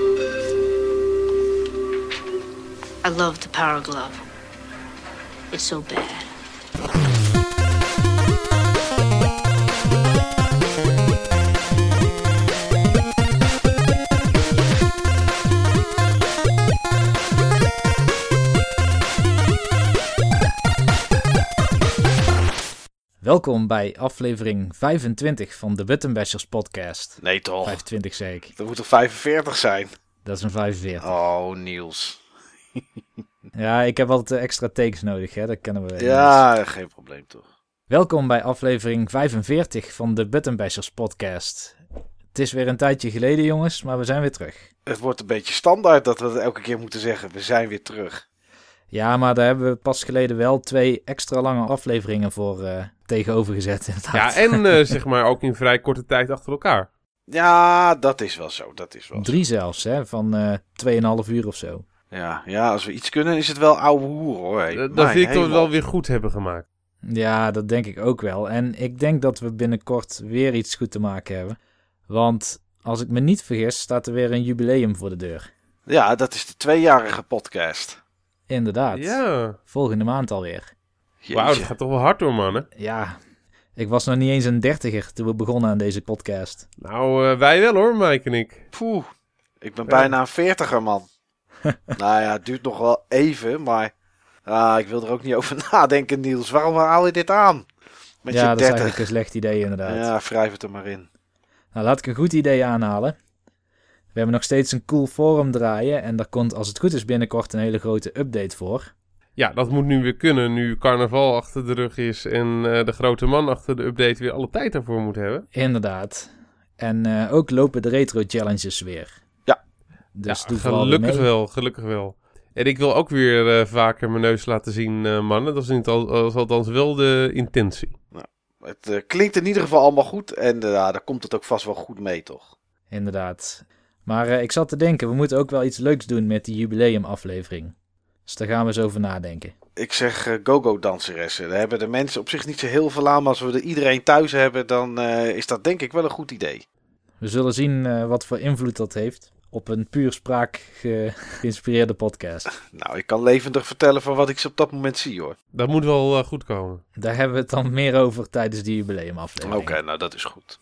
I love the power glove. It's so bad. Welkom bij aflevering 25 van de Button Bashers podcast. Nee toch? 25 zeg ik. Dat moet toch 45 zijn? Dat is een 45. Oh, Niels. Ja, ik heb altijd eh, extra takes nodig, hè? dat kennen we. Ja, geen probleem toch? Welkom bij aflevering 45 van de Button Bashers podcast. Het is weer een tijdje geleden, jongens, maar we zijn weer terug. Het wordt een beetje standaard dat we het elke keer moeten zeggen. We zijn weer terug. Ja, maar daar hebben we pas geleden wel twee extra lange afleveringen voor eh, tegenover gezet. Inderdaad. Ja, en eh, zeg maar ook in vrij korte tijd achter elkaar. Ja, dat is wel zo. Dat is wel zo. Drie zelfs, hè? Van eh 2,5 uur of zo. Ja, ja, als we iets kunnen is het wel ouwe hoer hoor. Hey, dat mijn vind ik toch wel weer goed hebben gemaakt. Ja, dat denk ik ook wel. En ik denk dat we binnenkort weer iets goed te maken hebben. Want als ik me niet vergis, staat er weer een jubileum voor de deur. Ja, dat is de tweejarige podcast. Inderdaad. Ja. Volgende maand alweer. Wauw, dat gaat toch wel hard door, mannen. Ja, ik was nog niet eens een dertiger toen we begonnen aan deze podcast. Nou, eh, wij wel hoor, Mike en ik. Poeh, ik ben Ja. bijna een veertiger man. nou ja, het duurt nog wel even, maar ah, ik wil er ook niet over nadenken Niels. Waarom haal je dit aan? Met ja, je dat is 30. eigenlijk een slecht idee inderdaad. Ja, wrijf het er maar in. Nou, laat ik een goed idee aanhalen. We hebben nog steeds een cool forum draaien en daar komt als het goed is binnenkort een hele grote update voor. Ja, dat moet nu weer kunnen, nu carnaval achter de rug is en eh, de grote man achter de update weer alle tijd daarvoor moet hebben. Inderdaad. En eh, ook lopen de retro challenges weer. Ja. Dus ja, gelukkig wel, gelukkig wel. En ik wil ook weer eh, vaker mijn neus laten zien, eh, mannen. Dat is, niet al, dat is althans wel de intentie. Het eh, klinkt in ieder geval allemaal goed en ja, daar komt het ook vast wel goed mee, toch? Inderdaad. Maar eh, ik zat te denken, we moeten ook wel iets leuks doen met die jubileumaflevering. Dus daar gaan we eens over nadenken. Ik zeg eh, go-go danseressen. Daar hebben de mensen op zich niet zo heel veel aan, maar als we er iedereen thuis hebben, dan eh, is dat denk ik wel een goed idee. We zullen zien eh, wat voor invloed dat heeft op een puur spraak ge- geïnspireerde podcast. Nou, ik kan levendig vertellen van wat ik ze op dat moment zie, hoor. Dat moet wel goed komen. Daar hebben we het dan meer over tijdens die jubileumaflevering. Oké, nou dat is goed.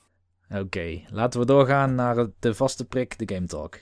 Oké, laten we doorgaan naar de vaste prik, de Game Talk.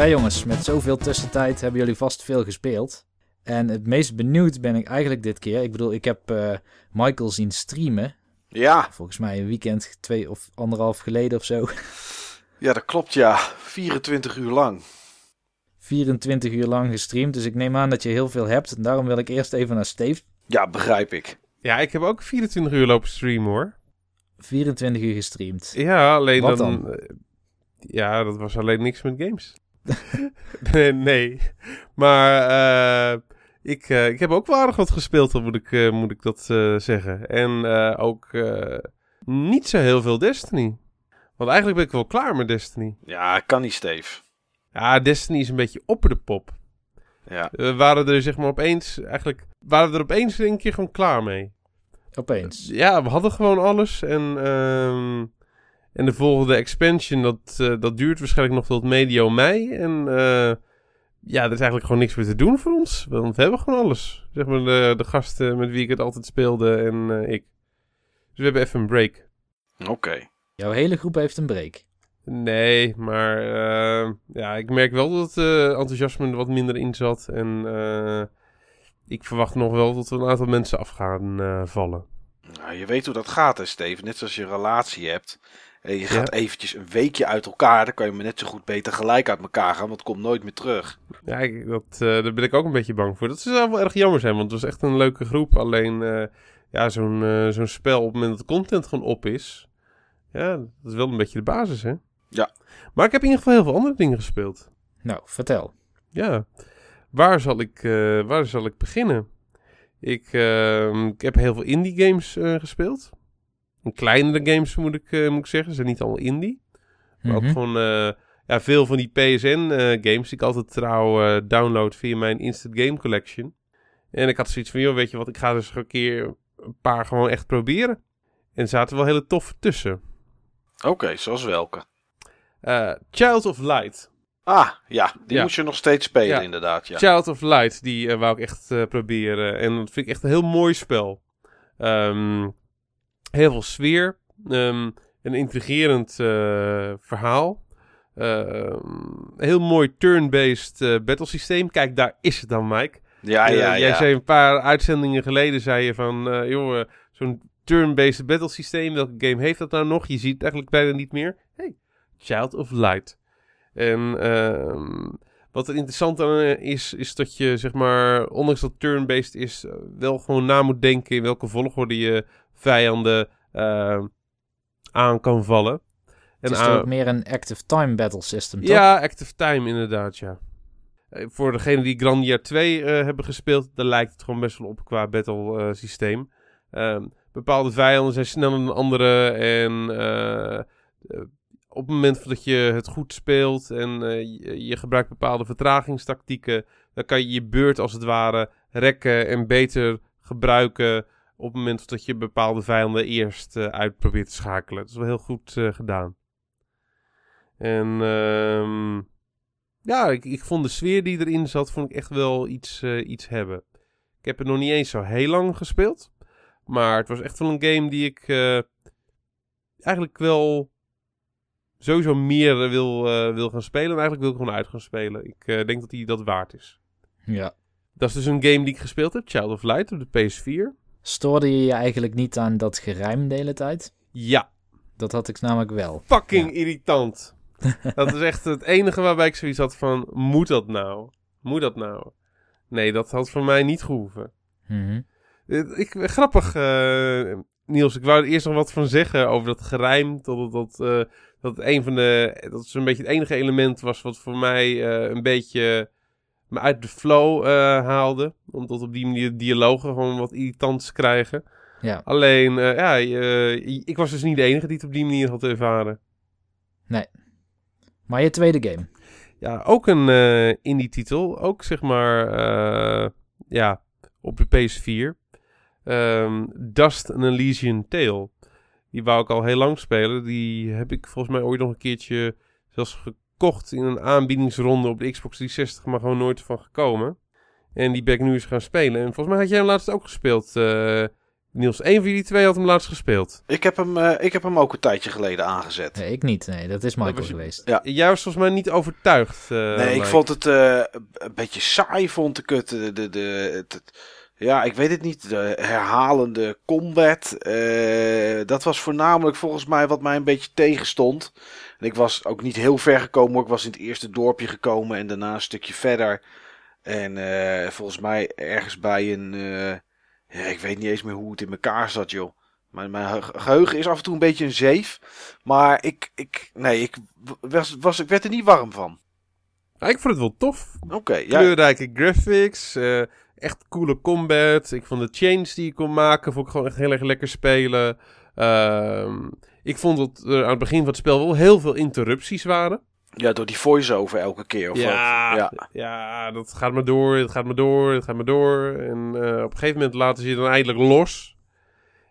Ja jongens, met zoveel tussentijd hebben jullie vast veel gespeeld. En het meest benieuwd ben ik eigenlijk dit keer. Ik bedoel, ik heb eh, Michael zien streamen. Ja, Volgens mij een weekend, twee of anderhalf geleden of zo. ja, dat klopt, ja. 24 uur lang. 24 uur lang gestreamd. Dus ik neem aan dat je heel veel hebt. En daarom wil ik eerst even naar Steve. Ja, begrijp ik. Ja, ik heb ook 24 uur lopen streamen hoor. 24 uur gestreamd. Ja, alleen Wat dan... dan? eh, Ja, dat was alleen niks met games. nee, nee. Maar eh, ik, eh, ik heb ook wel aardig wat gespeeld, dan moet ik, eh, moet ik dat eh, zeggen. En eh, ook eh, niet zo heel veel Destiny. Want eigenlijk ben ik wel klaar met Destiny. Ja, kan niet, Steve. Ja, Destiny is een beetje op de pop. Ja, We waren er zeg maar opeens, eigenlijk, waren we er opeens een keer gewoon klaar mee. Opeens. Ja, we hadden gewoon alles. En, ehm, en de volgende expansion, dat, eh, dat duurt waarschijnlijk nog tot medio mei. En eh, ja, er is eigenlijk gewoon niks meer te doen voor ons. Want we hebben gewoon alles. Zeg maar de, de gasten met wie ik het altijd speelde en eh, ik. Dus we hebben even een break. oké. Jouw hele groep heeft een break. Nee, maar eh, ja, ik merk wel dat het eh, enthousiasme er wat minder in zat. En eh, ik verwacht nog wel dat er een aantal mensen af gaan eh, vallen. Nou, je weet hoe dat gaat, hè, Steve. Net zoals je een relatie hebt. En je gaat eventjes een weekje uit elkaar. Dan kan je me net zo goed beter gelijk uit elkaar gaan. Want het komt nooit meer terug. Ja, ik, dat, eh, daar ben ik ook een beetje bang voor. Dat zou wel erg jammer zijn, want het was echt een leuke groep. Alleen, eh, ja, zo'n eh, zo'n spel op het moment dat de content gewoon op is. Ja, dat is wel een beetje de basis, hè? Ja. Maar ik heb in ieder geval heel veel andere dingen gespeeld. Nou, vertel. Ja. Waar zal ik, eh, waar zal ik beginnen? Ik, ehm, ik heb heel veel indie games eh, gespeeld. En kleinere games moet ik, eh, moet ik zeggen. Ze zijn niet allemaal indie. Maar ook Mhm. gewoon eh, ja, veel van die PSN-games die ik altijd trouw eh, download via mijn Instant Game Collection. En ik had zoiets van, joh, weet je wat, ik ga dus een keer een paar gewoon echt proberen. En er zaten wel hele toffe tussen. Oké, zoals welke? Eh, Child of Light. Ah, ja. Die Ja. moet je nog steeds spelen Ja. inderdaad. Ja. Child of Light, die eh, wou ik echt eh, proberen. En dat vind ik echt een heel mooi spel. Ehm, heel veel sfeer. Ehm, een intrigerend eh, verhaal. Ehm, heel mooi turn-based eh battlesysteem. Kijk, daar is het dan, Mike. Ja, Eh, ja, Jij zei een paar uitzendingen geleden, zei je van... joh, zo'n turn-based battlesysteem, welke game heeft dat nou nog? Je ziet het eigenlijk bijna niet meer. Hey, Child of Light. En ehm, wat er interessant aan eh, is, is dat je, zeg maar, ondanks dat turn-based is, eh, wel gewoon na moet denken in welke volgorde je vijanden eh, aan kan vallen. Het is ook meer een active time battle system, toch? ja, Active Time inderdaad, ja. Voor degenen die Grandia 2 eh, hebben gespeeld, daar lijkt het gewoon best wel op qua battle systeem. Ehm, bepaalde vijanden zijn sneller dan andere en op het moment dat je het goed speelt en eh, je, gebruikt bepaalde vertragingstactieken, dan kan je je beurt als het ware rekken en beter gebruiken op het moment dat je bepaalde vijanden eerst eh, uit probeert te schakelen. Dat is wel heel goed eh, gedaan. En ehm, ja, ik, ik vond de sfeer die erin zat, vond ik echt wel iets, iets hebben. Ik heb het nog niet eens zo heel lang gespeeld. Maar het was echt wel een game die ik eigenlijk wel sowieso meer eh, wil, eh, wil gaan spelen. En eigenlijk wil ik gewoon uit gaan spelen. Ik eh, denk dat hij dat waard is. Ja. Dat is dus een game die ik gespeeld heb, Child of Light op de PS4. Stoorde je je eigenlijk niet aan dat gerijm de hele tijd? Ja, Dat had ik namelijk wel. fucking irritant. dat is echt het enige waarbij ik zoiets had van, moet dat nou? Moet dat nou? Nee, dat had voor mij niet gehoeven. Mhm. Ik, grappig, Niels. Ik wou er eerst nog wat van zeggen over dat gerijm. Dat dat, dat het een van de. Dat het zo'n beetje het enige element was wat voor mij eh, een beetje me uit de flow eh, haalde. Omdat op die manier dialogen gewoon wat irritants krijgen. Ja. Alleen, eh, ja, ik was dus niet de enige die het op die manier had ervaren. Maar je tweede game. Ja, ook een indie titel. Ook zeg maar, ja, op de PS4. Ehm, Dust an Elysian Tale. Die wou ik al heel lang spelen. Die heb ik volgens mij ooit nog een keertje zelfs gekocht in een aanbiedingsronde op de Xbox 360, maar gewoon nooit van gekomen. En die ben ik nu eens gaan spelen. En volgens mij had jij hem laatst ook gespeeld, eh, Niels. Eén van jullie twee had hem laatst gespeeld. Ik, heb hem, eh, ik heb hem ook een tijdje geleden aangezet. Nee, ik niet. Nee, dat is Michael was geweest. Jij was volgens mij niet overtuigd. eh, nee, ik Mike. vond het eh, een beetje saai, vond ik het. De, de, de, het- het- ja, ik weet het niet. De herhalende combat. eh, dat was voornamelijk volgens mij wat mij een beetje tegenstond. En ik was ook niet heel ver gekomen. Ik was in het eerste dorpje gekomen en daarna een stukje verder. En eh, volgens mij ergens bij een... eh, ja, ik weet niet eens meer hoe het in elkaar zat, joh. Mijn, mijn ge- geheugen is af en toe een beetje een zeef. Maar ik, ik, nee, ik, was, was, ik werd er niet warm van. Ja, ik vond het wel tof. Oké, ja. Kleurrijke graphics, echt coole combat. Ik vond de change die je kon maken, vond ik gewoon echt heel erg lekker spelen. Ehm, ik vond dat er aan het begin van het spel wel heel veel interrupties waren. ja, door die voice-over elke keer. Of Ja, wat? ja. ja. dat gaat maar door, het gaat maar door, het gaat maar door. En eh, op een gegeven moment laten ze je dan eindelijk los.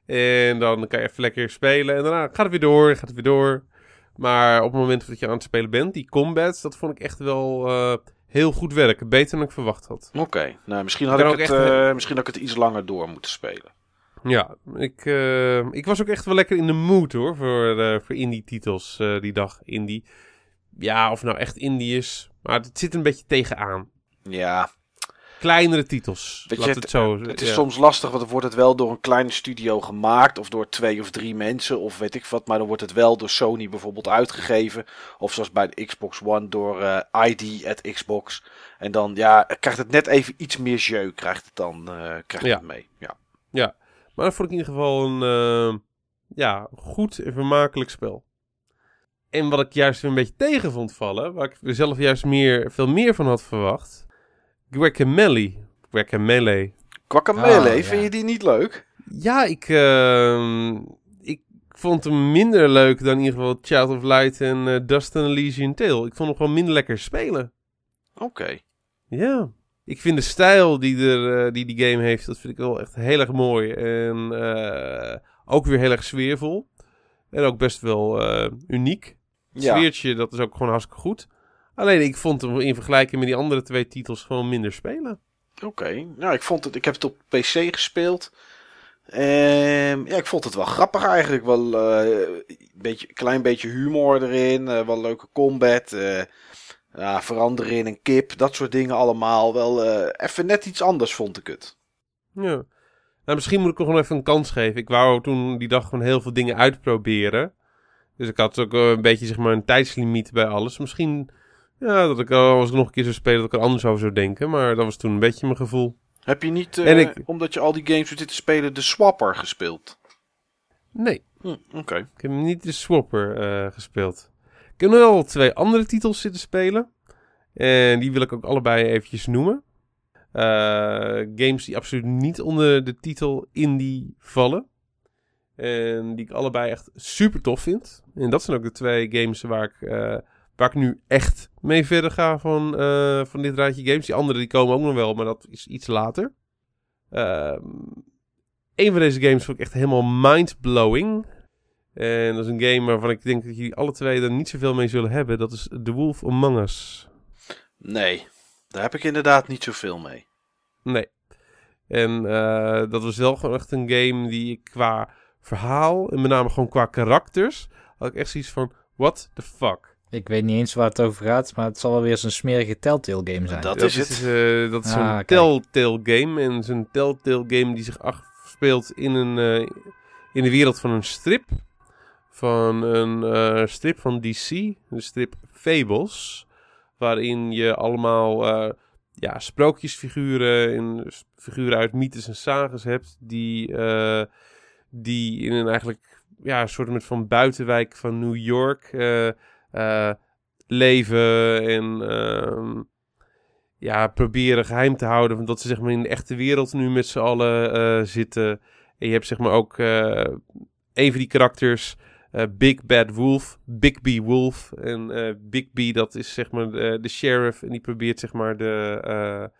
En dan kan je even lekker spelen. En daarna gaat het weer door, gaat het weer door. Maar op het moment dat je aan het spelen bent, die combats, dat vond ik echt wel eh, heel goed werken. Beter dan ik verwacht had. Oké, nou misschien had Ik het, echt- eh, misschien had ik het iets langer door moeten spelen. Ja, ik, eh, ik was ook echt wel lekker in de mood hoor, voor, eh, voor indie-titels die dag. Indie. Ja, of nou echt indie is. Maar het zit een beetje tegenaan. Ja, kleinere titels. Weet je, het, het, zo. het is ja. soms lastig, want dan wordt het wel door een kleine studio gemaakt. Of door twee of drie mensen, of weet ik wat. Maar dan wordt het wel door Sony bijvoorbeeld uitgegeven. Of zoals bij de Xbox One door eh, ID at Xbox. En dan ja, krijgt het net even iets meer jeu, krijgt het dan eh, krijgt Ja. het mee. Ja. Maar dat vond ik in ieder geval een eh, ja, goed en vermakelijk spel. En wat ik juist een beetje tegen vond vallen, waar ik zelf juist meer, veel meer van had verwacht. Guacamole. Guacamole. Guacamole, ja. vind je die niet leuk? Ja, ik, ehm, ik vond hem minder leuk dan in ieder geval Child of Light en eh, Dust and Elysian Tale. Ik vond hem gewoon minder lekker spelen. Oké. Ja. Ik vind de stijl die, er, eh, die die game heeft, dat vind ik wel echt heel erg mooi. En eh, ook weer heel erg sfeervol. En ook best wel eh, uniek. Het Ja. sfeertje, dat is ook gewoon hartstikke goed. Alleen ik vond hem in vergelijking met die andere twee titels gewoon minder spelen. Oké, nou ik vond het, ik heb het op PC gespeeld. Ehm ja, ik vond het wel grappig eigenlijk. Wel eh, een beetje, klein beetje humor erin, eh, wel leuke combat, eh, ja, veranderen in een kip, dat soort dingen allemaal. Wel even net iets anders vond ik het. Ja. Nou, misschien moet ik nog gewoon even een kans geven. Ik wou toen die dag gewoon heel veel dingen uitproberen. Dus ik had ook een beetje zeg maar een tijdslimiet bij alles. Misschien ja, dat ik als ik nog een keer zou spelen dat ik er anders over zou denken. Maar dat was toen een beetje mijn gevoel. Heb je niet, eh, ik- omdat je al die games zit te spelen, de Swapper gespeeld? Nee, Hm, Oké. ik heb niet de Swapper eh, gespeeld. Ik heb nog wel twee andere titels zitten spelen. En die wil ik ook allebei eventjes noemen. Eh, games die absoluut niet onder de titel indie vallen. En die ik allebei echt super tof vind. En dat zijn ook de twee games waar ik, waar ik nu echt mee verder ga van, eh, van dit rijtje games. Die andere die komen ook nog wel, maar dat is iets later. Ehm een van deze games vond ik echt helemaal mind-blowing. En dat is een game waarvan ik denk dat jullie alle twee er niet zoveel mee zullen hebben. Dat is The Wolf Among Us. Nee, daar heb ik inderdaad niet zoveel mee. Nee. En eh, dat was wel gewoon echt een game die ik qua verhaal en met name gewoon qua karakters had ik echt zoiets van what the fuck. Ik weet niet eens waar het over gaat, maar het zal wel weer zo'n smerige Telltale game zijn. Dat is het. eh, dat is Ah, zo'n kijk. Telltale game en zo'n Telltale game die zich afspeelt in een eh, in de wereld van een strip van een eh, strip van DC, de strip Fables, waarin je allemaal eh, ja, sprookjesfiguren en figuren uit mythes en sagas hebt die, eh, die in een eigenlijk ja, een soort met van buitenwijk van New York eh, leven en ehm, ja, proberen geheim te houden van dat ze zeg maar in de echte wereld nu met z'n allen eh, zitten. En je hebt zeg maar ook eh, een van die karakters, Big Bad Wolf, Big B Wolf. En Big B, dat is zeg maar de, de sheriff. En die probeert zeg maar de,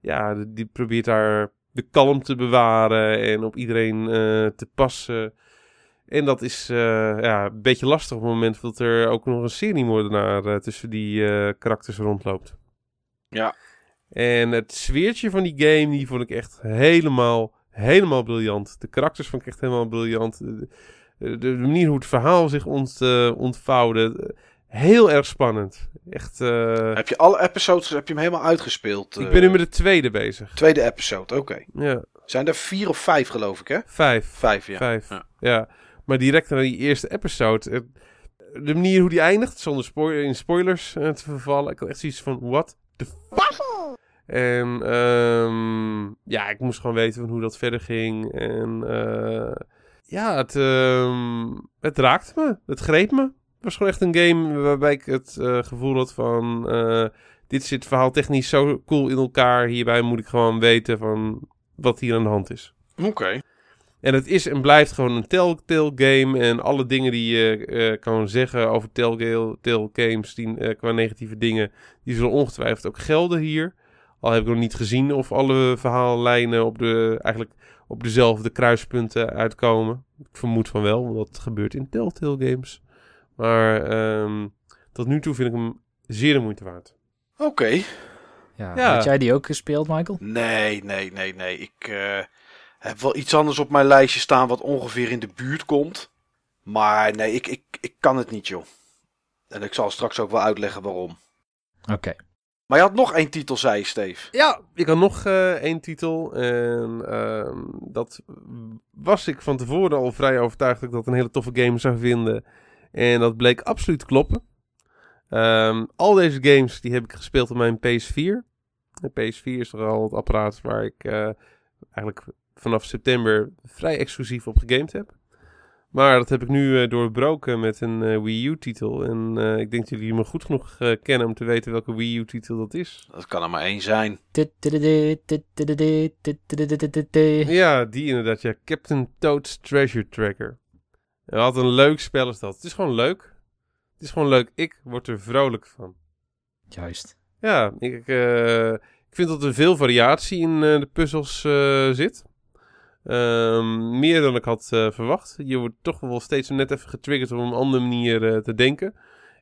ja, die probeert daar de kalm te bewaren en op iedereen te passen. En dat is eh, ja, een beetje lastig op het moment dat er ook nog een seriemoordenaar eh, tussen die eh, karakters rondloopt. Ja. En het sfeertje van die game, die vond ik echt helemaal, helemaal briljant. De karakters vond ik echt helemaal briljant. De, de, de manier hoe het verhaal zich ont, ontvouwde, heel erg spannend. Echt, Heb je alle episodes, heb je hem helemaal uitgespeeld? ik ben nu met de tweede bezig. Tweede episode, oké. Ja, Zijn er vier of vijf geloof ik hè? vijf. Vijf, ja. Vijf. Ja. Ja. Maar direct naar die eerste episode. De manier hoe die eindigt, zonder in spoilers eh, te vervallen. Ik had echt zoiets van, what the fuck? En ehm, ja, ik moest gewoon weten van hoe dat verder ging. En eh, ja, het, ehm, het raakte me. Het greep me. Het was gewoon echt een game waarbij ik het eh, gevoel had van... dit zit verhaal technisch zo cool in elkaar. Hierbij moet ik gewoon weten van wat hier aan de hand is. Oké. En het is en blijft gewoon een Telltale game. En alle dingen die je eh, kan zeggen over Telltale games, die, eh, qua negatieve dingen, die zullen ongetwijfeld ook gelden hier. Al heb ik nog niet gezien of alle verhaallijnen op, de, eigenlijk op dezelfde kruispunten uitkomen. Ik vermoed van wel, want dat gebeurt in Telltale games. Maar ehm, tot nu toe vind ik hem zeer de moeite waard. Oké. Ja, Ja. Had jij die ook gespeeld, Michael? Nee, nee, nee, nee. Ik eh, heb wel iets anders op mijn lijstje staan wat ongeveer in de buurt komt. Maar nee, ik, ik, ik kan het niet, joh. En ik zal straks ook wel uitleggen waarom. Oké. Maar je had nog één titel, zei je, Steve. Ja, ik had nog eh, één titel. En ehm, dat was ik van tevoren al vrij overtuigd dat ik dat een hele toffe game zou vinden. En dat bleek absoluut te kloppen. Ehm, al deze games die heb ik gespeeld op mijn PS4. De PS4 is toch al het apparaat waar ik eh, eigenlijk vanaf september vrij exclusief op gegamed heb. Maar dat heb ik nu eh, doorbroken met een eh, Wii U-titel. En eh, ik denk dat jullie me goed genoeg eh, kennen om te weten welke Wii U-titel dat is. Dat kan er maar één zijn. Ja, die inderdaad. Ja, Captain Toad's Treasure Tracker. En wat een leuk spel is dat. Het is gewoon leuk. Het is gewoon leuk. Ik word er vrolijk van. Juist. Ja, ik, eh, ik vind dat er veel variatie in eh, de puzzels eh, zit. Ehm, meer dan ik had eh, verwacht. Je wordt toch wel steeds net even getriggerd om op een andere manier eh, te denken.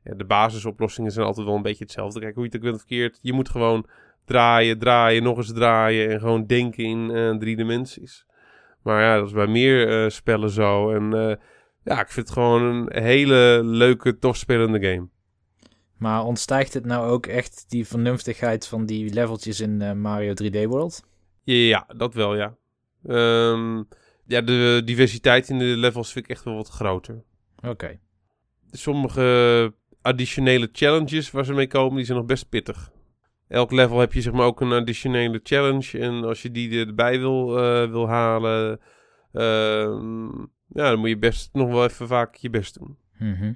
Ja, de basisoplossingen zijn altijd wel een beetje hetzelfde. Kijk, hoe je het ook bent verkeerd. Je moet gewoon draaien, draaien, nog eens draaien. En gewoon denken in eh, drie dimensies. Maar ja, dat is bij meer spellen zo. En ja, ik vind het gewoon een hele leuke, tof spelende game. Maar ontstijgt het nou ook echt die vernuftigheid van die leveltjes in Mario 3D World? Ja, dat wel, ja. Ehm, ja, de diversiteit in de levels vind ik echt wel wat groter. Oké. Sommige additionele challenges waar ze mee komen, die zijn nog best pittig. Elk level heb je zeg maar ook een additionele challenge. En als je die erbij wil, eh, wil halen, ehm, ja, dan moet je best nog wel even vaak je best doen. Mhm.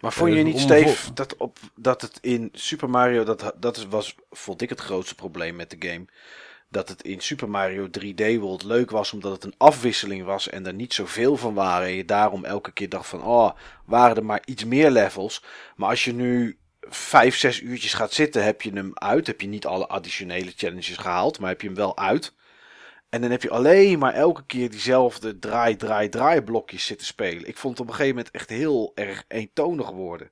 Maar vond je niet, Steve, dat, op, dat het in Super Mario, dat, dat was, vond ik het grootste probleem met de game. Dat het in Super Mario 3D World leuk was, omdat het een afwisseling was en er niet zoveel van waren. En je daarom elke keer dacht van, oh, waren er maar iets meer levels. Maar als je nu vijf, zes uurtjes gaat zitten, heb je hem uit. Heb je niet alle additionele challenges gehaald, maar heb je hem wel uit. En dan heb je alleen maar elke keer diezelfde draai, draai, draai blokjes zitten spelen. Ik vond het op een gegeven moment echt heel erg eentonig worden.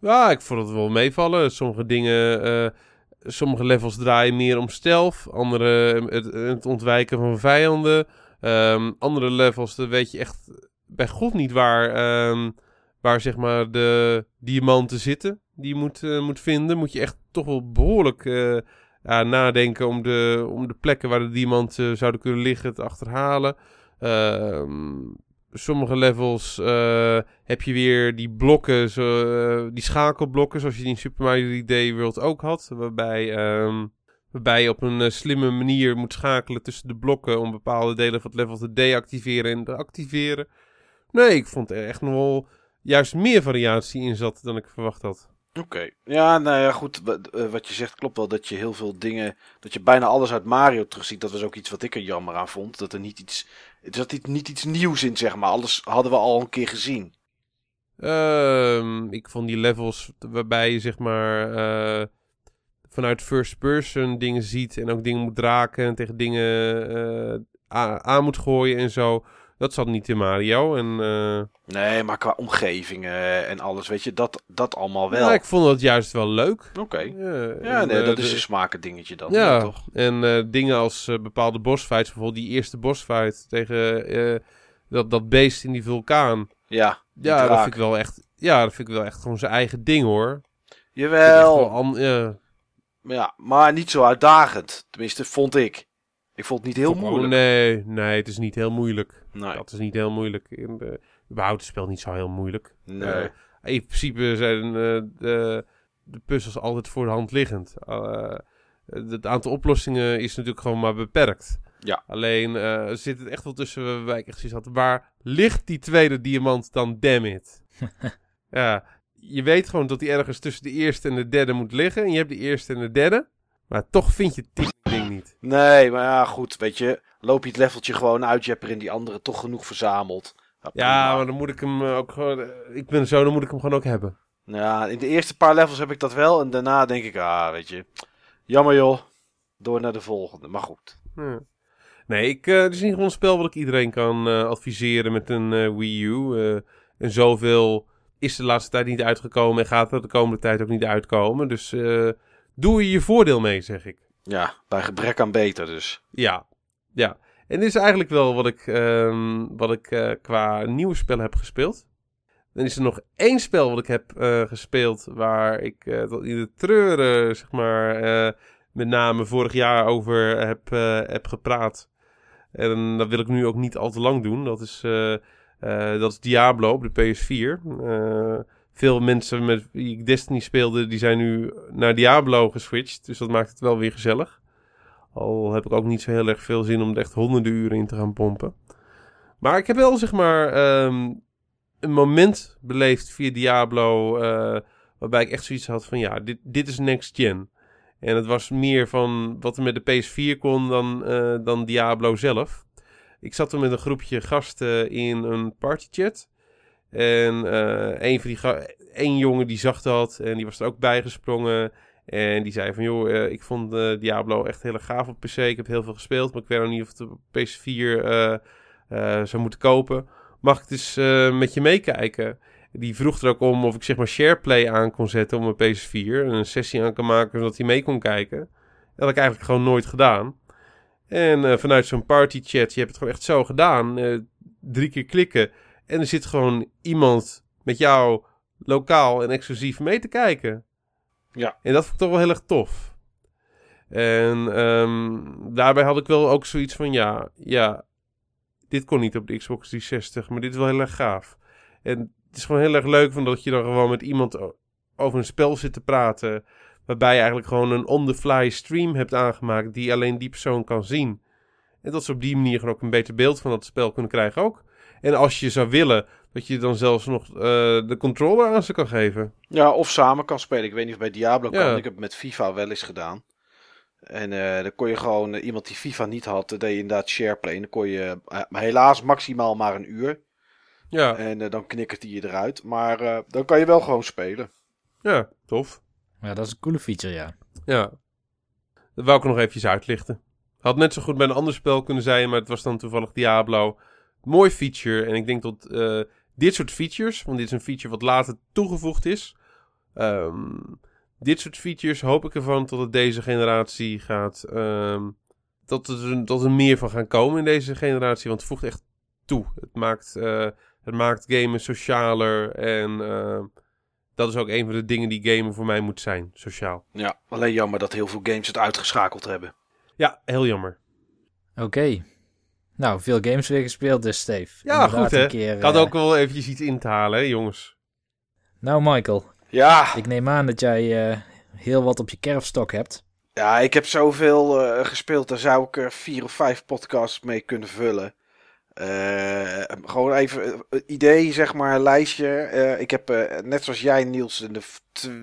Ja, ik vond het wel meevallen. Sommige dingen, eh, sommige levels draaien meer om stealth. Andere eh, het, het ontwijken van vijanden. Ehm, andere levels, dan weet je echt bij god niet waar, ehm, waar zeg maar de diamanten zitten. Die je moet, eh, moet vinden. Moet je echt toch wel behoorlijk eh, ja, nadenken om de, om de plekken waar de diamanten zouden kunnen liggen te achterhalen. Ehm, sommige levels eh, heb je weer die blokken, zo, eh, die schakelblokken, zoals je die in Super Mario 3D World ook had. Waarbij, ehm, waarbij je op een eh, slimme manier moet schakelen tussen de blokken om bepaalde delen van het level te deactiveren en te activeren. Nee, ik vond er echt nog wel juist meer variatie in zat dan ik verwacht had. Oké. Ja, nou ja, goed. Wat, je zegt klopt wel. Dat je heel veel dingen. Dat je bijna alles uit Mario terugziet. Dat was ook iets wat ik er jammer aan vond. Dat er niet iets. Er zat niet- iets nieuws in, zeg maar. Alles hadden we al een keer gezien. Ehm, ik vond die levels waarbij je zeg maar eh, vanuit first person dingen ziet en ook dingen moet raken en tegen dingen eh, aan moet gooien en zo. Dat zat niet in Mario. En eh, Nee, maar qua omgevingen en alles. Weet je, dat, dat allemaal wel. ja, ik vond dat juist wel leuk. Oké. Ja, Ja, en, nee, eh, dat de- is een smaken dingetje dan. Ja, toch? en eh, dingen als eh, bepaalde bossfights, bijvoorbeeld die eerste bossfight tegen eh, dat, dat beest in die vulkaan. Ja. die Ja, dat vind ik wel echt, ja, dat vind ik wel echt gewoon zijn eigen ding hoor. Jawel. ja. Ja, maar niet zo uitdagend. Tenminste, vond ik. Ik vond het niet heel moeilijk. Nee, nee, het is niet heel moeilijk. Nee. Dat is niet heel moeilijk. In de, überhaupt is het spel niet zo heel moeilijk. Nee. Eh, in principe zijn eh, de, de puzzels altijd voor de hand liggend. Eh, het aantal oplossingen is natuurlijk gewoon maar beperkt. Ja. Alleen eh, zit het echt wel tussen waarbij ik echt zoiets had. Waar ligt die tweede diamant dan, damn it? ja, je weet gewoon dat die ergens tussen de eerste en de derde moet liggen. En je hebt de eerste en de derde. Maar toch vind je het niet. Nee, maar ja, goed. Weet je, loop je het leveltje gewoon uit. Je hebt er in die andere toch genoeg verzameld. Ja, maar dan moet ik hem eh, ook gewoon... eh, Ik ben zo, dan moet ik hem gewoon ook hebben. Ja, in de eerste paar levels heb ik dat wel. En daarna denk ik, ah, weet je. Jammer joh. Door naar de volgende. Maar goed. Ja. Nee, ik, eh, het is ieder geval een spel wat ik iedereen kan adviseren met een Wii U. en zoveel is de laatste tijd niet uitgekomen en gaat er de komende tijd ook niet uitkomen. Dus doe je je voordeel mee, zeg ik. Ja, bij gebrek aan beter dus. Ja, ja. En dit is eigenlijk wel wat ik, ehm, wat ik eh, qua nieuwe spellen heb gespeeld. Dan is er nog één spel wat ik heb eh, gespeeld waar ik uh, tot in de treuren, zeg maar, met name vorig jaar over heb, heb gepraat. En dat wil ik nu ook niet al te lang doen. Dat is, dat is Diablo op de PS4. Veel mensen met wie ik Destiny speelde, die zijn nu naar Diablo geswitcht. Dus dat maakt het wel weer gezellig. Al heb ik ook niet zo heel erg veel zin om er echt honderden uren in te gaan pompen. Maar ik heb wel, zeg maar, um, een moment beleefd via Diablo. Uh, waarbij ik echt zoiets had van: ja, dit, dit is next gen. En het was meer van wat er met de PS4 kon dan, uh, dan Diablo zelf. Ik zat toen met een groepje gasten in een partychat. En uh, een van die één jongen die zag dat en die was er ook bijgesprongen. En die zei van, joh, uh, ik vond uh, Diablo echt heel gaaf op PC. Ik heb heel veel gespeeld, maar ik weet nog niet of het op PS4 zou moeten kopen mag ik dus met je meekijken? Die vroeg er ook om of ik zeg maar SharePlay aan kon zetten op mijn PS4. En een sessie aan kan maken zodat hij mee kon kijken. Dat had ik eigenlijk gewoon nooit gedaan. En vanuit zo'n party chat, je hebt het gewoon echt zo gedaan. Drie keer klikken. En er zit gewoon iemand met jou lokaal en exclusief mee te kijken. Ja. En dat vond ik toch wel heel erg tof. En um, daarbij had ik wel ook zoiets van, ja, ja, dit kon niet op de Xbox 360, maar dit is wel heel erg gaaf. En het is gewoon heel erg leuk van dat je dan gewoon met iemand over een spel zit te praten. Waarbij je eigenlijk gewoon een on-the-fly stream hebt aangemaakt die alleen die persoon kan zien. En dat ze op die manier gewoon ook een beter beeld van dat spel kunnen krijgen ook. En als je zou willen, dat je dan zelfs nog uh, de controller aan ze kan geven. Ja, of samen kan spelen. Ik weet niet of bij Diablo kan. Ik heb het met FIFA wel eens gedaan. En uh, dan kon je gewoon uh, iemand die FIFA niet had, deed je inderdaad shareplay. En dan kon je uh, helaas maximaal maar een uur. Ja. En dan knikkert hij je eruit. Maar dan kan je wel gewoon spelen. Ja, tof. Ja, dat is een coole feature, ja. Ja. Dat wou ik nog eventjes uitlichten. Had net zo goed bij een ander spel kunnen zijn, maar het was dan toevallig Diablo. Mooi feature. En ik denk dat dit soort features, want dit is een feature wat later toegevoegd is. Um, dit soort features hoop ik ervan tot het deze generatie gaat. Um, dat, er, dat er meer van gaan komen in deze generatie. Want het voegt echt toe. Het maakt, uh, het maakt gamen socialer. En uh, dat is ook een van de dingen die gamen voor mij moet zijn. Sociaal. Ja, alleen jammer dat heel veel games het uitgeschakeld hebben. Ja, heel jammer. Oké. Okay. Nou, veel games weer gespeeld dus, Steve. Ja, Inderdaad goed hè. Keer, ik had uh... ook wel eventjes iets in te halen, hè, jongens. Nou, Michael. Ja. Ik neem aan dat jij uh, heel wat op je kerfstok hebt. Ja, ik heb zoveel uh, gespeeld. Daar zou ik er vier of vijf podcasts mee kunnen vullen. Uh, gewoon even een idee, zeg maar, een lijstje. Uh, ik heb, uh, net zoals jij, Niels, in de,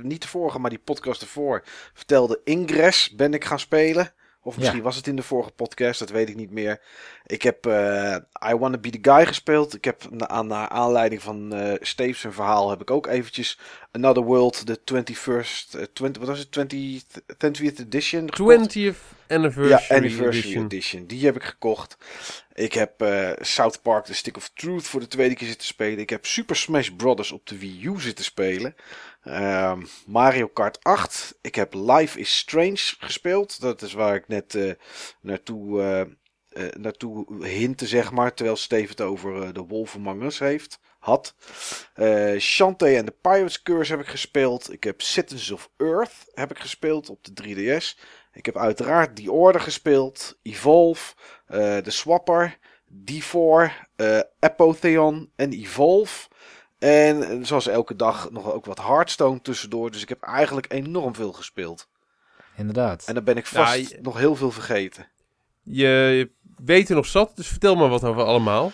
niet de vorige, maar die podcast ervoor, vertelde Ingress ben ik gaan spelen. Of misschien ja. was het in de vorige podcast, dat weet ik niet meer. Ik heb uh, I Wanna Be The Guy gespeeld. Ik heb aan naar aanleiding van uh, Steve's verhaal heb ik ook eventjes Another World, de 21st, uh, 20, wat was het, 20, 20th edition gekocht. 20th Anniversary, ja, anniversary edition. edition. Die heb ik gekocht. Ik heb uh, South Park The Stick of Truth voor de tweede keer zitten spelen. Ik heb Super Smash Bros. op de Wii U zitten spelen. Uh, Mario Kart 8. Ik heb Life is Strange gespeeld. Dat is waar ik net uh, naartoe, uh, naartoe hintte, zeg maar. Terwijl Steven het over de Us heeft, had. Shantae en de Pirates Curse heb ik gespeeld. Ik heb Citizens of Earth heb ik gespeeld op de 3DS. Ik heb uiteraard The Order gespeeld. Evolve. de Swapper. D4. Apotheon en Evolve. En zoals elke dag nog ook wat Hearthstone tussendoor. Dus ik heb eigenlijk enorm veel gespeeld. Inderdaad. En dan ben ik vast ja, je, nog heel veel vergeten. Je, weet er nog zat, dus vertel maar wat over allemaal.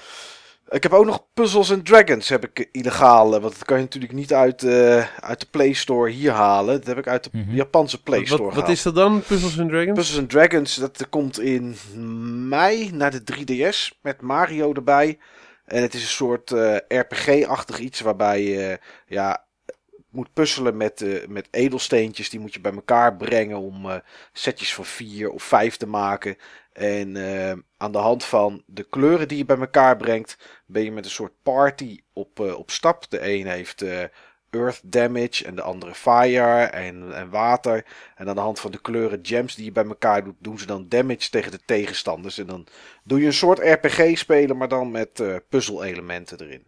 Ik heb ook nog Puzzles and Dragons heb ik illegaal. Want dat kan je natuurlijk niet uit, uh, uit de Play Store hier halen. Dat heb ik uit de mm -hmm. Japanse Play Store wat, wat is dat dan, Puzzles and Dragons? Puzzles and Dragons, dat komt in mei naar de 3DS met Mario erbij. En het is een soort uh, RPG-achtig iets waarbij je ja, moet puzzelen met, uh, met edelsteentjes. Die moet je bij elkaar brengen om uh, setjes van vier of vijf te maken. En aan de hand van de kleuren die je bij elkaar brengt, ben je met een soort party op, op stap. De een heeft earth damage en de andere fire en, en water. En aan de hand van de kleuren gems die je bij elkaar doet, doen ze dan damage tegen de tegenstanders. En dan doe je een soort RPG spelen, maar dan met uh, puzzelelementen erin.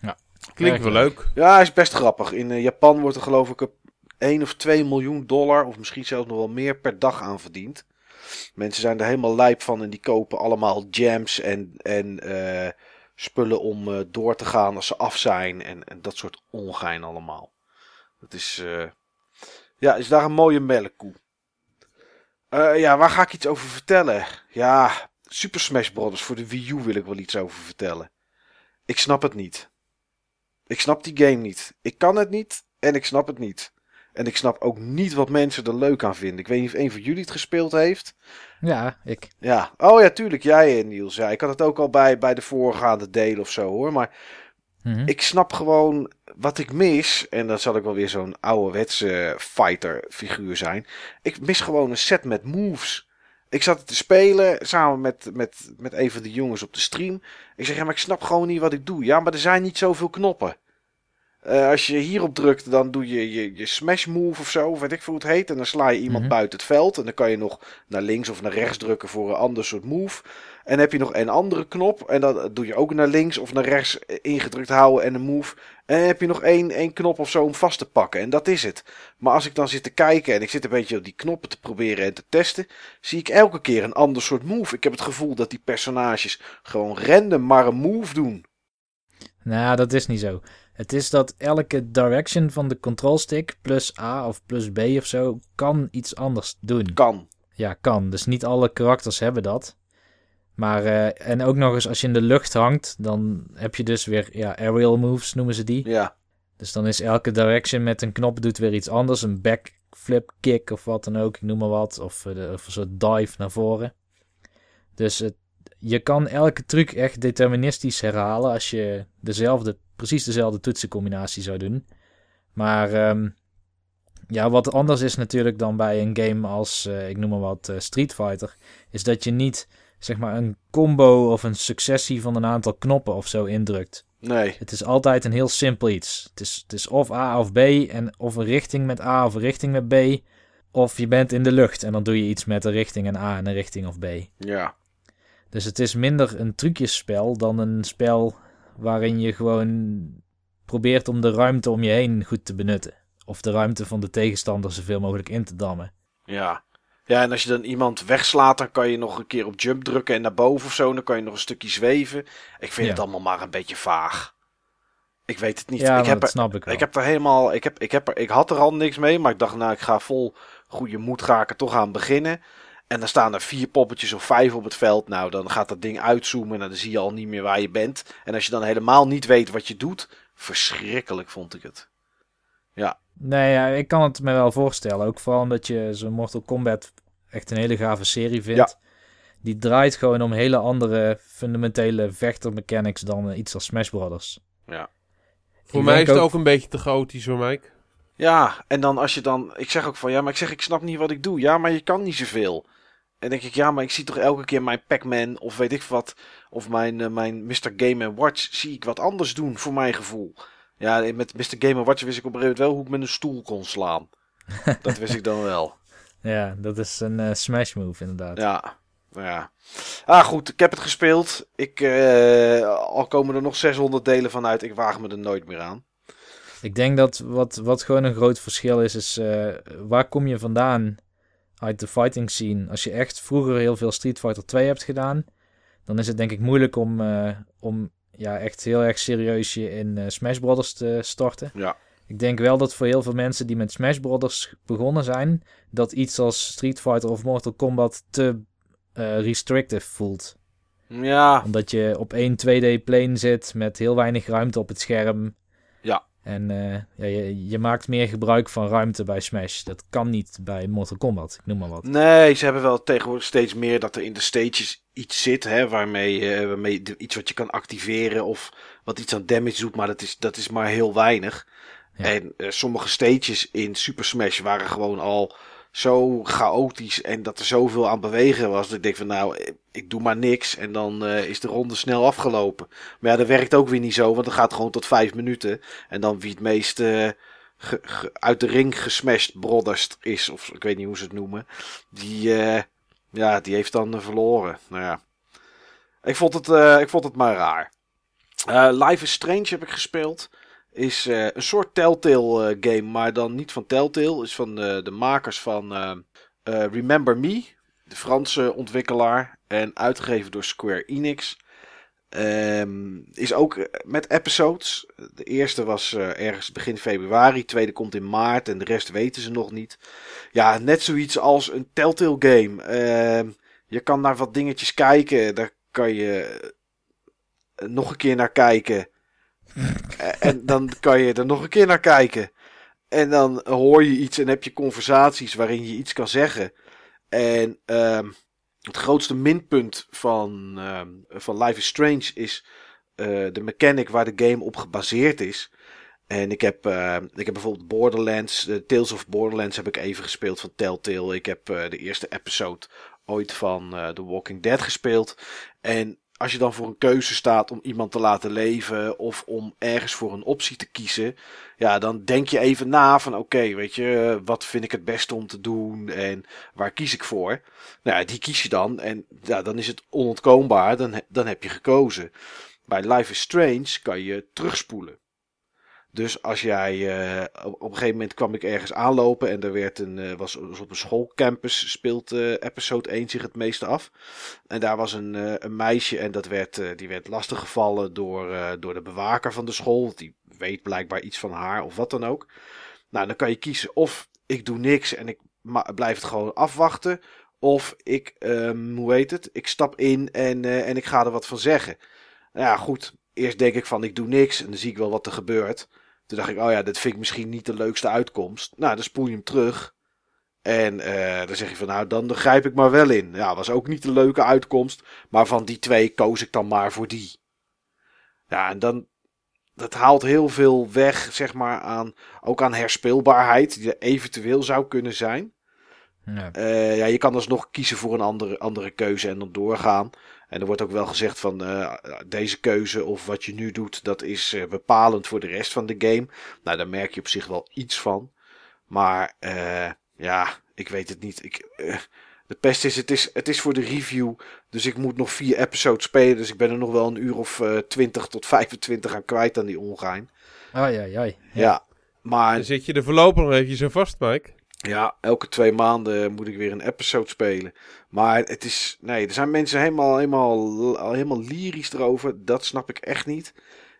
Ja. Klinkt wel leuk. Ja, is best grappig. In eh, Japan wordt er geloof ik 1 of 2 miljoen dollar, of misschien zelfs nog wel meer per dag aan verdiend. Mensen zijn er helemaal lijp van en die kopen allemaal jams en, en eh, spullen om eh, door te gaan als ze af zijn. En, dat soort ongein allemaal. Dat is, eh, ja, is daar een mooie melkkoe. Eh, ja, waar ga ik iets over vertellen? Ja, Super Smash Bros. voor de Wii U wil ik wel iets over vertellen. Ik snap het niet. Ik snap die game niet. Ik kan het niet en ik snap het niet. En ik snap ook niet wat mensen er leuk aan vinden. Ik weet niet of een van jullie het gespeeld heeft. Ja, ik. Ja, oh ja, tuurlijk. Jij, eh, Niels. Ja, ik had het ook al bij, bij de voorgaande delen of zo hoor. Maar Mhm. ik snap gewoon wat ik mis. En dan zal ik wel weer zo'n ouderwetse fighter figuur zijn. Ik mis gewoon een set met moves. Ik zat te spelen samen met, met, met een van de jongens op de stream. Ik zeg, ja, maar ik snap gewoon niet wat ik doe. Ja, maar er zijn niet zoveel knoppen. Eh, als je hierop drukt, dan doe je, je je smash move of zo, weet ik veel hoe het heet. En dan sla je iemand Mhm. buiten het veld. En dan kan je nog naar links of naar rechts drukken voor een ander soort move. En heb je nog een andere knop. En dan doe je ook naar links of naar rechts ingedrukt houden en een move. En heb je nog één, één knop of zo om vast te pakken. En dat is het. Maar als ik dan zit te kijken en ik zit een beetje op die knoppen te proberen en te testen. Zie ik elke keer een ander soort move. Ik heb het gevoel dat die personages gewoon random maar een move doen. Nou, dat is niet zo. Het is dat elke direction van de control stick plus A of plus B of zo kan iets anders doen. Kan. Ja, kan. Dus niet alle karakters hebben dat. Maar, eh, en ook nog eens als je in de lucht hangt, dan heb je dus weer, ja, aerial moves noemen ze die. Ja. Dus dan is elke direction met een knop doet weer iets anders. Een backflip kick of wat dan ook, ik noem maar wat. Of, eh, de- of een soort dive naar voren. Dus het, je kan elke truc echt deterministisch herhalen als je dezelfde, precies dezelfde toetsencombinatie zou doen. Maar ehm, ja, wat anders is natuurlijk dan bij een game als, eh, ik noem maar wat, eh, Street Fighter, is dat je niet zeg maar een combo of een successie van een aantal knoppen of zo indrukt. Nee. Het is altijd een heel simpel iets. Het is, het is of A of B en of een richting met A of een richting met B. Of je bent in de lucht en dan doe je iets met een richting en A en een richting of B. Ja. Dus het is minder een trucjesspel dan een spel waarin je gewoon probeert om de ruimte om je heen goed te benutten. Of de ruimte van de tegenstander zoveel mogelijk in te dammen. Ja. Ja, en als je dan iemand wegslaat, dan kan je nog een keer op jump drukken en naar boven of zo. Dan kan je nog een stukje zweven. Ik vind Ja. het allemaal maar een beetje vaag. Ik weet het niet. Ja, ik, heb dat er, snap ik wel. ik heb er helemaal. Ik, heb, ik, heb er, ik had er al niks mee, maar ik dacht, nou, ik ga vol goede moed ga ik er toch aan beginnen. En dan staan er vier poppetjes of vijf op het veld. Nou, dan gaat dat ding uitzoomen en dan zie je al niet meer waar je bent. En als je dan helemaal niet weet wat je doet, verschrikkelijk vond ik het. Nee, ja, ik kan het me wel voorstellen. Ook vooral omdat je zo'n Mortal Kombat echt een hele gave serie vindt. Die draait gewoon om hele andere fundamentele vechtermechanics dan eh, iets als Smash Brothers. Voor Ik mij is het ook- ook een beetje te chaotisch hoor, Mike. Ja, en dan als je dan. Ik zeg ook van ja, maar ik zeg, ik snap niet wat ik doe. Ja, maar je kan niet zoveel. En denk ik, ja, maar ik zie toch elke keer mijn Pac-Man of weet ik wat. Of mijn, eh, mijn Mr. Game Watch. Zie ik wat anders doen voor mijn gevoel. Ja, met Mr. Game Watch wist ik op een gegeven moment wel hoe ik met een stoel kon slaan. dat wist ik dan wel. Ja, dat is een eh, Smash move inderdaad. Ja, nou ja. Ah, goed, ik heb het gespeeld. Ik, eh, al komen er nog 600 delen van uit. Ik waag me er nooit meer aan. Ik denk dat wat, wat gewoon een groot verschil is, is eh, waar kom je vandaan uit de fighting scene? Als je echt vroeger heel veel Street Fighter 2 hebt gedaan, dan is het denk ik moeilijk om, eh, om ja, echt heel erg serieus je in eh, Smash Brothers te starten. Ja. Ik denk wel dat voor heel veel mensen die met Smash Brothers begonnen zijn, dat iets als Street Fighter of Mortal Kombat te eh, restrictive voelt. Ja, Omdat je op één 2D plane zit met heel weinig ruimte op het scherm. En eh, ja, je, je maakt meer gebruik van ruimte bij Smash. Dat kan niet bij Mortal Kombat, ik noem maar wat. Nee, ze hebben wel tegenwoordig steeds meer dat er in de stages iets zit, hè, waarmee, eh, waarmee iets wat je kan activeren of wat iets aan damage doet, maar dat is, dat is maar heel weinig. Ja. En eh, sommige stages in Super Smash waren gewoon al zo chaotisch en dat er zoveel aan bewegen was. Dat ik denk van nou, ik doe maar niks en dan eh, is de ronde snel afgelopen. Maar ja, dat werkt ook weer niet zo, want het gaat gewoon tot vijf minuten. En dan wie het meest eh, uit de ring gesmashed brodders is, of ik weet niet hoe ze het noemen, die, eh, ja, die heeft dan verloren. Nou ja, ik vond het, ik vond het maar raar. Life is Strange heb ik gespeeld. Is eh, een soort Telltale eh, game, maar dan niet van Telltale. Is van de, de makers van eh, eh, Remember Me, de Franse ontwikkelaar. En uitgegeven door Square Enix. Ehm, is ook eh, met episodes. De eerste was eh, ergens begin februari. De tweede komt in maart. En de rest weten ze nog niet. Ja, net zoiets als een Telltale game. Ehm, je kan naar wat dingetjes kijken. Daar kan je eh, nog een keer naar kijken. Eh, en dan kan je er nog een keer naar kijken. En dan hoor je iets en heb je conversaties waarin je iets kan zeggen. En ehm, het grootste minpunt van, ehm, van Life is Strange is eh, de mechanic waar de game op gebaseerd is. En ik heb, eh, ik heb bijvoorbeeld Borderlands, eh, Tales of Borderlands heb ik even gespeeld van Telltale. Ik heb de eerste episode ooit van The Walking Dead gespeeld. En als je dan voor een keuze staat om iemand te laten leven of om ergens voor een optie te kiezen, ja, dan denk je even na van oké, weet je, wat vind ik het beste om te doen en waar kies ik voor? Nou ja, die kies je dan en ja, dan is het onontkoombaar, dan, dan heb je gekozen. Bij Life is Strange kan je terugspoelen. Dus als jij eh, op, een gegeven moment kwam ik ergens aanlopen en er werd een, eh, was, op een schoolcampus speelt eh, episode 1 zich het meeste af. En daar was een, een meisje en dat werd, die werd lastiggevallen door, door de bewaker van de school. Die weet blijkbaar iets van haar of wat dan ook. Nou, dan kan je kiezen of ik doe niks en ik blijf het gewoon afwachten. Of ik, ehm, hoe heet het, ik stap in en, en ik ga er wat van zeggen. Nou ja, goed. Eerst denk ik van ik doe niks en dan zie ik wel wat er gebeurt. Toen dacht ik, oh ja, dit vind ik misschien niet de leukste uitkomst. Nou, dan spoel je hem terug. En eh, dan zeg je van nou, dan, grijp ik maar wel in. Ja, was ook niet de leuke uitkomst. Maar van die twee koos ik dan maar voor die. Ja, en dan. Dat haalt heel veel weg, zeg maar, aan, ook aan herspeelbaarheid, die er eventueel zou kunnen zijn. Ja. Eh, ja, je kan alsnog kiezen voor een andere, andere keuze en dan doorgaan. En er wordt ook wel gezegd van eh, deze keuze of wat je nu doet, dat is eh, bepalend voor de rest van de game. Nou, daar merk je op zich wel iets van. Maar eh, ja, ik weet het niet. Ik, de pest is het, is, het is voor de review. Dus ik moet nog vier episodes spelen. Dus ik ben er nog wel een uur of eh 20 tot 25 aan kwijt aan die ongein. Ai, ai, ai. Ja. Maar Dan zit je er voorlopig nog eventjes aan vast, Mike. Ja, elke twee maanden moet ik weer een episode spelen. Maar het is. Nee, er zijn mensen helemaal, helemaal, al helemaal lyrisch erover. Dat snap ik echt niet.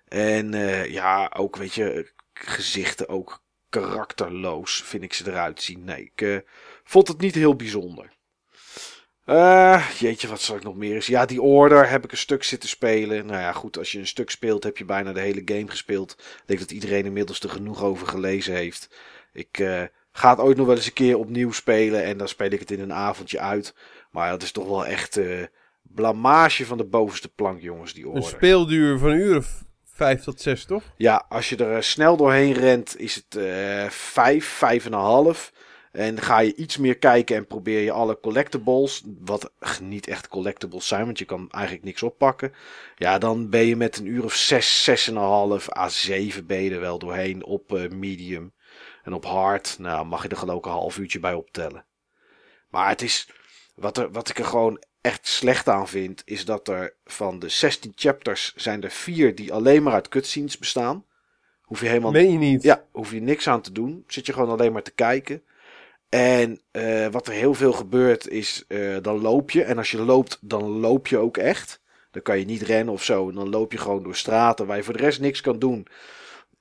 En eh, ja, ook weet je, gezichten ook karakterloos vind ik ze eruit zien. Nee, ik eh, vond het niet heel bijzonder. Eh, jeetje, wat zal ik nog meer eens? Ja, die Order heb ik een stuk zitten spelen. Nou ja, goed, als je een stuk speelt, heb je bijna de hele game gespeeld. Ik denk dat iedereen inmiddels er genoeg over gelezen heeft. Ik ga het ooit nog wel eens een keer opnieuw spelen en dan speel ik het in een avondje uit. Maar dat is toch wel echt eh blamage van de bovenste plank, jongens, die Een speelduur van een uur of vijf tot zes, toch? Ja, als je er eh, snel doorheen rent, is het eh vijf, vijf en een half. En ga je iets meer kijken en probeer je alle collectibles, wat niet echt collectibles zijn, want je kan eigenlijk niks oppakken. Ja, dan ben je met een uur of zes, zes en een half, à zeven ben je er wel doorheen op medium. En op hard, nou mag je er geloof ik een half uurtje bij optellen. Maar het is, wat, er, wat ik er gewoon echt slecht aan vind, is dat er van de 16 chapters zijn er vier die alleen maar uit cutscenes bestaan. Hoef je helemaal Meen je niet? ja, hoef je niks aan te doen. Zit je gewoon alleen maar te kijken. En eh, wat er heel veel gebeurt is, eh, dan loop je. En als je loopt, dan loop je ook echt. Dan kan je niet rennen of zo. Dan loop je gewoon door straten waar je voor de rest niks kan doen.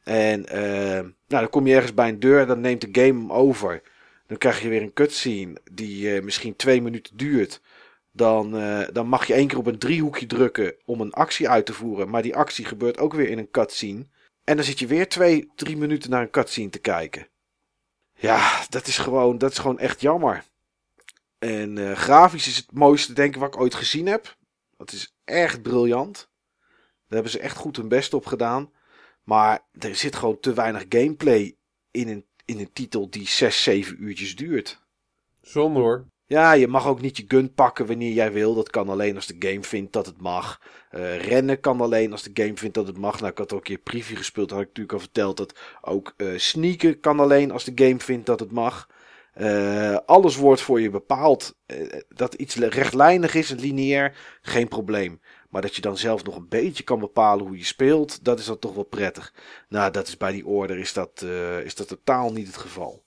En eh, nou, dan kom je ergens bij een deur, dan neemt de game hem over. Dan krijg je weer een cutscene die eh, misschien twee minuten duurt. Dan, eh, dan mag je één keer op een driehoekje drukken om een actie uit te voeren. Maar die actie gebeurt ook weer in een cutscene. En dan zit je weer twee, drie minuten naar een cutscene te kijken. Ja, dat is gewoon, dat is gewoon echt jammer. En eh, grafisch is het mooiste, denk ik, wat ik ooit gezien heb. Dat is echt briljant. Daar hebben ze echt goed hun best op gedaan. Maar er zit gewoon te weinig gameplay in een, in een titel die 6, 7 uurtjes duurt. Zonde hoor. Ja, je mag ook niet je gun pakken wanneer jij wil. Dat kan alleen als de game vindt dat het mag. Eh, rennen kan alleen als de game vindt dat het mag. Nou, ik had ook een keer preview gespeeld. Had ik natuurlijk al verteld dat ook eh, sneaken kan alleen als de game vindt dat het mag. Eh, alles wordt voor je bepaald. Dat iets rechtlijnig is lineair, geen probleem. Maar dat je dan zelf nog een beetje kan bepalen hoe je speelt, dat is dan toch wel prettig. Nou, dat is bij die order is dat, eh, is dat totaal niet het geval.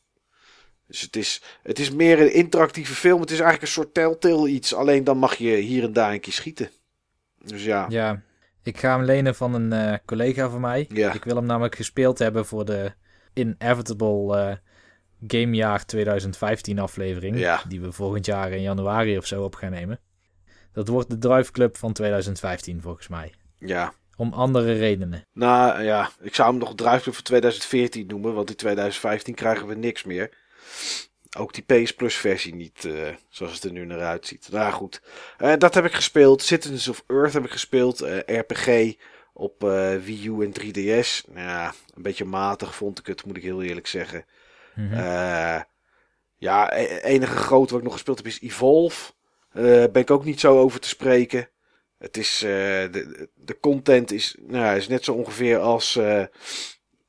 Dus het is, het is meer een interactieve film. Het is eigenlijk een soort telltale iets. Alleen dan mag je hier en daar een keer schieten. Dus ja. Ja, ik ga hem lenen van een eh, collega van mij. Ja. Ik wil hem namelijk gespeeld hebben voor de Inevitable eh, Gamejaar 2015 aflevering. Ja. Die we volgend jaar in januari of zo op gaan nemen. Dat wordt de Drive Club van 2015 volgens mij. Ja. Om andere redenen. Nou ja, ik zou hem nog Drive voor 2014 noemen. Want in 2015 krijgen we niks meer. Ook die PS Plus versie niet, eh, zoals het er nu naar uitziet. Nou goed, Eh, dat heb ik gespeeld. Citizens of Earth heb ik gespeeld. eh, RPG op Wii U en 3DS. Nou ja, een beetje matig vond ik het, moet ik heel eerlijk zeggen. Eh, ja, e- enige grote wat ik nog gespeeld heb is Evolve. Eh ben ik ook niet zo over te spreken. Het is, eh, de, de content is, nou, is net zo ongeveer als, eh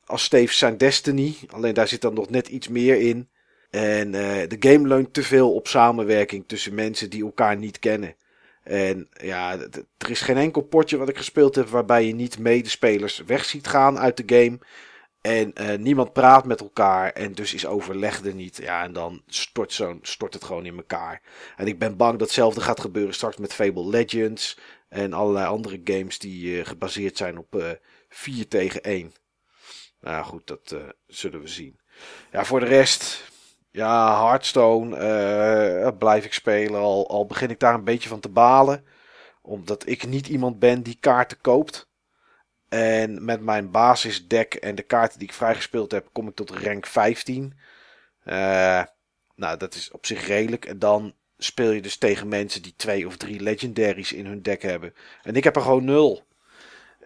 als Steve zijn Destiny. Alleen daar zit dan nog net iets meer in. En de game leunt te veel op samenwerking tussen mensen die elkaar niet kennen. En ja, er is geen enkel potje wat ik gespeeld heb waarbij je niet medespelers weg ziet gaan uit de game. En eh, niemand praat met elkaar en dus is overleg er niet. Ja, en dan stort, zo'n stort het gewoon in elkaar. En ik ben bang dat hetzelfde gaat gebeuren straks met Fable Legends. En allerlei andere games die eh, gebaseerd zijn op eh 4 tegen 1. Nou goed, dat zullen we zien. Ja, voor de rest. Ja, Hearthstone blijf ik spelen. Al, al begin ik daar een beetje van te balen. Omdat ik niet iemand ben die kaarten koopt. En met mijn basisdeck en de kaarten die ik vrijgespeeld heb, kom ik tot rank 15. Eh, nou, dat is op zich redelijk. En dan speel je dus tegen mensen die twee of drie legendaries in hun deck hebben. En ik heb er gewoon nul.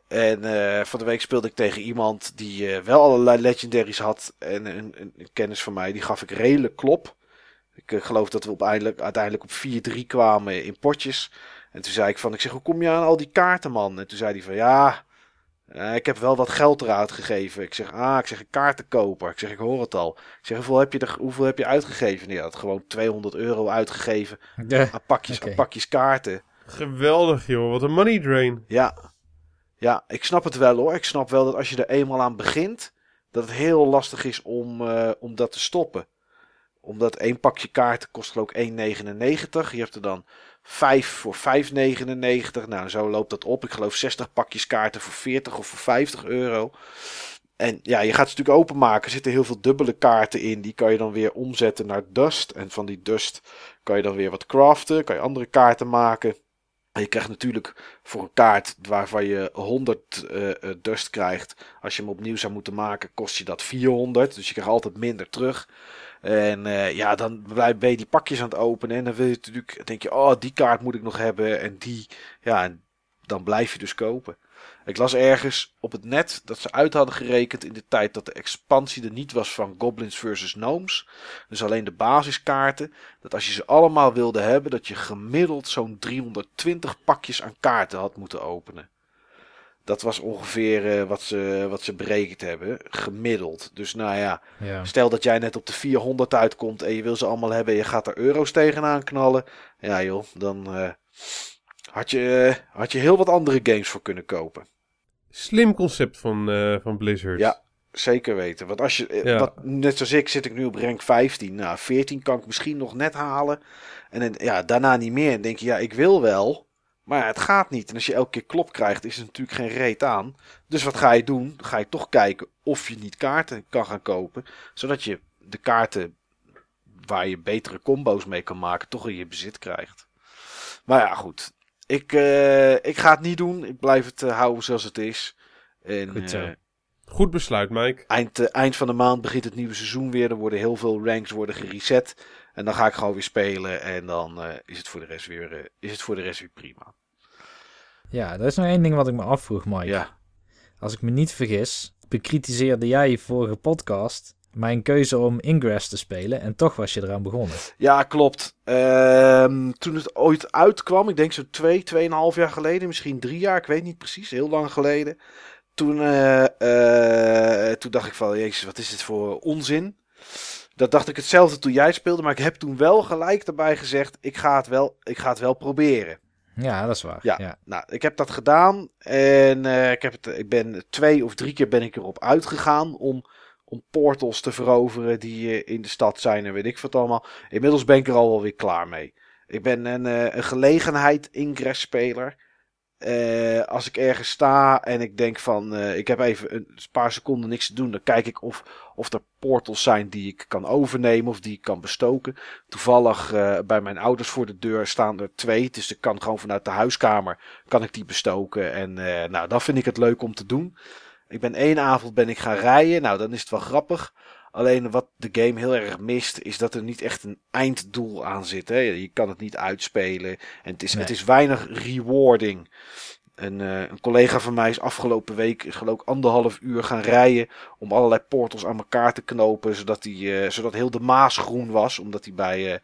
En eh, van de week speelde ik tegen iemand die eh, wel allerlei legendaries had. En een, een, kennis van mij, die gaf ik redelijk klop. Ik geloof dat we uiteindelijk op 4-3 kwamen in potjes. En toen zei ik van, ik zeg, hoe kom je aan al die kaarten, man? En toen zei hij van, ja, eh, ik heb wel wat geld eruit gegeven. Ik zeg, ah, ik zeg, een kaartenkoper. Ik zeg, ik hoor het al. Ik zeg, hoeveel heb je, er, hoeveel heb je uitgegeven? Nee, hij had gewoon 200 euro uitgegeven Ja. aan pakjes, aan pakjes kaarten. Geweldig, joh. Wat een money drain. Ja. ja, ik snap het wel hoor. Ik snap wel dat als je er eenmaal aan begint, dat het heel lastig is om, eh, om dat te stoppen. Omdat één pakje kaarten kost geloof ik 1,99. Je hebt er dan 5 voor 5,99. Nou, zo loopt dat op. Ik geloof 60 pakjes kaarten voor 40 of voor 50 euro. En ja, je gaat ze natuurlijk openmaken. Er zitten heel veel dubbele kaarten in. Die kan je dan weer omzetten naar dust. En van die dust kan je dan weer wat craften. Kan je andere kaarten maken. En je krijgt natuurlijk voor een kaart waarvan je 100 eh, eh, dust krijgt. Als je hem opnieuw zou moeten maken, kost je dat 400. Dus je krijgt altijd minder terug. En eh, ja, dan ben je die pakjes aan het openen. En dan wil je natuurlijk, denk je, oh, die kaart moet ik nog hebben. En die, ja, en dan blijf je dus kopen. Ik las ergens op het net dat ze uit hadden gerekend in de tijd dat de expansie er niet was van Goblins versus Gnomes. Dus alleen de basiskaarten. Dat als je ze allemaal wilde hebben, dat je gemiddeld zo'n 320 pakjes aan kaarten had moeten openen. Dat was ongeveer eh, wat, ze, wat ze berekend hebben. Gemiddeld. Dus nou ja, Ja. Stel dat jij net op de 400 uitkomt en je wil ze allemaal hebben en je gaat er euro's tegenaan knallen. Ja joh, dan eh, had, je, eh, had je heel wat andere games voor kunnen kopen. Slim concept van, van Blizzard. Ja. Zeker weten. Want als je, Ja. net zoals ik, zit ik nu op rank 15. Nou, 14 kan ik misschien nog net halen. En dan, ja, daarna niet meer. En denk je, ja, ik wil wel. Maar ja, het gaat niet. En als je elke keer klop krijgt, is er natuurlijk geen reet aan. Dus wat ga je doen? Dan ga je toch kijken of je niet kaarten kan gaan kopen. Zodat je de kaarten waar je betere combo's mee kan maken, toch in je bezit krijgt. Maar ja, goed. Ik, eh, ik ga het niet doen. Ik blijf het eh, houden zoals het is. En, Goed eh, Goed besluit, Mike. Eind, eind van de maand begint het nieuwe seizoen weer. Er worden heel veel ranks worden gereset. En dan ga ik gewoon weer spelen. En dan eh, is, het voor de rest weer, eh, is het voor de rest weer prima. ja, er is nog één ding wat ik me afvroeg, Mike. Ja, Als ik me niet vergis, bekritiseerde jij vorige podcast mijn keuze om Ingress te spelen en toch was je eraan begonnen. ja klopt. Ehm, toen het ooit uitkwam, ik denk zo twee, tweeënhalf jaar geleden, misschien drie jaar, ik weet niet precies, heel lang geleden. Toen, eh, toen dacht ik van, jezus, wat is dit voor onzin? Dat dacht ik hetzelfde toen jij speelde, maar ik heb toen wel gelijk daarbij gezegd, ik ga het wel, ik ga het wel proberen. Ja, dat is waar. Ja. Ja. Nou, ik heb dat gedaan en eh, ik, heb het, ik ben twee of drie keer ben ik erop uitgegaan om, om portals te veroveren die eh, in de stad zijn en weet ik wat allemaal. Inmiddels ben ik er al wel weer klaar mee. Ik ben een, eh, een gelegenheid ingress speler. Als ik ergens sta en ik denk van ik heb even een paar seconden niks te doen, dan kijk ik of, of er portals zijn die ik kan overnemen of die ik kan bestoken. Toevallig eh, bij mijn ouders voor de deur staan er twee, dus ik kan gewoon vanuit de huiskamer kan ik die bestoken. En eh, nou, dat vind ik het leuk om te doen. Ik ben één avond ben ik gaan rijden, nou dan is het wel grappig. Alleen wat de game heel erg mist, is dat er niet echt een einddoel aan zit. Hè? Je kan het niet uitspelen. En het is, Nee. het is weinig rewarding. Een, eh, een collega van mij is afgelopen week is geloof ik anderhalf uur gaan rijden om allerlei portals aan elkaar te knopen, zodat, die, eh, zodat heel de Maas groen was. Omdat hij bij,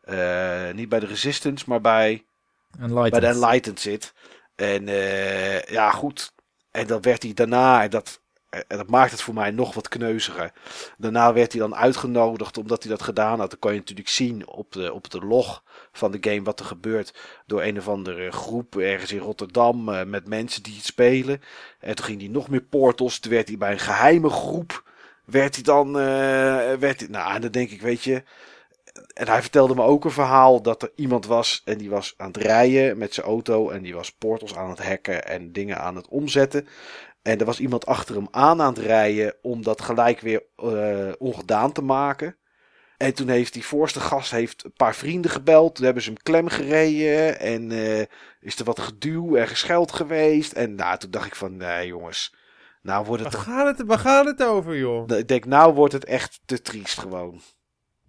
eh, niet bij de Resistance, maar bij Enlightened. bij de Enlightened zit. En ja, goed. En dan werd hij daarna, en dat, en dat maakt het voor mij nog wat kneuziger. Daarna werd hij dan uitgenodigd omdat hij dat gedaan had. Dan kan je natuurlijk zien op de, op de log van de game wat er gebeurt. Door een of andere groep ergens in Rotterdam eh, met mensen die het spelen. En toen ging hij nog meer portals. Toen werd hij bij een geheime groep. Werd hij dan. eh, werd hij, nou, en dan denk ik, weet je. En hij vertelde me ook een verhaal dat er iemand was en die was aan het rijden met zijn auto en die was portals aan het hacken en dingen aan het omzetten. En er was iemand achter hem aan aan het rijden om dat gelijk weer eh, ongedaan te maken. En toen heeft die voorste gast heeft een paar vrienden gebeld. Toen hebben ze hem klem gereden. En eh, is er wat geduw en gescheld geweest. En nou, toen dacht ik van, nee jongens. Nou wordt Waar het... gaat het, waar gaat het over, joh? Ik denk, nou wordt het echt te triest gewoon.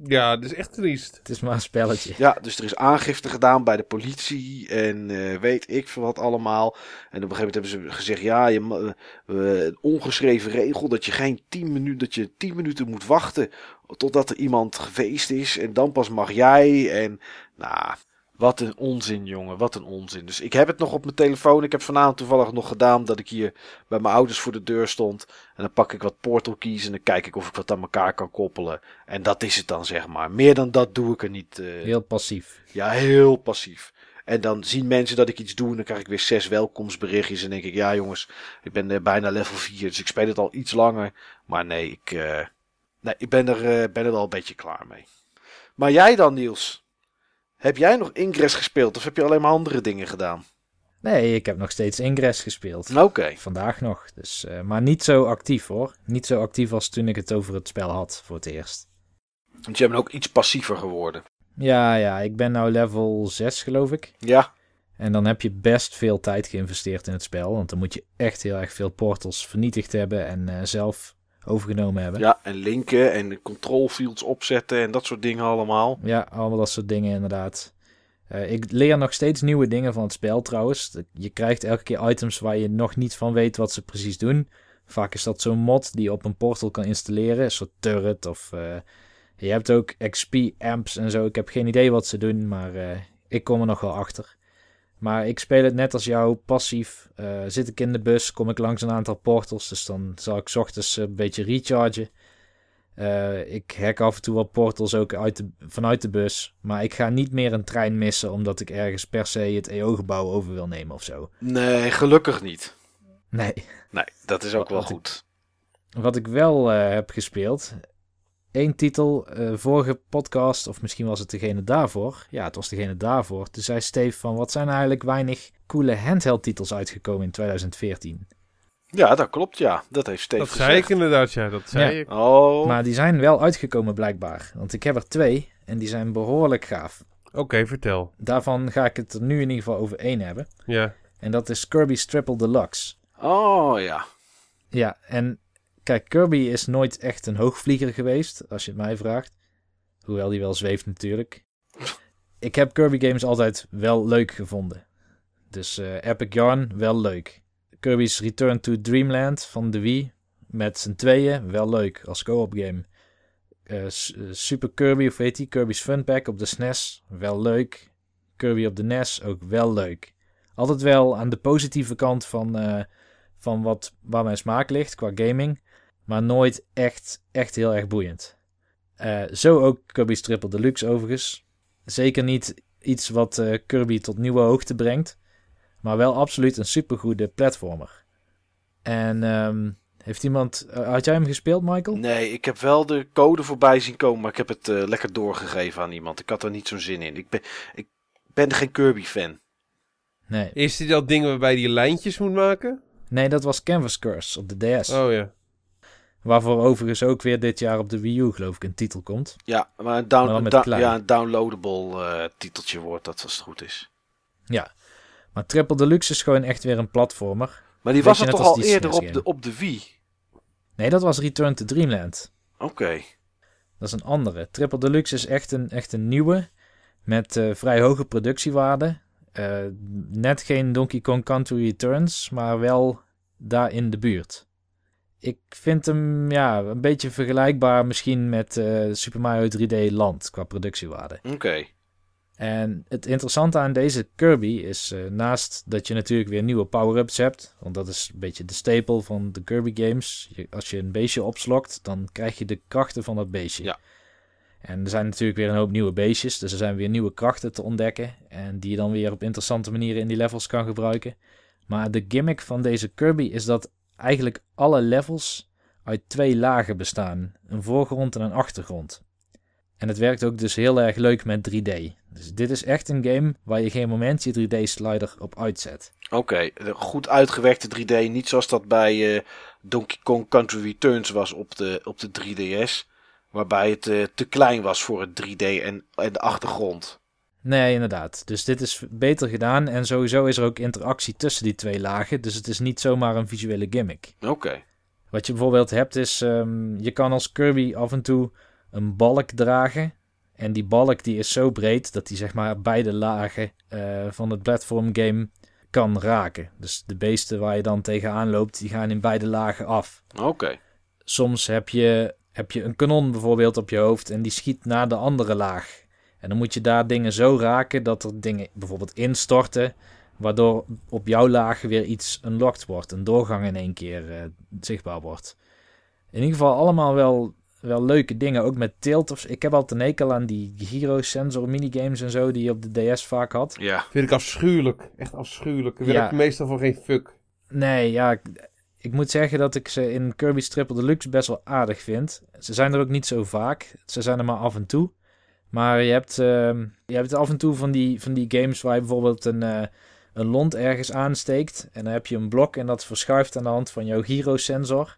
Ja, dat is echt triest. Het is maar een spelletje. Ja, dus er is aangifte gedaan bij de politie en eh, weet ik veel wat allemaal. En op een gegeven moment hebben ze gezegd, ja, je, ma- eh, een ongeschreven regel dat je geen 10 minuten, dat je 10 minuten moet wachten totdat er iemand geweest is en dan pas mag jij. En nou, wat een onzin, jongen, wat een onzin. Dus ik heb het nog op mijn telefoon. Ik heb vanavond toevallig nog gedaan dat ik hier bij mijn ouders voor de deur stond. En dan pak ik wat portal keys en dan kijk ik of ik wat aan elkaar kan koppelen. En dat is het dan, zeg maar. Meer dan dat doe ik er niet. eh, Heel passief. ja, heel passief. En dan zien mensen dat ik iets doe en dan krijg ik weer zes welkomstberichtjes. En denk ik, ja jongens, ik ben eh, bijna level 4, dus ik speel het al iets langer. Maar nee, ik, eh, nee, ik ben, er, ben er al een beetje klaar mee. Maar jij dan, Niels? Heb jij nog Ingress gespeeld of heb je alleen maar andere dingen gedaan? Nee, ik heb nog steeds Ingress gespeeld. Oké. Vandaag nog. Dus, eh, maar niet zo actief hoor. Niet zo actief als toen ik het over het spel had voor het eerst. Want jij bent ook iets passiever geworden. Ja, ja, ik ben nou level 6 geloof ik. Ja, En dan heb je best veel tijd geïnvesteerd in het spel. Want dan moet je echt heel erg veel portals vernietigd hebben en eh, zelf overgenomen hebben. ja, en linken en control fields opzetten en dat soort dingen allemaal. Ja, allemaal dat soort dingen inderdaad. Eh, ik leer nog steeds nieuwe dingen van het spel trouwens. Je krijgt elke keer items waar je nog niet van weet wat ze precies doen. Vaak is dat zo'n mod die je op een portal kan installeren. Een soort turret of... eh, je hebt ook XP amps en zo. Ik heb geen idee wat ze doen, maar eh, ik kom er nog wel achter. Maar ik speel het net als jou, passief. Eh, zit ik in de bus, kom ik langs een aantal portals. Dus dan zal ik ochtends een beetje rechargen. Eh, ik hack af en toe wat portals ook uit de, vanuit de bus. Maar ik ga niet meer een trein missen omdat ik ergens per se het EO-gebouw over wil nemen of zo. Nee, gelukkig niet. Nee. Nee, dat is ook wel Wat ik- goed. Wat ik wel eh, heb gespeeld. Eén titel, eh, vorige podcast, of misschien was het degene daarvoor. Ja, het was degene daarvoor. Toen zei Steve van, wat zijn er eigenlijk weinig coole handheld titels uitgekomen in 2014. Ja, dat klopt, ja. Dat heeft Steve Dat zei gezegd. ik inderdaad, ja. Dat zei Ja. ik. Oh, Maar die zijn wel uitgekomen blijkbaar. Want ik heb er twee en die zijn behoorlijk gaaf. Oké, vertel. Daarvan ga ik het er nu in ieder geval over één hebben. Ja. En dat is Kirby's Triple Deluxe. oh ja. Ja, en kijk, Kirby is nooit echt een hoogvlieger geweest, als je het mij vraagt. Hoewel die wel zweeft natuurlijk. Ik heb Kirby games altijd wel leuk gevonden. Dus eh, Epic Yarn, wel leuk. Kirby's Return to Dreamland van de Wii, met z'n tweeën, wel leuk als co-op game. Eh, eh, Super Kirby, of weet die, Kirby's Fun Pack op de SNES, wel leuk. Kirby op de NES, ook wel leuk. Altijd wel aan de positieve kant van, van wat, waar mijn smaak ligt qua gaming. Maar nooit echt, echt heel erg boeiend. Eh, zo ook Kirby's Triple Deluxe overigens. Zeker niet iets wat eh, Kirby tot nieuwe hoogte brengt. Maar wel absoluut een supergoede platformer. En ehm, heeft iemand... eh, had jij hem gespeeld, Michael? Nee, ik heb wel de code voorbij zien komen, maar ik heb het eh, lekker doorgegeven aan iemand. Ik had er niet zo'n zin in. Ik ben, ik ben geen Kirby-fan. Nee. Is dit dat ding waarbij je die lijntjes moet maken? Nee, dat was Canvas Curse op de DS. Oh ja. Waarvoor overigens ook weer dit jaar op de Wii U, geloof ik, een titel komt. Ja, maar een, down, Maar da- ja, een downloadable eh, titeltje wordt dat als het goed is. Ja. Maar Triple Deluxe is gewoon echt weer een platformer. Maar die was er toch al eerder op de, op de Wii? Nee, dat was Return to Dreamland. Oké. Dat is een andere. Triple Deluxe is echt een, echt een nieuwe. Met eh, vrij hoge productiewaarde. Eh, net geen Donkey Kong Country Returns, maar wel daar in de buurt. Ik vind hem ja, een beetje vergelijkbaar misschien met eh, Super Mario 3D Land qua productiewaarde. Oké. En het interessante aan deze Kirby is, eh, naast dat je natuurlijk weer nieuwe power-ups hebt, want dat is een beetje de stapel van de Kirby games. Je- als je een beestje opslokt, dan krijg je de krachten van dat beestje. Ja. En er zijn natuurlijk weer een hoop nieuwe beestjes, dus er zijn weer nieuwe krachten te ontdekken en die je dan weer op interessante manieren in die levels kan gebruiken. Maar de gimmick van deze Kirby is dat eigenlijk alle levels uit twee lagen bestaan: een voorgrond en een achtergrond. En het werkt ook dus heel erg leuk met 3D. Dus dit is echt een game waar je geen moment je 3D-slider op uitzet. Oké, de goed uitgewerkte 3D. Niet zoals dat bij eh, Donkey Kong Country Returns was op de, op de 3DS. Waarbij het eh, te klein was voor het 3D en, en de achtergrond. Nee, inderdaad. Dus dit is beter gedaan. En sowieso is er ook interactie tussen die twee lagen. Dus het is niet zomaar een visuele gimmick. Oké. Wat je bijvoorbeeld hebt is, ehm, je kan als Kirby af en toe een balk dragen. En die balk die is zo breed dat die zeg maar beide lagen eh, van het platform game kan raken. Dus de beesten waar je dan tegenaan loopt, die gaan in beide lagen af. Oké. Soms heb je, heb je een kanon bijvoorbeeld op je hoofd en die schiet naar de andere laag. En dan moet je daar dingen zo raken dat er dingen bijvoorbeeld instorten, waardoor op jouw laag weer iets unlocked wordt, een doorgang in één keer eh, zichtbaar wordt. In ieder geval allemaal wel, wel leuke dingen, ook met tilt. Of, ik heb altijd een hekel aan die gyrosensor minigames en zo die je op de DS vaak had. Ja. Vind ik afschuwelijk. Echt afschuwelijk. Ik werk Ja. meestal voor geen fuck. Nee, ja, ik, ik moet zeggen dat ik ze in Kirby's Triple Deluxe best wel aardig vind. Ze zijn er ook niet zo vaak. Ze zijn er maar af en toe. Maar je hebt, ehm, je hebt af en toe van die, van die games waar je bijvoorbeeld een, eh, een lont ergens aansteekt. En dan heb je een blok en dat verschuift aan de hand van jouw gyrosensor.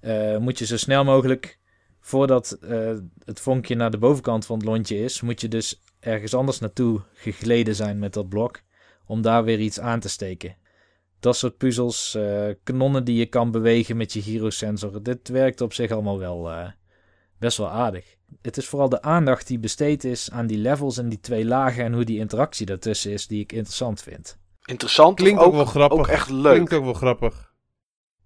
Eh, moet je zo snel mogelijk, voordat eh, het vonkje naar de bovenkant van het lontje is, moet je dus ergens anders naartoe gegleden zijn met dat blok. Om daar weer iets aan te steken. Dat soort puzzels, eh, kanonnen die je kan bewegen met je gyrosensor. Dit werkt op zich allemaal wel best wel aardig. Het is vooral de aandacht die besteed is aan die levels en die twee lagen en hoe die interactie daartussen is die ik interessant vind. Interessant. Klinkt ook, ook wel grappig. Ook echt leuk. Klinkt ook wel grappig.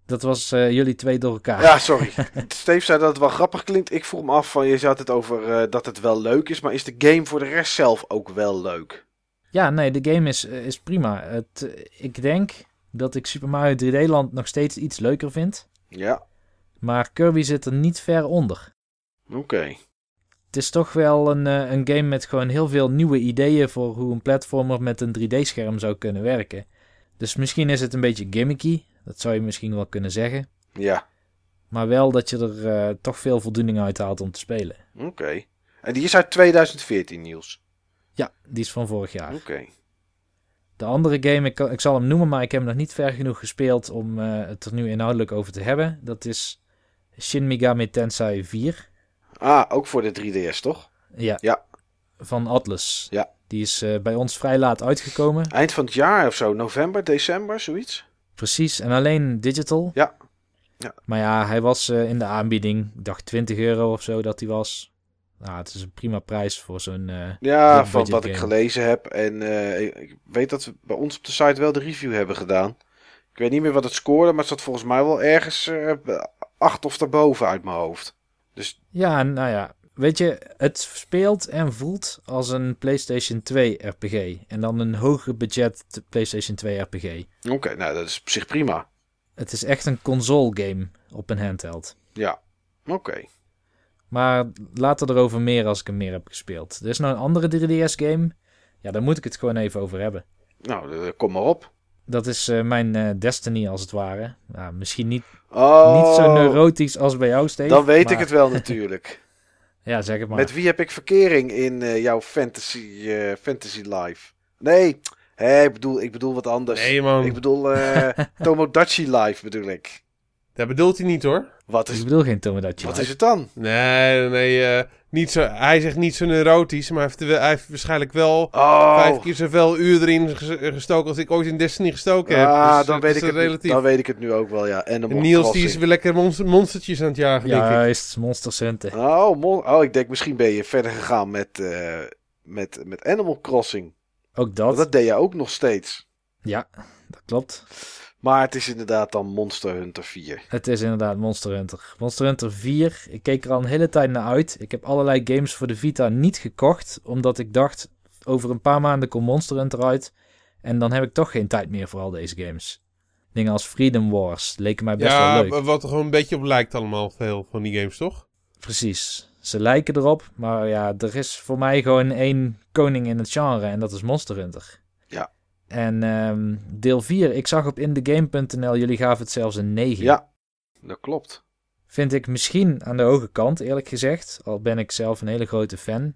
Dat was eh, jullie twee door elkaar. Ja, sorry. Steve zei dat het wel grappig klinkt. Ik vroeg me af van, je had het over eh, dat het wel leuk is. Maar is de game voor de rest zelf ook wel leuk? Ja, nee, de game is, eh, is prima. Het, ik denk dat ik Super Mario 3D Land nog steeds iets leuker vind. Ja. Maar Kirby zit er niet ver onder. Oké. Het is toch wel een, eh, een game met gewoon heel veel nieuwe ideeën voor hoe een platformer met een 3D-scherm zou kunnen werken. Dus misschien is het een beetje gimmicky, dat zou je misschien wel kunnen zeggen. Ja. Maar wel dat je er eh, toch veel voldoening uit haalt om te spelen. Oké. En die is uit 2014, Niels. Ja, die is van vorig jaar. Oké. De andere game, ik, ik zal hem noemen, maar ik heb hem nog niet ver genoeg gespeeld om eh, het er nu inhoudelijk over te hebben. Dat is Shin Megami Tensei 4. Ah, ook voor de 3DS, toch? Ja. Ja. Van Atlas. Ja. Die is eh, bij ons vrij laat uitgekomen. Eind van het jaar of zo. November, december, zoiets. Precies, en alleen digital. Ja. Ja. Maar ja, hij was eh, in de aanbieding. Ik dacht 20 euro of zo dat hij was. Nou, het is een prima prijs voor zo'n... eh, Ja, van wat ik gelezen heb. En ik- weet dat we bij ons op de site wel de review hebben gedaan. Ik weet niet meer wat het scoorde, maar het zat volgens mij wel ergens acht of daarboven uit mijn hoofd. Dus Ja, nou ja. Weet je, het speelt en voelt als een PlayStation 2 RPG. En dan een hoger budget PlayStation 2 RPG. oké, nou dat is op zich prima. Het is echt een console game op een handheld. Ja, oké. Maar later erover meer als ik hem meer heb gespeeld. Er is nou een andere 3DS game. Ja, daar moet ik het gewoon even over hebben. Nou, eh, kom maar op. Dat is eh, mijn eh, Destiny als het ware. Nou, misschien niet, Oh, niet zo neurotisch als bij jou, Steve. dan weet maar- ik het wel natuurlijk. Ja, zeg het maar. Met wie heb ik verkering in eh, jouw fantasy, eh, fantasy life? Nee, ik, bedoel, ik bedoel wat anders. Nee, man. Ik bedoel eh Tomodachi life bedoel ik. Dat bedoelt hij niet hoor. Wat Ik is, bedoel geen Tomodachi. wat Life. is het dan? Nee, nee, eh, niet zo, hij zegt niet zo neurotisch, maar hij heeft, wel- hij heeft waarschijnlijk wel Oh, vijf keer zoveel uur erin ges- gestoken als ik ooit in Destiny gestoken heb. ah, Dus, dan, weet ik het, relatief. dan weet ik het nu ook wel, ja. Animal En Niels die is weer lekker monster- monstertjes aan het jagen, denk ik. Juist, Monster Hunter. Oh, mon- oh, ik denk misschien ben je verder gegaan met, eh, met, met Animal Crossing. Ook Want dat. dat deed je ook nog steeds. Ja, dat klopt. Maar het is inderdaad dan Monster Hunter 4. Het is inderdaad Monster Hunter. Monster Hunter 4, ik keek er al een hele tijd naar uit. Ik heb allerlei games voor de Vita niet gekocht, omdat ik dacht, over een paar maanden komt Monster Hunter uit. En dan heb ik toch geen tijd meer voor al deze games. Dingen als Freedom Wars leken mij best ja, wel leuk. wa- wat er gewoon een beetje op lijkt allemaal, veel van die games, toch? Precies. Ze lijken erop, maar ja, er is voor mij gewoon één koning in het genre en dat is Monster Hunter. Ja. En ehm, deel 4, ik zag op indegame.nl, jullie gaven het zelfs een 9. Ja, dat klopt. Vind ik misschien aan de hoge kant, eerlijk gezegd. Al ben ik zelf een hele grote fan.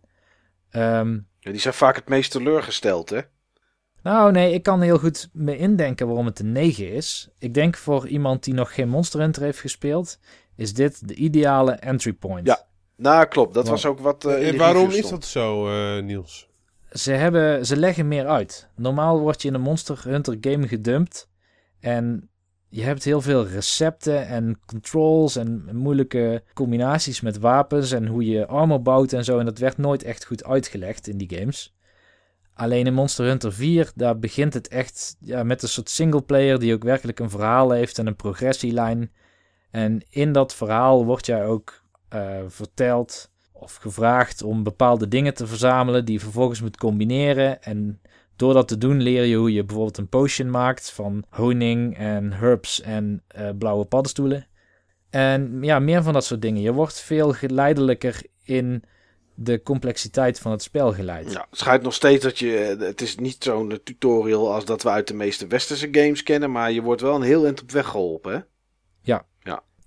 Ehm, Ja, die zijn vaak het meest teleurgesteld, hè? nou, nee, ik kan heel goed me indenken waarom het een 9 is. Ik denk voor iemand die nog geen Monster Hunter heeft gespeeld, is dit de ideale entry point. Ja. Nou, klopt. Dat Wow. was ook wat eh, in de waarom is dat zo, eh, Niels? Ze, hebben, ze leggen meer uit. Normaal word je in een Monster Hunter game gedumpt. En je hebt heel veel recepten en controls en moeilijke combinaties met wapens en hoe je armor bouwt en zo. En dat werd nooit echt goed uitgelegd in die games. Alleen in Monster Hunter 4, daar begint het echt ja, met een soort singleplayer die ook werkelijk een verhaal heeft en een progressielijn. En in dat verhaal wordt jij ook eh, verteld of gevraagd om bepaalde dingen te verzamelen die je vervolgens moet combineren. En door dat te doen leer je hoe je bijvoorbeeld een potion maakt van honing en herbs en eh, blauwe paddenstoelen. En ja, meer van dat soort dingen. Je wordt veel geleidelijker in de complexiteit van het spel geleid. Ja, het schijnt nog steeds dat je... Het is niet zo'n tutorial als dat we uit de meeste westerse games kennen. Maar je wordt wel een heel eind op weg geholpen, hè?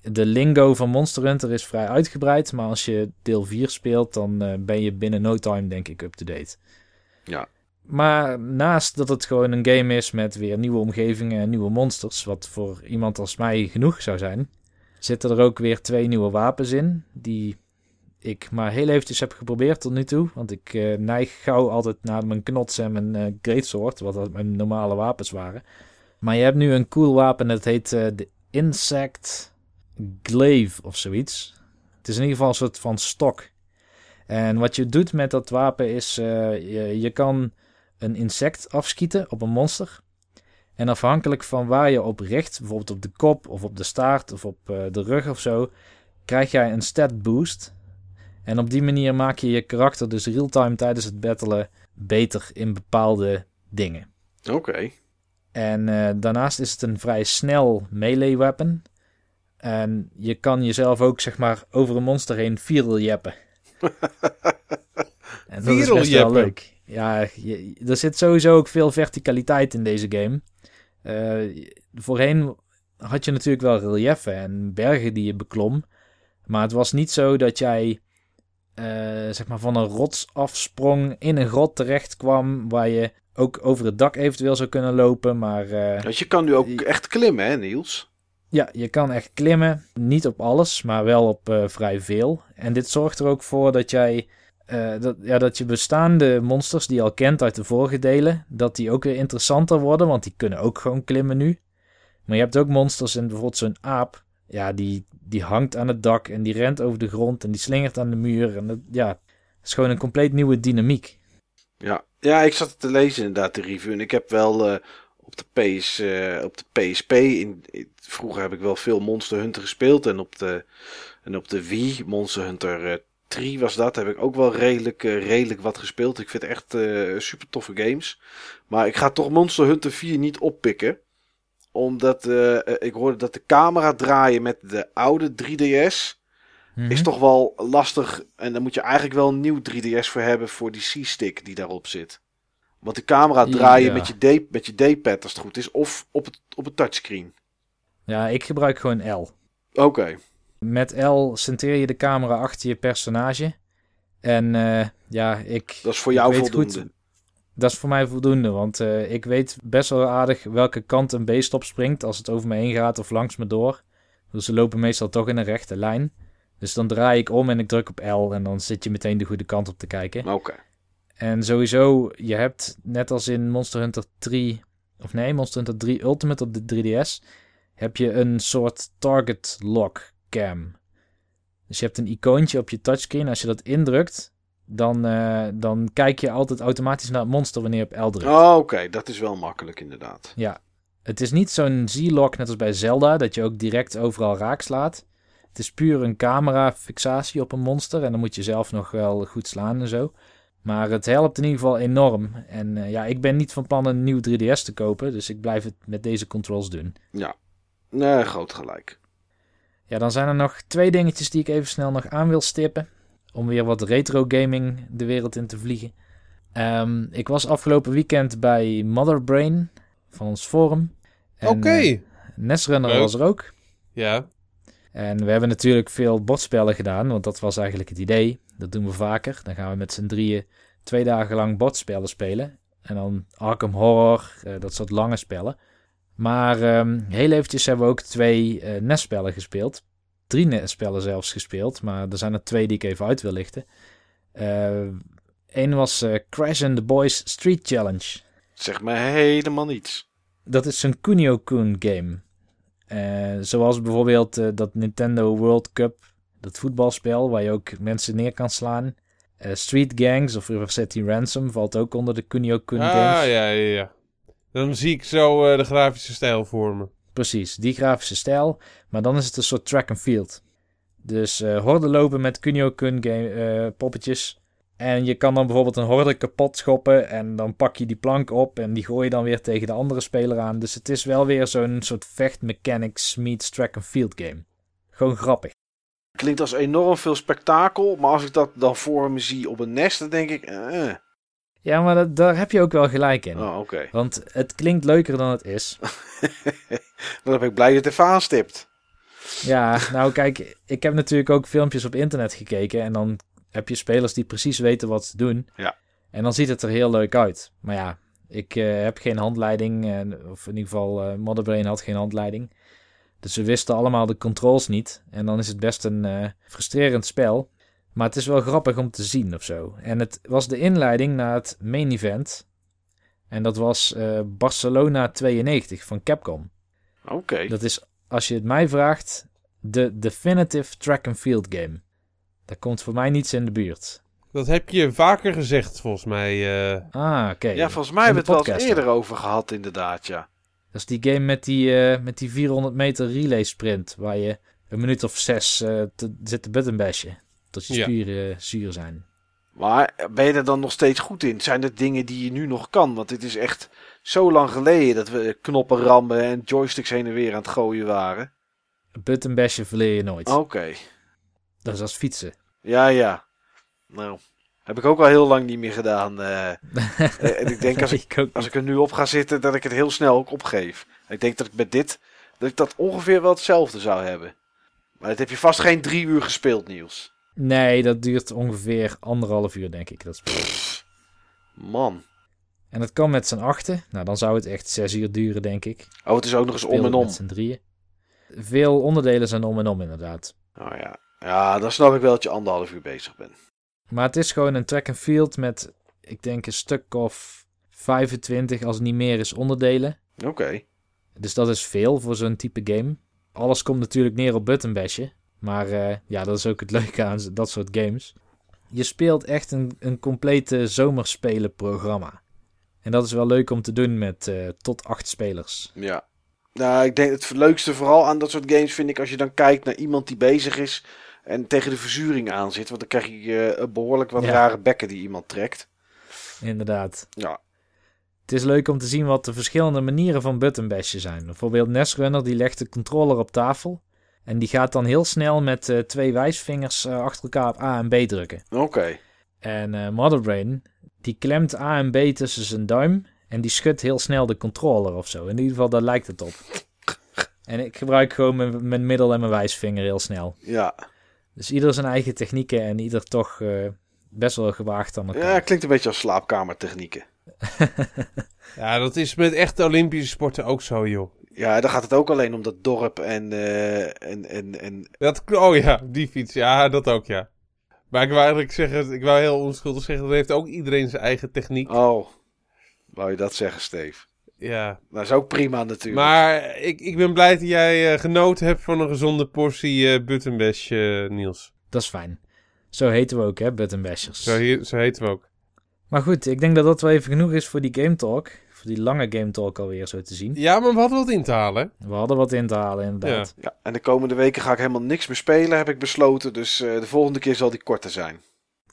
De lingo van Monster Hunter is vrij uitgebreid, maar als je deel 4 speelt, dan eh, ben je binnen no time denk ik up-to-date. Ja. Maar naast dat het gewoon een game is met weer nieuwe omgevingen en nieuwe monsters, wat voor iemand als mij genoeg zou zijn, zitten er ook weer twee nieuwe wapens in, die ik maar heel eventjes heb geprobeerd tot nu toe. Want ik eh, neig gauw altijd naar mijn knots en mijn greatsword, wat mijn normale wapens waren. Maar je hebt nu een cool wapen, dat heet de Insect glaive of zoiets. Het is in ieder geval een soort van stok. En wat je doet met dat wapen is, eh, je, je kan een insect afschieten op een monster. En afhankelijk van waar je op richt, bijvoorbeeld op de kop of op de staart of op eh, de rug of zo, krijg jij een stat boost. En op die manier maak je je karakter dus real-time tijdens het battelen beter in bepaalde dingen. Oké. En eh, daarnaast is het een vrij snel melee weapon. En je kan jezelf ook zeg maar over een monster heen viral jeppen. en dat is best wel jeppen? leuk. Ja, je- er zit sowieso ook veel verticaliteit in deze game. Eh, voorheen had je natuurlijk wel reliefen en bergen die je beklom. Maar het was niet zo dat jij eh, zeg maar van een rots afsprong, in een grot terecht kwam, waar je ook over het dak eventueel zou kunnen lopen. Maar eh, Want je kan nu ook echt klimmen, hè, Niels? Ja, je kan echt klimmen. Niet op alles, maar wel op eh, vrij veel. En dit zorgt er ook voor dat jij. eh, dat, ja, dat je bestaande monsters die je al kent uit de vorige delen, dat die ook weer interessanter worden, want die kunnen ook gewoon klimmen nu. Maar je hebt ook monsters en bijvoorbeeld zo'n aap, ja, die, die hangt aan het dak en die rent over de grond en die slingert aan de muur. En dat, ja, is gewoon een compleet nieuwe dynamiek. Ja. ja, ik zat te lezen inderdaad, de review. En ik heb wel eh, op, de PS, eh, op de PSP... In, in- vroeger heb ik wel veel Monster Hunter gespeeld. En op de, en op de Wii, Monster Hunter eh, 3 was dat, heb ik ook wel redelijk, eh, redelijk wat gespeeld. Ik vind echt eh, super toffe games. Maar ik ga toch Monster Hunter 4 niet oppikken. Omdat eh, eh, ik hoorde dat de camera draaien met de oude 3DS... Mhm. is toch wel lastig. En dan moet je eigenlijk wel een nieuw 3DS voor hebben voor die C-stick die daarop zit. Want de camera draai je Ja. met je D- met je D-pad als het goed is. Of op het, op het touchscreen. Ja, ik gebruik gewoon L. Oké. Met L centreer je de camera achter je personage. En eh, ja, ik. Dat is voor jou voldoende. Goed, dat is voor mij voldoende, want eh, ik weet best wel aardig welke kant een beest op springt als het over me heen gaat of langs me door. Dus ze lopen meestal toch in een rechte lijn. Dus dan draai ik om en ik druk op L en dan zit je meteen de goede kant op te kijken. Oké. En sowieso, je hebt net als in Monster Hunter 3, of nee, Monster Hunter 3 Ultimate op de 3DS, heb je een soort target lock cam. Dus je hebt een icoontje op je touchscreen. Als je dat indrukt, dan, eh, dan kijk je altijd automatisch naar het monster wanneer je op L drukt. Oh, Oké, dat is wel makkelijk inderdaad. Ja, het is niet zo'n Z-lock net als bij Zelda, dat je ook direct overal raak slaat. Het is puur een camera fixatie op een monster en dan moet je zelf nog wel goed slaan en zo. Maar het helpt in ieder geval enorm. En eh, ja, ik ben niet van plan een nieuw 3DS te kopen, dus ik blijf het met deze controls doen. Nee, groot gelijk. Ja, dan zijn er nog twee dingetjes die ik even snel nog aan wil stippen. Om weer wat retro gaming de wereld in te vliegen. Ehm, ik was afgelopen weekend bij Motherbrain van ons forum. En, Oké. eh, Netrunner Leuk. was er ook. Ja. En we hebben natuurlijk veel bordspellen gedaan, want dat was eigenlijk het idee. Dat doen we vaker. Dan gaan we met z'n drieën twee dagen lang bordspellen spelen. En dan Arkham Horror, eh, dat soort lange spellen. Maar ehm, heel eventjes hebben we ook twee NES-spellen gespeeld. Drie NES-spellen zelfs gespeeld, maar er zijn er twee die ik even uit wil lichten. Eén was eh, Crash and the Boys Street Challenge. Zeg me helemaal niets. Dat is een Kunio-kun game. Eh, zoals bijvoorbeeld eh, dat Nintendo World Cup, dat voetbalspel waar je ook mensen neer kan slaan. Eh, Street Gangs of River City Ransom valt ook onder de Kunio-kun Ah, games. ja, ja, ja. Dan zie ik zo de grafische stijl voor me. Precies, die grafische stijl. Maar dan is het een soort track and field. Dus horden lopen met Kunio-kun game, eh, poppetjes. En je kan dan bijvoorbeeld een horde kapot schoppen. En dan pak je die plank op. En die gooi je dan weer tegen de andere speler aan. Dus het is wel weer zo'n soort vechtmechanics meets track and field game. Gewoon grappig. Klinkt als enorm veel spektakel. Maar als ik dat dan voor me zie op een nest, dan denk ik... eh. Ja, maar dat, daar heb je ook wel gelijk in. Oh. Want het klinkt leuker dan het is. Dan ben ik blij dat het even aanstipt. Ja, nou kijk, ik heb natuurlijk ook filmpjes op internet gekeken en dan heb je spelers die precies weten wat ze doen. Ja. En dan ziet het er heel leuk uit. Maar ja, ik eh, heb geen handleiding, en, of in ieder geval eh Motherbrain had geen handleiding. Dus we wisten allemaal de controls niet. En dan is het best een eh, frustrerend spel. Maar het is wel grappig om te zien of zo. En het was de inleiding naar het main event. En dat was eh, Barcelona 92 van Capcom. Oké. Dat is, als je het mij vraagt, de definitive track and field game. Daar komt voor mij niets in de buurt. Dat heb je vaker gezegd, volgens mij. eh. Ah, oké. Ja, volgens mij hebben we het wel eens eerder over gehad, inderdaad, ja. Dat is die game met die, eh, met die 400 meter relay sprint. Waar je een minuut of zes eh, te, zit te buttonbashen. Tot je Ja. spieren zuur zijn. Maar ben je er dan nog steeds goed in? Zijn het dingen die je nu nog kan? Want het is echt zo lang geleden dat we knoppen rammen en joysticks heen en weer aan het gooien waren. Buttonbashen verleer je nooit. Oké. Dat is als fietsen. Ja, ja. Nou, heb ik ook al heel lang niet meer gedaan. eh. Eh, en ik denk als ik, als ik er nu op ga zitten, dat ik het heel snel ook opgeef. Ik denk dat ik met dit, dat ik dat ongeveer wel hetzelfde zou hebben. Maar dat heb je vast geen drie uur gespeeld, Niels. Nee, dat duurt ongeveer anderhalf uur, denk ik. Dat. Man. En dat kan met z'n achten. Nou, dan zou het echt zes uur duren, denk ik. Oh, het is ook nog eens om en om. Met z'n drieën. Veel onderdelen zijn om en om, inderdaad. Oh ja. Ja, dan snap ik wel dat je anderhalf uur bezig bent. Maar het is gewoon een track and field met, ik denk, een stuk of 25, als het niet meer is, onderdelen. Oké. Dus dat is veel voor zo'n type game. Alles komt natuurlijk neer op buttonbashen. Maar eh, ja, dat is ook het leuke aan dat soort games. Je speelt echt een, een complete zomerspelenprogramma. En dat is wel leuk om te doen met eh, tot acht spelers. Ja. Nou, ik denk het leukste vooral aan dat soort games vind ik als je dan kijkt naar iemand die bezig is en tegen de verzuring aan zit. Want dan krijg je eh, behoorlijk wat Ja. rare bekken die iemand trekt. Inderdaad. Ja. Het is leuk om te zien wat de verschillende manieren van buttonbashen zijn. Bijvoorbeeld Netrunner die legt de controller op tafel. En die gaat dan heel snel met eh, twee wijsvingers eh, achter elkaar op A en B drukken. Oké. En Motherbrain, die klemt A en B tussen zijn duim en die schudt heel snel de controller of zo. In ieder geval, daar lijkt het op. En ik gebruik gewoon mijn, mijn middel en mijn wijsvinger heel snel. Ja. Dus ieder zijn eigen technieken en ieder toch eh, best wel gewaagd aan elkaar. ja, klinkt een beetje als slaapkamertechnieken. Ja, dat is met echte Olympische sporten ook zo, joh. Ja, dan gaat het ook alleen om dat dorp en, eh, en, en, en Dat, oh ja, die fiets. Ja, dat ook, ja. Maar ik wou eigenlijk zeggen, ik wou heel onschuldig zeggen, dat heeft ook iedereen zijn eigen techniek. Oh, wou je dat zeggen, Steve? Ja. Dat is ook prima natuurlijk. Maar ik, ik ben blij dat jij eh, genoten hebt van een gezonde portie eh buttonbash, eh, Niels. Dat is fijn. Zo heten we ook, hè, buttonbashers. Zo, hier, zo heten we ook. Maar goed, ik denk dat dat wel even genoeg is voor die Game Talk. Voor die lange Game Talk alweer zo te zien. Ja, maar we hadden wat in te halen. We hadden wat in te halen, inderdaad. Ja, en de komende weken ga ik helemaal niks meer spelen, heb ik besloten. Dus eh, de volgende keer zal die korter zijn.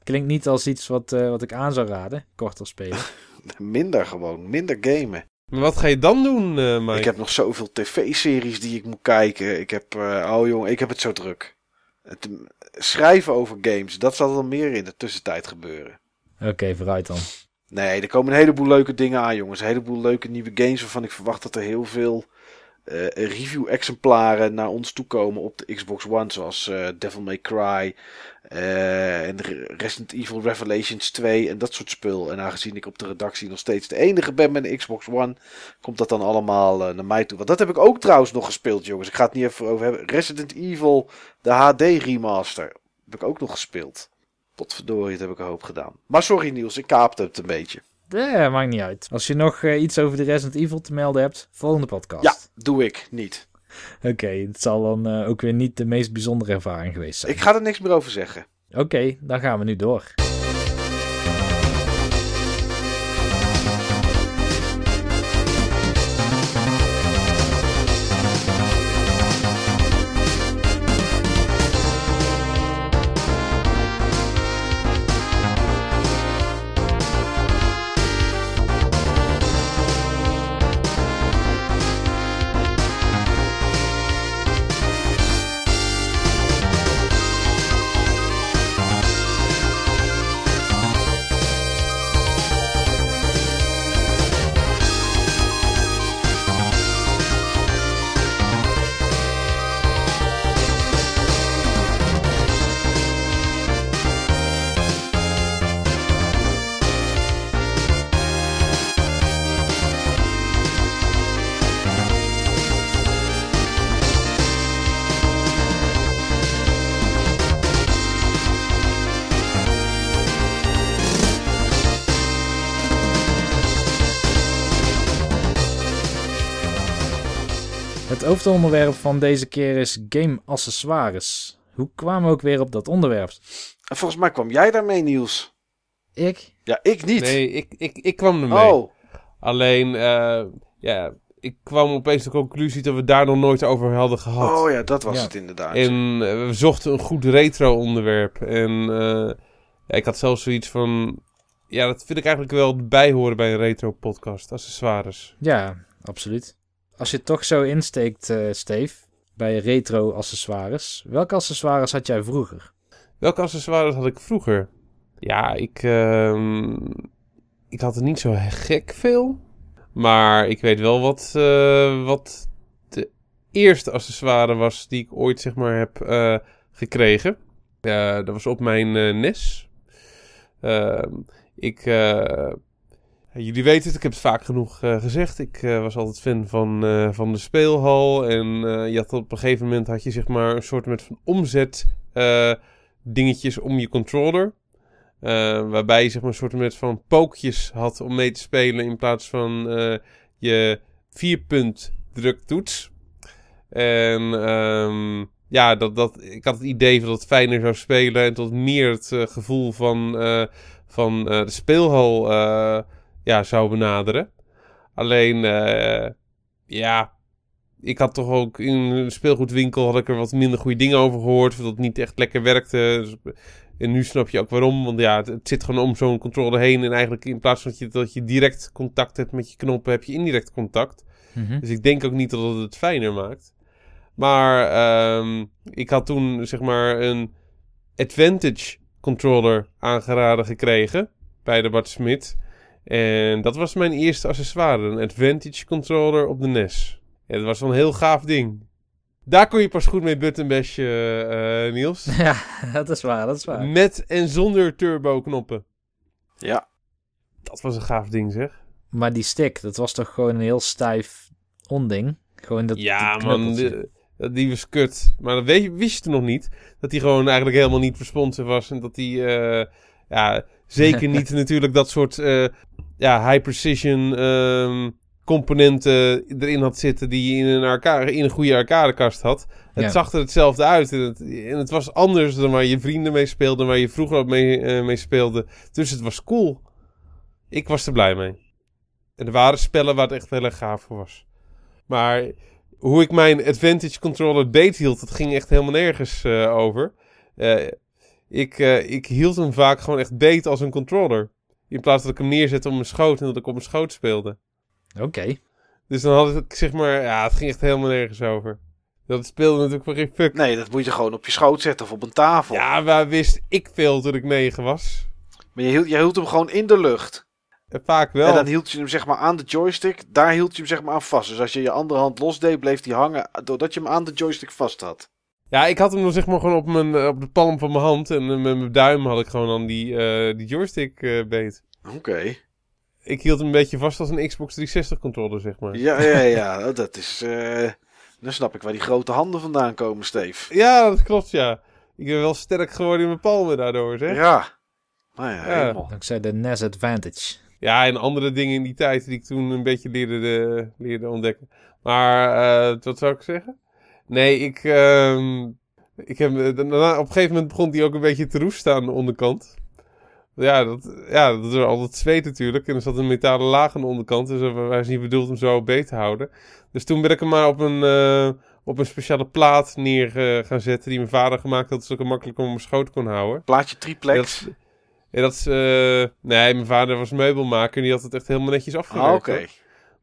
Klinkt niet als iets wat, eh, wat ik aan zou raden. Korter spelen. Minder gewoon, minder gamen. Maar wat ga je dan doen, eh Mike? Ik heb nog zoveel tv-series die ik moet kijken. Ik heb, eh, oh jongen, ik heb het zo druk. Het, schrijven over games, dat zal dan meer in de tussentijd gebeuren. Oké, vooruit dan. Nee, er komen een heleboel leuke dingen aan, jongens. Een heleboel leuke nieuwe games waarvan ik verwacht dat er heel veel eh, review-exemplaren naar ons toekomen op de Xbox One. Zoals eh, Devil May Cry eh, en Re- Resident Evil Revelations 2 en dat soort spul. En aangezien ik op de redactie nog steeds de enige ben met een Xbox One, komt dat dan allemaal eh, naar mij toe. Want dat heb ik ook trouwens nog gespeeld, jongens. Ik ga het niet even over hebben. Resident Evil, de HD remaster, heb ik ook nog gespeeld. Potverdorie, dat heb ik een hoop gedaan. Maar sorry Niels, ik kaapte het een beetje. Eh, maakt niet uit. Als je nog eh, iets over de Resident Evil te melden hebt, volgende podcast. Ja, doe ik niet. Oké, het zal dan eh, ook weer niet de meest bijzondere ervaring geweest zijn. Ik ga er niks meer over zeggen. Oké, dan gaan we nu door. Het hoofdonderwerp van deze keer is game accessoires. Hoe kwamen we ook weer op dat onderwerp? En volgens mij kwam jij daarmee, Niels. Ik? Ja, ik niet. Nee, ik, ik, ik kwam ermee. oh, Alleen, eh, ja, ik kwam opeens de conclusie dat we daar nog nooit over hadden gehad. oh ja, dat was Ja. het inderdaad. En eh, we zochten een goed retro onderwerp. En eh, ja, ik had zelfs zoiets van... Ja, dat vind ik eigenlijk wel bijhoren bij een retro podcast. Accessoires. Ja, absoluut. Als je toch zo insteekt, Steve, bij retro accessoires. Welke accessoires had jij vroeger? Welke accessoires had ik vroeger? Ja, ik, ehm, ik had er niet zo gek veel. Maar ik weet wel wat, eh, wat de eerste accessoire was die ik ooit zeg maar heb eh, gekregen. Dat was op mijn NES. Ehm, ik, jullie weten het, ik heb het vaak genoeg eh, gezegd. Ik eh, was altijd fan van, eh, van de speelhal. En je had op een gegeven moment had je zeg maar een soort met van omzet dingetjes om je controller. Waarbij je zeg maar een soort met van pookjes had om mee te spelen in plaats van je vierpunt druktoets. En ehm, ja, dat, dat, ik had het idee dat het fijner zou spelen en tot meer het gevoel van, van de speelhal ja, zou benaderen. Alleen, eh, ja, ik had toch ook in een speelgoedwinkel had ik er wat minder goede dingen over gehoord. Dat het niet echt lekker werkte. Dus, en nu snap je ook waarom. Want ja, het, het zit gewoon om zo'n controller heen. En eigenlijk in plaats van dat je, dat je direct contact hebt met je knoppen, heb je indirect contact. Mhm. Dus ik denk ook niet dat het het fijner maakt. Maar ehm, ik had toen zeg maar een Advantage controller aangeraden gekregen bij de Bart Smit. En dat was mijn eerste accessoire, een Advantage controller op de NES. Ja, dat was wel een heel gaaf ding. Daar kon je pas goed mee buttonbashen, eh Niels. ja, dat is waar, dat is waar. Met en zonder turbo knoppen. Ja. Dat was een gaaf ding, zeg. Maar die stick, dat was toch gewoon een heel stijf onding? Gewoon dat ja, dat man, die, die was kut. Maar dat weet je, wist je nog niet. Dat die gewoon eigenlijk helemaal niet responsive was. En dat die, eh, ja, zeker niet natuurlijk dat soort eh, ja, high precision ehm, componenten erin had zitten die je in een, arcade, in een goede arcadekast had. Het Ja. zag er hetzelfde uit. En het, en het was anders dan waar je vrienden mee speelden, waar je vroeger ook mee, eh, mee speelde. Dus het was cool. Ik was er blij mee. En er waren spellen waar het echt heel erg gaaf voor was. Maar hoe ik mijn Advantage controller beet hield, dat ging echt helemaal nergens eh, over. Eh, ik, eh, ik hield hem vaak gewoon echt beet als een controller. In plaats dat ik hem neerzette op mijn schoot en dat ik op mijn schoot speelde. Oké. Dus dan had ik zeg maar, ja, het ging echt helemaal nergens over. Dat speelde natuurlijk voor geen fuck. Nee, dat moet je gewoon op je schoot zetten of op een tafel. Ja, waar wist ik veel toen ik negen was? Maar je hield, je hield hem gewoon in de lucht. Eh, Vaak wel. En dan hield je hem zeg maar aan de joystick. Daar hield je hem zeg maar aan vast. Dus als je je andere hand losdeed, bleef hij hangen. Doordat je hem aan de joystick vast had. Ja, ik had hem dan zeg maar gewoon op, mijn, eh, op de palm van mijn hand. En eh, met mijn duim had ik gewoon aan die, eh, die joystick eh, beet. Oké. Ik hield hem een beetje vast als een Xbox 360 controller, zeg maar. Ja, ja, ja. Dat is... eh, Dan snap ik waar die grote handen vandaan komen, Steve. Ja, dat klopt, ja. Ik ben wel sterk geworden in mijn palmen daardoor, zeg. Ja, Ja. Nou ja, Ja. helemaal. Dankzij de NES Advantage. en andere dingen in die tijd die ik toen een beetje leerde, de, leerde ontdekken. Maar, eh, wat zou ik zeggen? Nee, ik... ehm, ik heb, eh, daarna, op een gegeven moment begon die ook een beetje te roesten aan de onderkant. Ja, dat, ja, dat is altijd zweet natuurlijk. En er zat een metalen laag aan de onderkant. Dus hij is niet bedoeld om zo beet te houden. Dus toen ben ik hem maar op een, eh, op een speciale plaat neer eh, gaan zetten. Die mijn vader gemaakt had. Zodat ik hem makkelijk op mijn schoot kon houden. Plaatje triplex. Dat, ja, dat is... nee, mijn vader was meubelmaker. En die had het echt helemaal netjes afgewerkt. Ah, oké.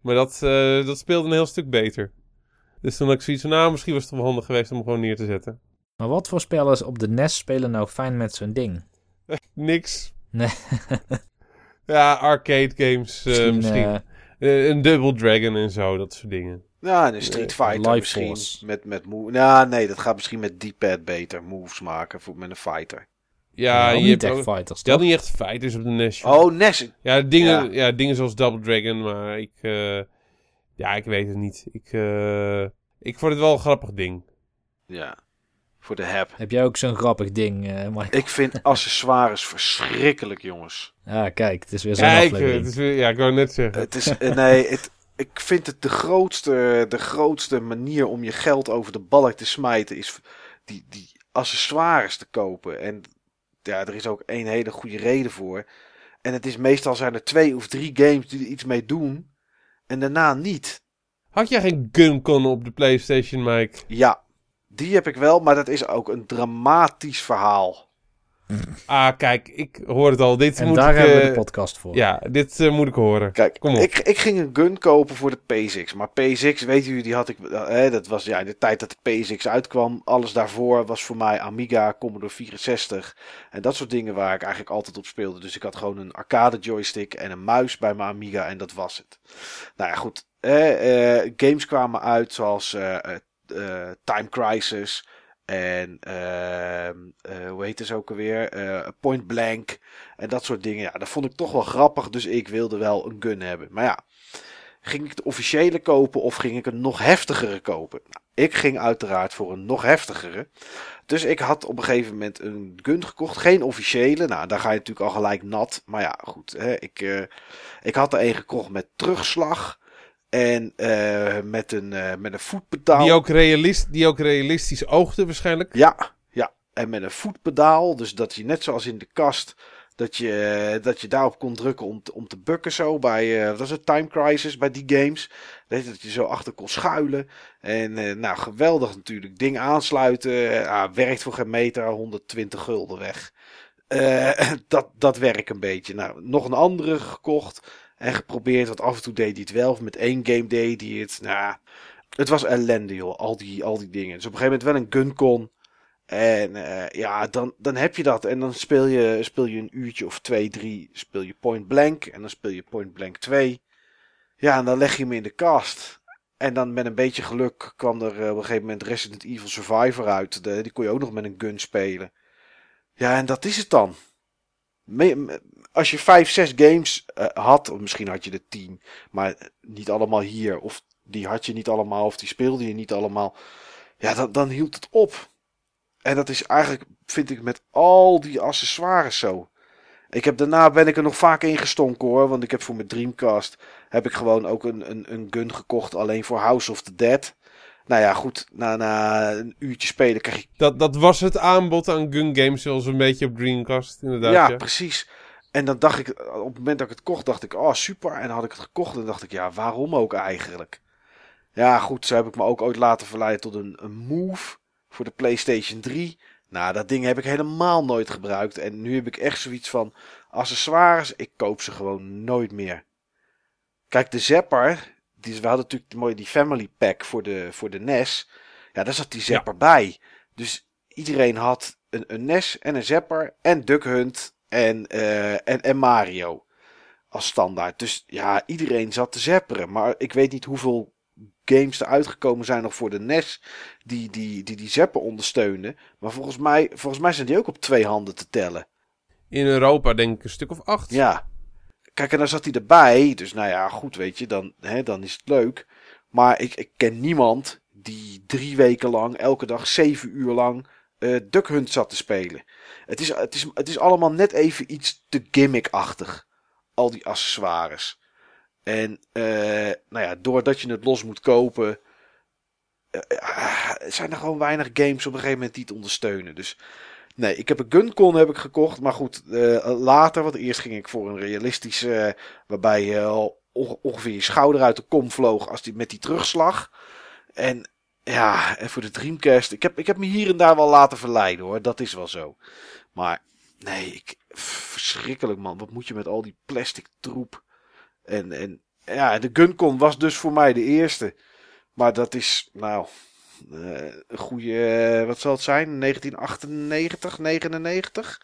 Maar dat, dat speelde een heel stuk beter. Dus toen had ik zoiets van... Nou, misschien was het wel handig geweest om hem gewoon neer te zetten. Maar wat voor spelers op de NES spelen nou fijn met zo'n ding? Niks. Nee. Ja, arcade games eh, Misschien, misschien. eh, Eh, een Double Dragon en zo, dat soort dingen. Ja, en een Street Eh, Fighter Life misschien. Force. Met, met move. Nou, nee, dat gaat misschien met D-pad beter. Moves maken voor, met een fighter. Ja, je niet hebt echt ook, fighters, je had toch? niet echt fighters op de NES. Oh, Nes. Ja, dingen, Ja. ja. dingen zoals Double Dragon, maar ik... eh, ja, ik weet het niet. Ik, eh, ik vond het wel een grappig ding. Ja. Voor de heb. Heb jij ook zo'n grappig ding, eh Michael? Ik vind accessoires verschrikkelijk, jongens. Ah, kijk, het is weer zo'n Ja, ik, aflevering. het is weer- ja, ik wou net zeggen. Het is, eh, nee, het, ik vind het de grootste, de grootste manier om je geld over de balk te smijten is die, die accessoires te kopen. En ja, er is ook één hele goede reden voor. En het is meestal zijn er twee of drie games die er iets mee doen. En daarna niet. Had jij geen Guncon op de Playstation, Mike? Ja, die heb ik wel, maar dat is ook een dramatisch verhaal. Ah, kijk, ik hoor het al. Dit en moet daar ik... hebben we eh, de podcast voor. Ja, dit eh, moet ik horen. Kijk, Kom op. ik, ik ging een gun kopen voor de PSX. Maar PSX, weet u, die had ik. eh, dat was ja, in de tijd dat de PSX uitkwam. Alles daarvoor was voor mij Amiga, Commodore 64. En dat soort dingen waar ik eigenlijk altijd op speelde. Dus ik had gewoon een arcade joystick en een muis bij mijn Amiga. En dat was het. Nou ja, goed. eh, eh, games kwamen uit zoals eh, eh, eh, Time Crisis. En ehm, eh, hoe heet het ook alweer? Eh, Point Blank. En dat soort dingen. Ja, dat vond ik toch wel grappig. Dus ik wilde wel een gun hebben. Maar ja, ging ik de officiële kopen of ging ik een nog heftigere kopen? Nou, ik ging uiteraard voor een nog heftigere. Dus ik had op een gegeven moment een gun gekocht. Geen officiële. Nou, daar ga je natuurlijk al gelijk nat. Maar ja, goed. Hè, ik, eh, ik had er een gekocht met terugslag. En eh, met, een, eh, met een voetpedaal. Die ook, realist, die ook realistisch oogde waarschijnlijk. Ja, ja. En met een voetpedaal. Dus dat je net zoals in de kast. Dat je, dat je daarop kon drukken om te, om te bukken zo. Bij, eh, wat was het, Time Crisis bij die games. Dat je zo achter kon schuilen. En eh, nou, geweldig natuurlijk. Ding aansluiten. eh, ah, werkt voor geen meter. 120 gulden weg. Eh, dat, dat werkt een beetje. Nou, nog een andere gekocht. En geprobeerd. Want af en toe deed hij het wel. Of met één game deed hij het. Nou, het was ellende joh. Al die, al die dingen. Dus op een gegeven moment wel een Guncon. En eh, ja, dan, dan heb je dat. En dan speel je, speel je een uurtje of twee, drie. Speel je Point Blank. En dan speel je Point Blank 2. Ja, en dan leg je hem in de kast. En dan met een beetje geluk kwam er eh, op een gegeven moment Resident Evil Survivor uit. Die kon je ook nog met een gun spelen. Ja, en dat is het dan. Als je vijf, zes games eh, had, of misschien had je er tien, maar niet allemaal hier, of die had je niet allemaal, of die speelde je niet allemaal, ja, dan, dan hield het op. En dat is eigenlijk, vind ik, met al die accessoires zo. Ik heb daarna ben ik er nog vaak ingestonken hoor, want ik heb voor mijn Dreamcast heb ik gewoon ook een, een, een gun gekocht alleen voor House of the Dead. Nou ja, goed, na, na een uurtje spelen krijg je Dat, dat was het aanbod aan gun games, zoals een beetje op Dreamcast, inderdaad. ja, Ja, precies. En dan dacht ik, op het moment dat ik het kocht, dacht ik, oh super. En dan had ik het gekocht en dacht ik, ja, waarom ook eigenlijk? Ja, goed, zo heb ik me ook ooit laten verleiden tot een, een Move voor de PlayStation 3. Nou, dat ding heb ik helemaal nooit gebruikt. En nu heb ik echt zoiets van accessoires, ik koop ze gewoon nooit meer. Kijk, de Zapper, die, we hadden natuurlijk mooi die Family Pack voor de, voor de NES. Ja, daar zat die Zapper bij. Dus iedereen had een, een NES en een Zapper en Duck Hunt en, eh, en, en Mario als standaard. Dus ja, iedereen zat te zapperen. Maar ik weet niet hoeveel games er uitgekomen zijn nog voor de NES die die, die, die zapper ondersteunen. Maar volgens mij, volgens mij zijn die ook op twee handen te tellen. In Europa denk ik een stuk of acht. Ja. Kijk, en dan zat hij erbij. Dus nou ja, goed, weet je, dan, hè, dan is het leuk. Maar ik, ik ken niemand die drie weken lang, elke dag zeven uur lang, eh Duck Hunt zat te spelen. Het is, het, is, het is allemaal net even iets te gimmickachtig. Al die accessoires. En eh, nou ja, doordat je het los moet kopen, eh, zijn er gewoon weinig games op een gegeven moment die het ondersteunen. Dus nee, ik heb een Guncon heb ik gekocht. Maar goed, eh, later, want eerst ging ik voor een realistische, eh, waarbij je onge- ongeveer je schouder uit de kom vloog als die, met die terugslag. En ja, en voor de Dreamcast, ik heb, ik heb me hier en daar wel laten verleiden hoor, dat is wel zo. Maar nee, ik, verschrikkelijk man, wat moet je met al die plastic troep. En, en ja, de Guncon was dus voor mij de eerste. Maar dat is, nou, eh, een goede, eh, wat zal het zijn? 1998, 99?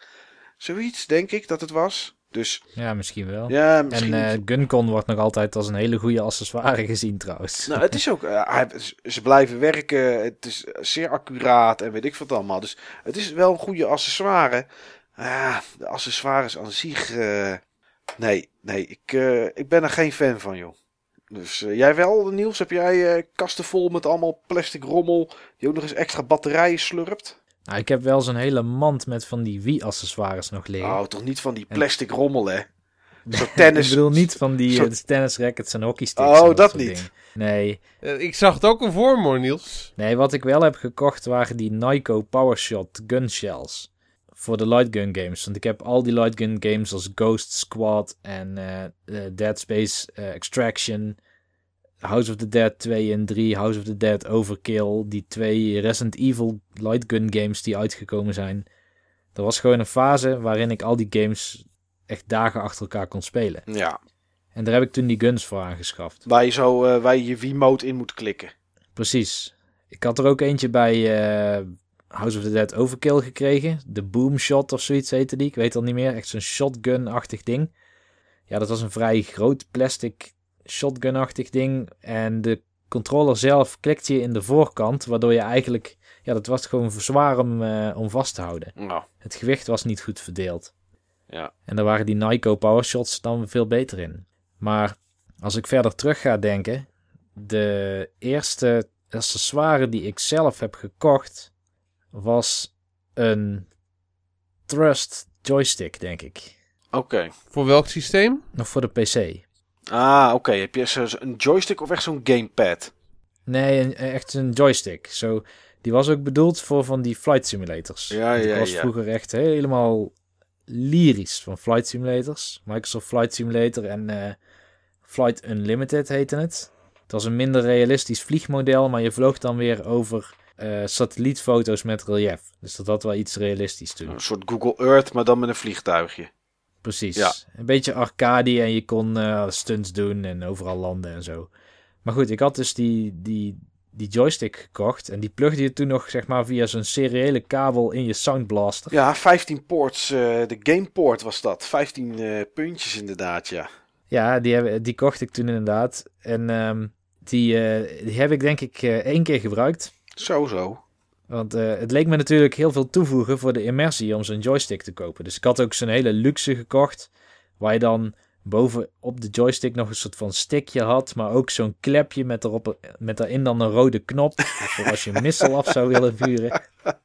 Zoiets, denk ik dat het was. Dus Ja, misschien wel. ja, misschien. en eh Guncon wordt nog altijd als een hele goede accessoire gezien trouwens. Nou, het is ook. eh, ze blijven werken. Het is zeer accuraat en weet ik wat allemaal. Dus het is wel een goede accessoire. Ah, de accessoires aan zich. eh, nee, nee, ik, eh, ik ben er geen fan van, joh. Dus eh, jij wel, Niels? Heb jij eh, kasten vol met allemaal plastic rommel die ook nog eens extra batterijen slurpt? Nou, ik heb wel zo'n hele mand met van die Wii-accessoires nog liggen. Oh, toch niet van die En- plastic rommel, hè? Zo tennis. ik bedoel niet van die Zo- eh, tennisrackets en hockeysticks. Oh, en dat soort niet. dingen. Nee. Ik zag het ook voor me, hoor, Niels. nee, wat ik wel heb gekocht waren die Nyko Powershot gun shells. Voor de light gun games. Want ik heb al die light gun games als Ghost Squad en Dead Space Extraction. House of the Dead 2 en 3, House of the Dead Overkill. Die twee Resident Evil light gun games die uitgekomen zijn. Er was gewoon een fase waarin ik al die games echt dagen achter elkaar kon spelen. Ja, En daar heb ik toen die guns voor aangeschaft. waar je zo eh, waar je je Wiimote in moet klikken. Precies. Ik had er ook eentje bij eh, House of the Dead Overkill gekregen. De Boomshot of zoiets heette die. Ik weet al niet meer. Echt zo'n shotgun-achtig ding. Ja, dat was een vrij groot plastic shotgun-achtig ding. En de controller zelf klikte je in de voorkant. Waardoor je eigenlijk... Ja, dat was gewoon zwaar om, eh, om vast te houden. Nou, Het gewicht was niet goed verdeeld. ja. En daar waren die Nyko Powershots dan veel beter in. Maar als ik verder terug ga denken, de eerste accessoire die ik zelf heb gekocht was een Thrust joystick, denk ik. Oké. Voor welk systeem? Nog voor de PC. Ah, oké. Heb je een joystick of echt zo'n gamepad? Nee, een- echt een joystick. Zo, die was ook bedoeld voor van die flight simulators. Ja, ja, Ik was ja. vroeger echt helemaal lyrisch van flight simulators. Microsoft Flight Simulator en eh, Flight Unlimited heette het. Het was een minder realistisch vliegmodel, maar je vloog dan weer over eh, satellietfoto's met relief. Dus dat had wel iets realistisch toen. Een soort Google Earth, maar dan met een vliegtuigje. Precies. Ja. Een beetje arcade en je kon eh, stunts doen en overal landen en zo. Maar goed, ik had dus die, die die joystick gekocht. En die plugde je toen nog zeg maar via zo'n seriële kabel in je Sound Blaster. Ja, 15 ports. eh, de gameport was dat. 15 eh, puntjes inderdaad, ja. Ja, die, heb, die kocht ik toen inderdaad. En ehm, die, die heb ik denk ik één keer gebruikt. Zo, zo. Want eh, het leek me natuurlijk heel veel toevoegen voor de immersie om zo'n joystick te kopen. Dus ik had ook zo'n hele luxe gekocht. Waar je dan boven op de joystick nog een soort van stickje had. Maar ook zo'n klepje met, erop, met daarin dan een rode knop. voor als je een missel af zou willen vuren.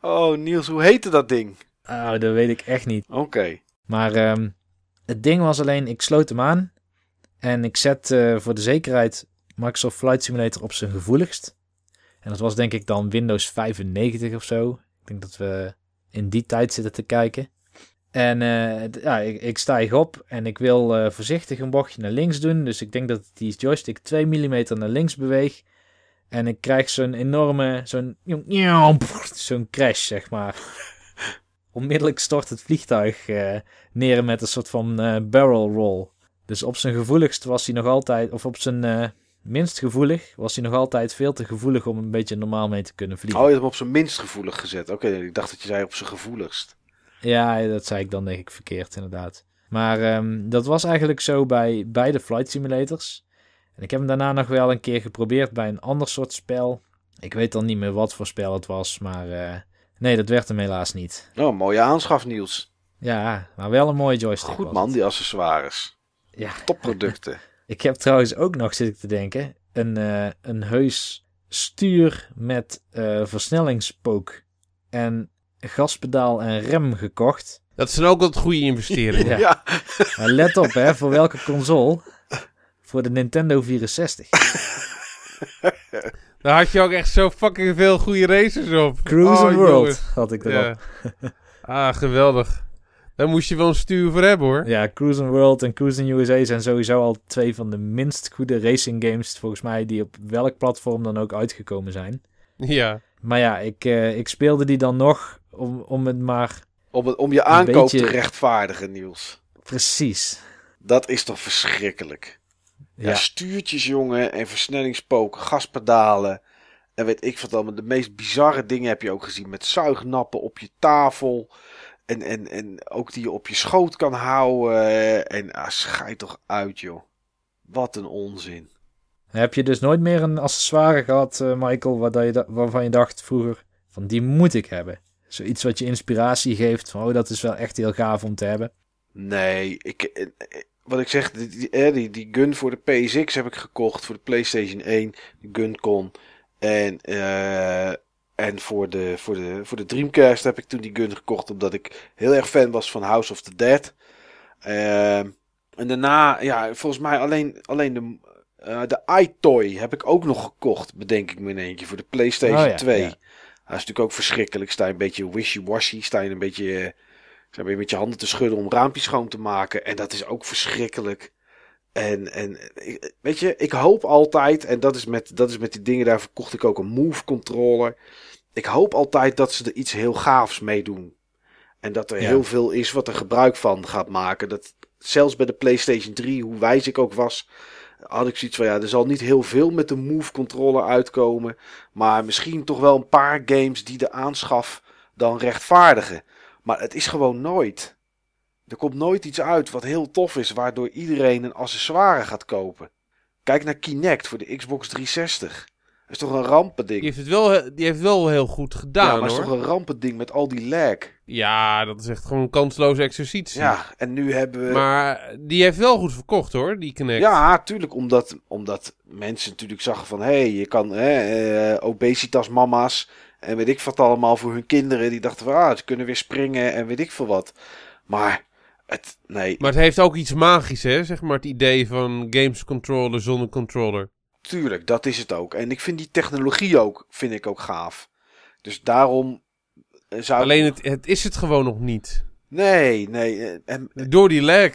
Oh, Niels, hoe heette dat ding? Ah, dat weet ik echt niet. Oké. Maar ehm, het ding was alleen, ik sloot hem aan. En ik zet eh, voor de zekerheid Microsoft Flight Simulator op zijn gevoeligst. En dat was denk ik dan Windows 95 of zo. Ik denk dat we in die tijd zitten te kijken. En eh, ja, ik, stijg op en ik wil eh, voorzichtig een bochtje naar links doen. Dus ik denk dat die joystick 2 mm naar links beweeg. En ik krijg zo'n enorme, zo'n zo'n crash, zeg maar. Onmiddellijk stort het vliegtuig eh, neer met een soort van barrel roll. Dus op zijn gevoeligst was hij nog altijd, of op zijn minst gevoelig, was hij nog altijd veel te gevoelig om een beetje normaal mee te kunnen vliegen. Oh, je hebt hem op zijn minst gevoelig gezet. Oké, ik dacht dat je zei op zijn gevoeligst. Ja, dat zei ik dan denk ik verkeerd inderdaad. Maar ehm, dat was eigenlijk zo bij beide flight simulators. En ik heb hem daarna nog wel een keer geprobeerd bij een ander soort spel. Ik weet dan niet meer wat voor spel het was, maar eh, nee, dat werd hem helaas niet. Oh, mooie aanschaf, Niels. Ja, maar wel een mooie joystick. Goed man, die accessoires. Ja. Topproducten. Ik heb trouwens ook nog, zit ik te denken, een, eh, een heus stuur met eh, versnellingspook en gaspedaal en rem gekocht. Dat zijn ook wat goede investeringen. Ja. ja. Maar let op, hè, voor welke console? Voor de Nintendo 64. Daar had je ook echt zo fucking veel goede races op. Cruise Oh, World jongen. had ik erop. Ja. Ah, geweldig. Daar moest je wel een stuur voor hebben hoor. Ja, Cruising World en Cruising USA zijn sowieso al twee van de minst goede racing games, volgens mij, die op welk platform dan ook uitgekomen zijn. Ja. Maar ja, ik, eh, ik speelde die dan nog om, om het maar Om, het- om je aankoop beetje- te rechtvaardigen, Niels. precies. Dat is toch verschrikkelijk. Ja, Ja, stuurtjes, jongen, en versnellingspoken, gaspedalen. En weet ik wat allemaal. De meest bizarre dingen heb je ook gezien. Met zuignappen op je tafel. En, en, en ook die je op je schoot kan houden. En ah, schijt toch uit, joh. Wat een onzin. Heb je dus nooit meer een accessoire gehad, eh, Michael, waar je da- waarvan je dacht vroeger, van die moet ik hebben? Zoiets wat je inspiratie geeft, van oh, dat is wel echt heel gaaf om te hebben. Nee, ik, eh, eh, wat ik zeg, die, die, die, gun voor de PSX heb ik gekocht. Voor de PlayStation 1, de GunCon. En, eh, en voor, de, voor, de, voor de Dreamcast heb ik toen die gun gekocht. Omdat ik heel erg fan was van House of the Dead. Ehm, en daarna, ja, volgens mij alleen, alleen de, eh, de iToy heb ik ook nog gekocht. Bedenk ik me in eentje. Voor de PlayStation Oh ja, 2. ja. Dat is natuurlijk ook verschrikkelijk. Sta je een beetje wishy-washy. Sta je een beetje... eh, Sta je met je handen te schudden om raampjes schoon te maken. En dat is ook verschrikkelijk. En, en weet je, ik hoop altijd, en dat is, met, dat is met die dingen, daarvoor kocht ik ook een Move controller. Ik hoop altijd dat ze er iets heel gaafs mee doen. En dat er Ja. heel veel is wat er gebruik van gaat maken. Dat, zelfs bij de PlayStation 3, hoe wijs ik ook was, had ik zoiets van ja, er zal niet heel veel met de Move controller uitkomen. Maar misschien toch wel een paar games die de aanschaf dan rechtvaardigen. Maar het is gewoon nooit. Er komt nooit iets uit wat heel tof is, waardoor iedereen een accessoire gaat kopen. Kijk naar Kinect voor de Xbox 360. Dat is toch een rampending. Die heeft het wel, die heeft wel heel goed gedaan ja, maar het is hoor. toch een rampending met al die lag. Ja, dat is echt gewoon een kansloze exercitie. Ja, en nu hebben we... Maar die heeft wel goed verkocht hoor, die Kinect. Ja, tuurlijk. Omdat, omdat mensen natuurlijk zagen van... Hé, hey, je kan hè, eh. En weet ik wat allemaal voor hun kinderen. Die dachten van... Ah, ze kunnen weer springen en weet ik veel wat. Maar... Het, nee, Maar het heeft ook iets magisch hè, zeg maar het idee van games controller zonder controller. tuurlijk, dat is het ook. En ik vind die technologie ook, vind ik ook gaaf. Dus daarom eh, zou... Alleen het, het is het gewoon nog niet. Nee, nee. eh, En, Door die lag.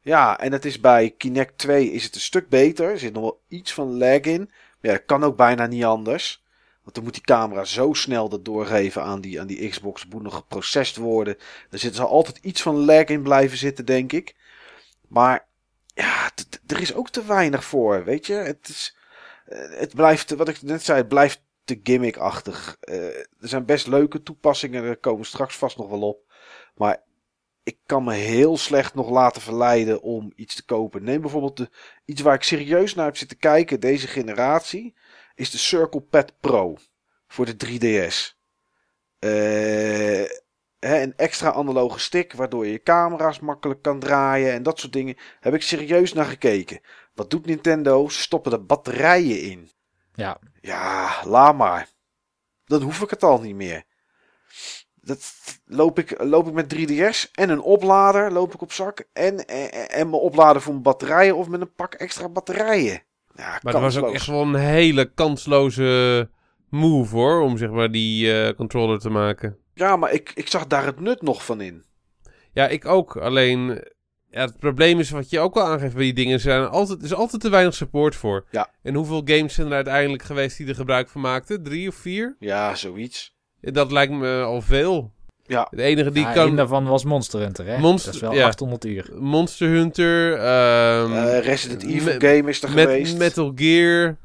Ja, en het is bij Kinect 2 is het een stuk beter. Er zit nog wel iets van lag in. Ja, dat kan ook bijna niet anders. Want dan moet die camera zo snel dat doorgeven aan die, aan die Xbox. Moet nog geprocessed worden. Er zit zal altijd iets van lag in blijven zitten, denk ik. Maar ja, er is ook te weinig voor, weet je. Het is, eh, het blijft, wat ik net zei, het blijft te gimmickachtig. Eh, er zijn best leuke toepassingen, daar komen straks vast nog wel op. Maar ik kan me heel slecht nog laten verleiden om iets te kopen. Neem bijvoorbeeld de, iets waar ik serieus naar heb zitten kijken, deze generatie, is de Circle Pad Pro voor de 3DS. Eh, hè, een extra analoge stick, waardoor je je camera's makkelijk kan draaien en dat soort dingen. Heb ik serieus naar gekeken. Wat doet Nintendo? Ze stoppen er batterijen in. Ja, Ja, laat maar. Dan hoef ik het al niet meer. Dat loop ik, loop ik met 3DS en een oplader loop ik op zak. En, en, en mijn oplader voor mijn batterijen of met een pak extra batterijen. Ja, Maar dat was ook echt wel een hele kansloze move hoor, om zeg maar die eh, controller te maken. Ja, maar ik, ik zag daar het nut nog van in. Ja, ik ook. Alleen, ja, het probleem is wat je ook al aangeeft bij die dingen. Er, zijn altijd, er is altijd te weinig support voor. Ja. En hoeveel games zijn er uiteindelijk geweest die er gebruik van maakten? Drie of vier? Ja, zoiets. Dat lijkt me al veel. Ja, De enige die ja, kan... daarvan was Monster Hunter, hè? Monster- dat is wel ja. 800 uur. Monster Hunter, ehm, Eh, Resident Evil game is er met, geweest. Metal Gear,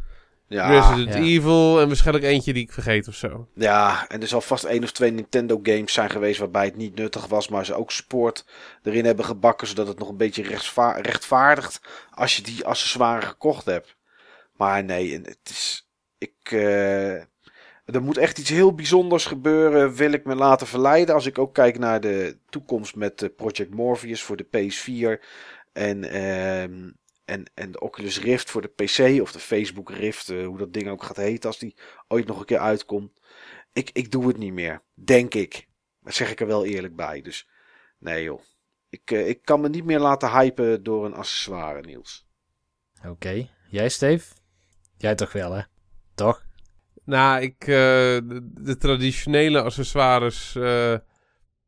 ja, Resident Ja. Evil en waarschijnlijk eentje die ik vergeet of zo. ja, en er zal vast één of twee Nintendo games zijn geweest waarbij het niet nuttig was, maar ze ook support erin hebben gebakken, zodat het nog een beetje rechtvaardigt als je die accessoires gekocht hebt. Maar nee, en het is. Ik. eh, er moet echt iets heel bijzonders gebeuren, wil ik me laten verleiden. Als ik ook kijk naar de toekomst met eh, Project Morpheus voor de PS4 en, ehm, en, en de Oculus Rift voor de PC of de Facebook Rift, eh, hoe dat ding ook gaat heten als die ooit nog een keer uitkomt. Ik, ik doe het niet meer, denk ik. Dat zeg ik er wel eerlijk bij. Dus nee joh. Ik, eh, ik kan me niet meer laten hypen door een accessoire, Niels. Oké. Jij, Steve? Jij toch wel, hè? Toch? Nou, ik, eh, de, traditionele accessoires, eh,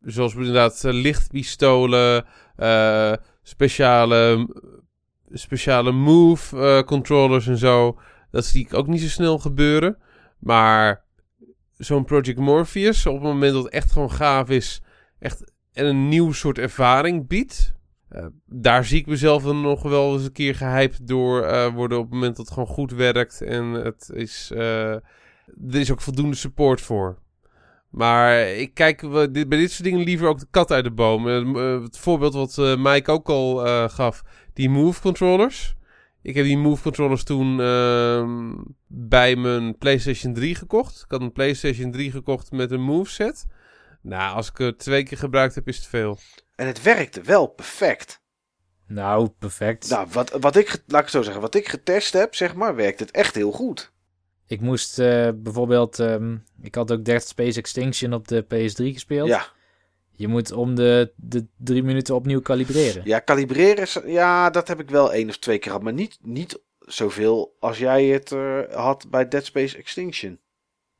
zoals inderdaad eh, lichtpistolen, speciale, speciale move controllers en zo, dat zie ik ook niet zo snel gebeuren. Maar zo'n Project Morpheus, op het moment dat het echt gewoon gaaf is, echt en een nieuw soort ervaring biedt, daar zie ik mezelf dan nog wel eens een keer gehyped door worden op het moment dat het gewoon goed werkt en het is, er is ook voldoende support voor. Maar ik kijk wel- dit- bij dit soort dingen liever ook de kat uit de boom. Eh, eh, het voorbeeld wat eh, Mike ook al eh, gaf, die Move controllers. Ik heb die Move controllers toen ehm, bij mijn PlayStation 3 gekocht. Ik had een PlayStation 3 gekocht met een Move set. Nou, als ik het twee keer gebruikt heb, is het veel. En het werkte wel perfect. Nou, perfect. Nou, wat, wat ik, laat ik het zo zeggen, wat ik getest heb, zeg maar, werkt het echt heel goed. Ik moest eh, bijvoorbeeld... ehm, ik had ook Dead Space Extinction op de PS3 gespeeld. Ja, Je moet om de, de drie minuten opnieuw kalibreren. ja, kalibreren, ja, dat heb ik wel één of twee keer gehad, maar niet, niet zoveel als jij het eh, had bij Dead Space Extinction.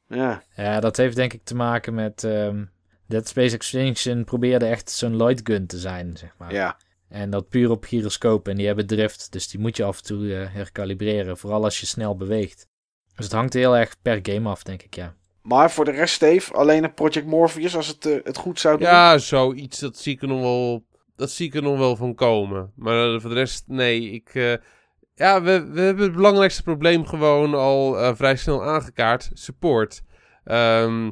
Ja, Ja, dat heeft denk ik te maken met... ehm Dead Space Extinction probeerde echt zo'n light gun te zijn, zeg maar. ja, En dat puur op gyroscoop. En die hebben drift, dus die moet je af en toe eh, herkalibreren. Vooral als je snel beweegt. Dus het hangt heel erg per game af, denk ik, ja. maar voor de rest, Steve, alleen een Project Morpheus als het, eh, het goed zou doen. Ja, zoiets, dat zie ik er nog wel, dat zie ik er nog wel van komen. Maar eh, voor de rest, nee. Ik, eh, ja, we, we hebben het belangrijkste probleem gewoon al eh, vrij snel aangekaart. Support. Ehm,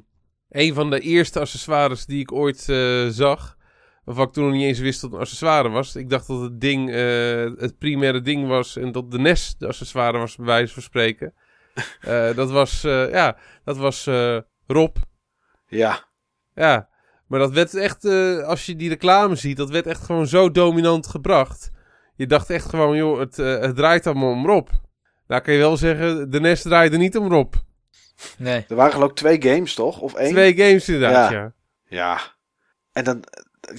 een van de eerste accessoires die ik ooit eh, zag, waarvan ik toen nog niet eens wist dat het een accessoire was. Ik dacht dat het ding eh, het primaire ding was en dat de NES de accessoire was, bij wijze van spreken. Eh, dat was, eh, ja, dat was eh, Rob. Ja, Ja, maar dat werd echt, eh, als je die reclame ziet, dat werd echt gewoon zo dominant gebracht. Je dacht echt gewoon, joh, het, eh, het draait allemaal om Rob. Nou kan je wel zeggen, de NES draaide niet om Rob. Nee. er waren geloof ik twee games, toch? Of één? Twee games inderdaad, Ja. ja. Ja. En dan,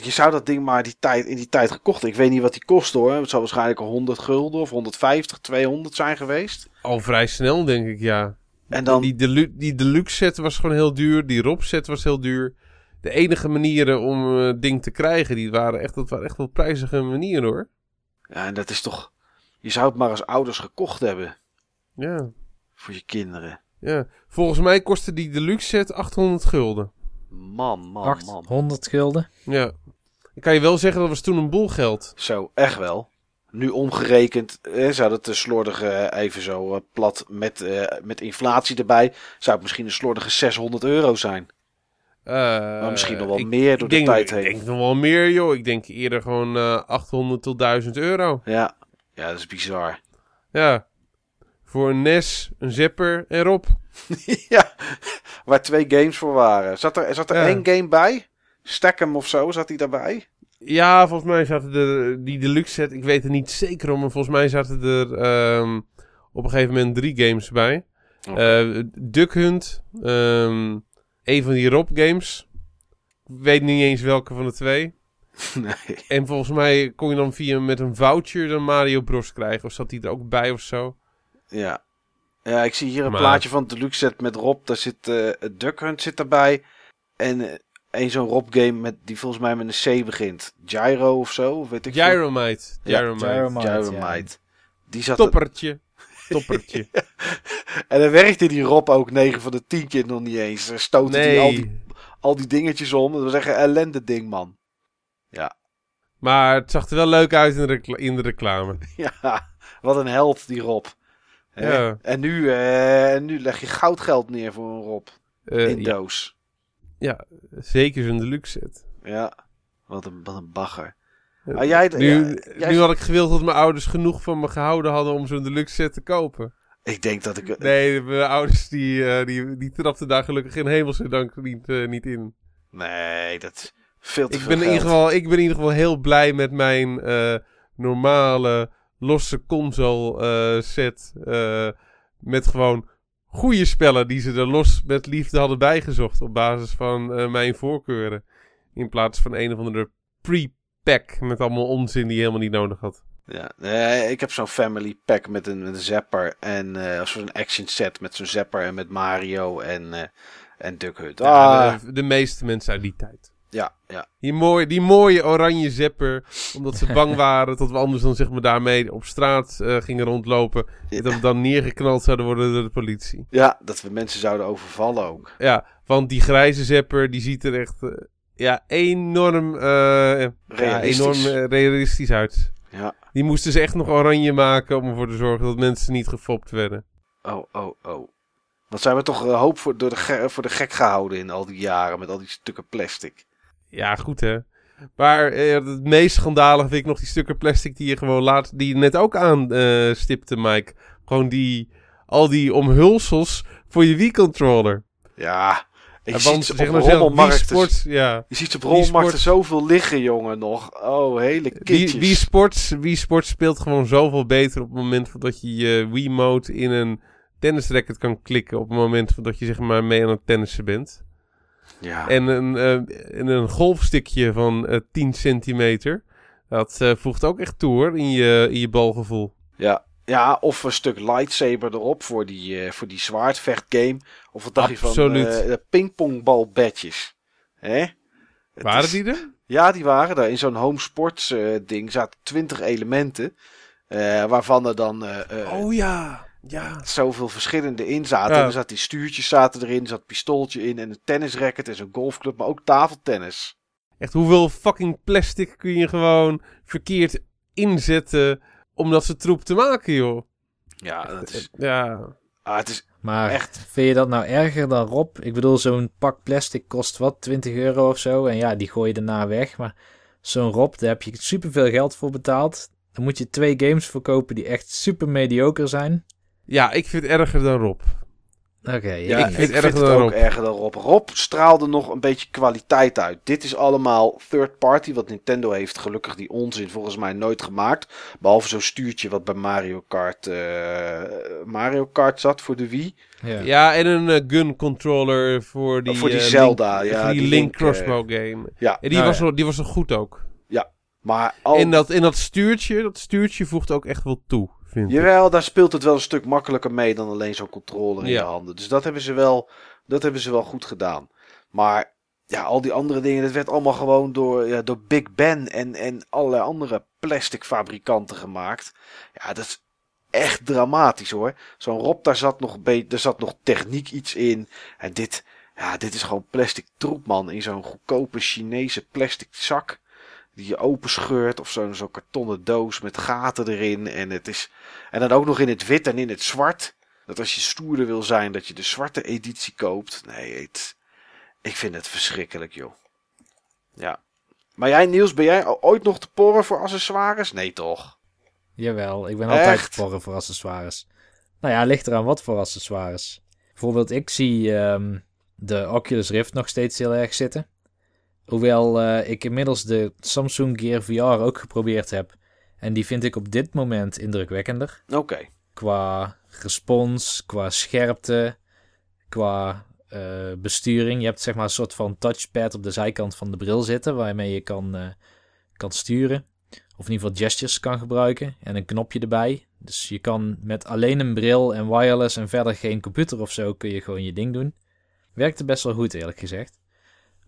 je zou dat ding maar die tijd, in die tijd gekocht. Ik weet niet wat die kost hoor. Het zal waarschijnlijk al 100 gulden of 150, 200 zijn geweest. Al vrij snel, denk ik, ja. En dan, Die, delu die deluxe set was gewoon heel duur. Die Rob set was heel duur. De enige manieren om het ding te krijgen, die waren echt, dat waren echt wel prijzige manieren hoor. ja, en dat is toch, je zou het maar als ouders gekocht hebben Ja, voor je kinderen. ja. Volgens mij kostte die deluxe set 800 gulden. Man, man, man. 800 gulden. Ja. Ik kan je wel zeggen, dat was toen een boel geld. Zo, echt wel. nu omgerekend, eh, zou het een slordige, eh, even zo eh, plat, met, eh, met inflatie erbij, zou het misschien een slordige 600 euro zijn. Maar misschien nog wel ik meer door de tijd ik heen. denk nog wel meer, joh. Ik denk eerder gewoon eh 800 tot 1000 euro. Ja. ja, dat is bizar. Ja. Voor een NES, een zipper en Rob. ja, waar twee games voor waren. Zat er, zat er Ja. één game bij? Stackham of zo, zat die daarbij? Ja, volgens mij zaten er die deluxe set. Ik weet het niet zeker om, maar volgens mij zaten er ehm, op een gegeven moment drie games bij. Oké. Eh, Duck Hunt, ehm, een van die Rob games. Ik weet niet eens welke van de twee. nee. En volgens mij kon je dan via met een voucher dan Mario Bros krijgen. Of zat die er ook bij of zo? Ja. Ja, ik zie hier een Maar- plaatje van de deluxe set met Rob. Daar zit eh Duck Hunt zit erbij. En eh, een zo'n Rob game met, die volgens mij met een C begint. Gyro of zo, of weet ik veel. Gyromite. Ja, Gyromite. Gyromite. Gyromite. Die zat er- Toppertje. Toppertje. En dan werkte die Rob ook 9 van de 10 keer nog niet eens. Er stootte hij al die, al die dingetjes om. Dat was echt een ellende ding, man. Maar het zag er wel leuk uit in de, recla- in de reclame. Ja, wat een held, die Rob. Ja. En, nu, en nu leg je goudgeld neer voor een Rob. Eh, in ja, doos. zeker zijn deluxe set. Ja. Wat een, wat een bagger. Ja. Ah, jij, Nu, ja, jij- nu had ik gewild dat mijn ouders genoeg van me gehouden hadden om zo'n deluxe set te kopen. Ik denk dat ik... Nee, mijn ouders die, eh, die, die trapten daar gelukkig in hemelse dank niet, niet in. Nee, dat is veel te Ik veel ben, in ieder geval, ik ben in ieder geval heel blij met mijn normale losse console eh, set. eh, met gewoon goede spellen die ze er los met liefde hadden bijgezocht. Op basis van eh, mijn voorkeuren. In plaats van een of andere pre-pack met allemaal onzin die je helemaal niet nodig had. Ja, ik heb zo'n family pack met een, met een zapper en eh zo'n action set met zo'n zapper en met Mario en, eh en Duck Hunt. Ah, Ja, de, de meeste mensen uit die tijd. Ja, ja. Die, mooi, die mooie oranje zepper. Omdat ze bang waren dat we anders dan zeg maar daarmee op straat eh, gingen rondlopen. En dat we dan neergeknald zouden worden door de politie. ja, dat we mensen zouden overvallen ook. Ja, want die grijze zepper die ziet er echt eh, ja, enorm, eh, ja, Realistisch. enorm eh, realistisch uit. Ja. Die moesten ze echt nog oranje maken om ervoor te zorgen dat mensen niet gefopt werden. Oh, oh, oh. Wat zijn we toch een hoop voor, door de voor de gek gehouden in al die jaren met al die stukken plastic. Ja, goed hè. Maar eh, het meest schandalig vind ik nog die stukken plastic die je gewoon laat, die je net ook aan eh, stipte, Mike. Gewoon die, al die omhulsels voor je Wii-controller. Ja, ik Ja, zie ze op rommelmarkten. Sports, ja. Je ziet ze op rommelmarkten zoveel liggen, jongen, nog. Oh, hele kitjes. Wii, Wii, Sports, Wii Sports speelt gewoon zoveel beter op het moment dat je je Wii-mode in een tennisracket kan klikken. Op het moment dat je zeg maar mee aan het tennissen bent. Ja. En een, en een golfstikje van eh 10 centimeter. Dat eh, voegt ook echt toe hoor, in je, in je balgevoel. Ja. ja, of een stuk lightsaber erop voor die, voor die zwaardvechtgame. Of wat dacht je van? Hè? Het Waren is- die er? Ja, die waren er. In zo'n home sports ding zaten 20 elementen. waarvan er dan Oh ja, ja. zoveel verschillende in zaten. Ja. En er zaten die stuurtjes zaten erin, er zat een pistooltje in en een tennisracket en zo'n golfclub, maar ook tafeltennis. Echt, hoeveel fucking plastic kun je gewoon verkeerd inzetten om dat soort troep te maken, joh? Ja, dat is, Ja. ah, het is Maar echt. vind je dat nou erger dan Rob? Ik bedoel, zo'n pak plastic kost wat, 20 euro of zo. En ja, die gooi je daarna weg. Maar zo'n Rob, daar heb je superveel geld voor betaald. Dan moet je twee games verkopen die echt super mediocre zijn. Ja, ik vind het erger dan Rob. Oké, Ja, ja, ik vind vind, het erger het dan ook Rob. erger dan Rob. Rob straalde nog een beetje kwaliteit uit. Dit is allemaal third party, wat Nintendo heeft gelukkig die onzin volgens mij nooit gemaakt. Behalve zo'n stuurtje wat bij Mario Kart, eh, Mario Kart zat voor de Wii. ja. Ja, en een eh, gun controller voor die, voor die eh, Zelda, Link, ja, voor die, die Link, crossbow game. Ja, En die, nou was ja. wel, die was wel goed ook. maar al, En, dat, en dat stuurtje, dat stuurtje voegt ook echt wel toe, vind ik. Jawel, daar speelt het wel een stuk makkelijker mee dan alleen zo'n controller in Ja. je handen. Dus dat hebben ze wel, dat hebben ze wel goed gedaan. Maar ja, al die andere dingen, dat werd allemaal gewoon door, ja, door Big Ben en, en allerlei andere plastic fabrikanten gemaakt. Ja, dat is echt dramatisch hoor. Zo'n Rob, daar zat nog, een beetje- daar zat nog techniek iets in. En dit, ja, dit is gewoon plastic troep man in zo'n goedkope Chinese plastic zak. Die je openscheurt. Of zo'n zo'n kartonnen doos met gaten erin. En, het is, en dan ook nog in het wit en in het zwart. Dat als je stoerder wil zijn, dat je de zwarte editie koopt. Nee, het, ik vind het verschrikkelijk, joh. Ja. Maar jij, Niels, ben jij ooit nog te porren voor accessoires? Nee, toch? Jawel, ik ben altijd te porren voor accessoires. Nou ja, ligt eraan wat voor accessoires. Bijvoorbeeld, ik zie ehm, de Oculus Rift nog steeds heel erg zitten. Hoewel eh, ik inmiddels de Samsung Gear VR ook geprobeerd heb. En die vind ik op dit moment indrukwekkender. Oké. Qua respons, qua scherpte, qua eh, besturing. Je hebt zeg maar een soort van touchpad op de zijkant van de bril zitten, waarmee je kan, eh, kan sturen. Of in ieder geval gestures kan gebruiken en een knopje erbij. Dus je kan met alleen een bril en wireless en verder geen computer of zo, kun je gewoon je ding doen. Werkte best wel goed eerlijk gezegd.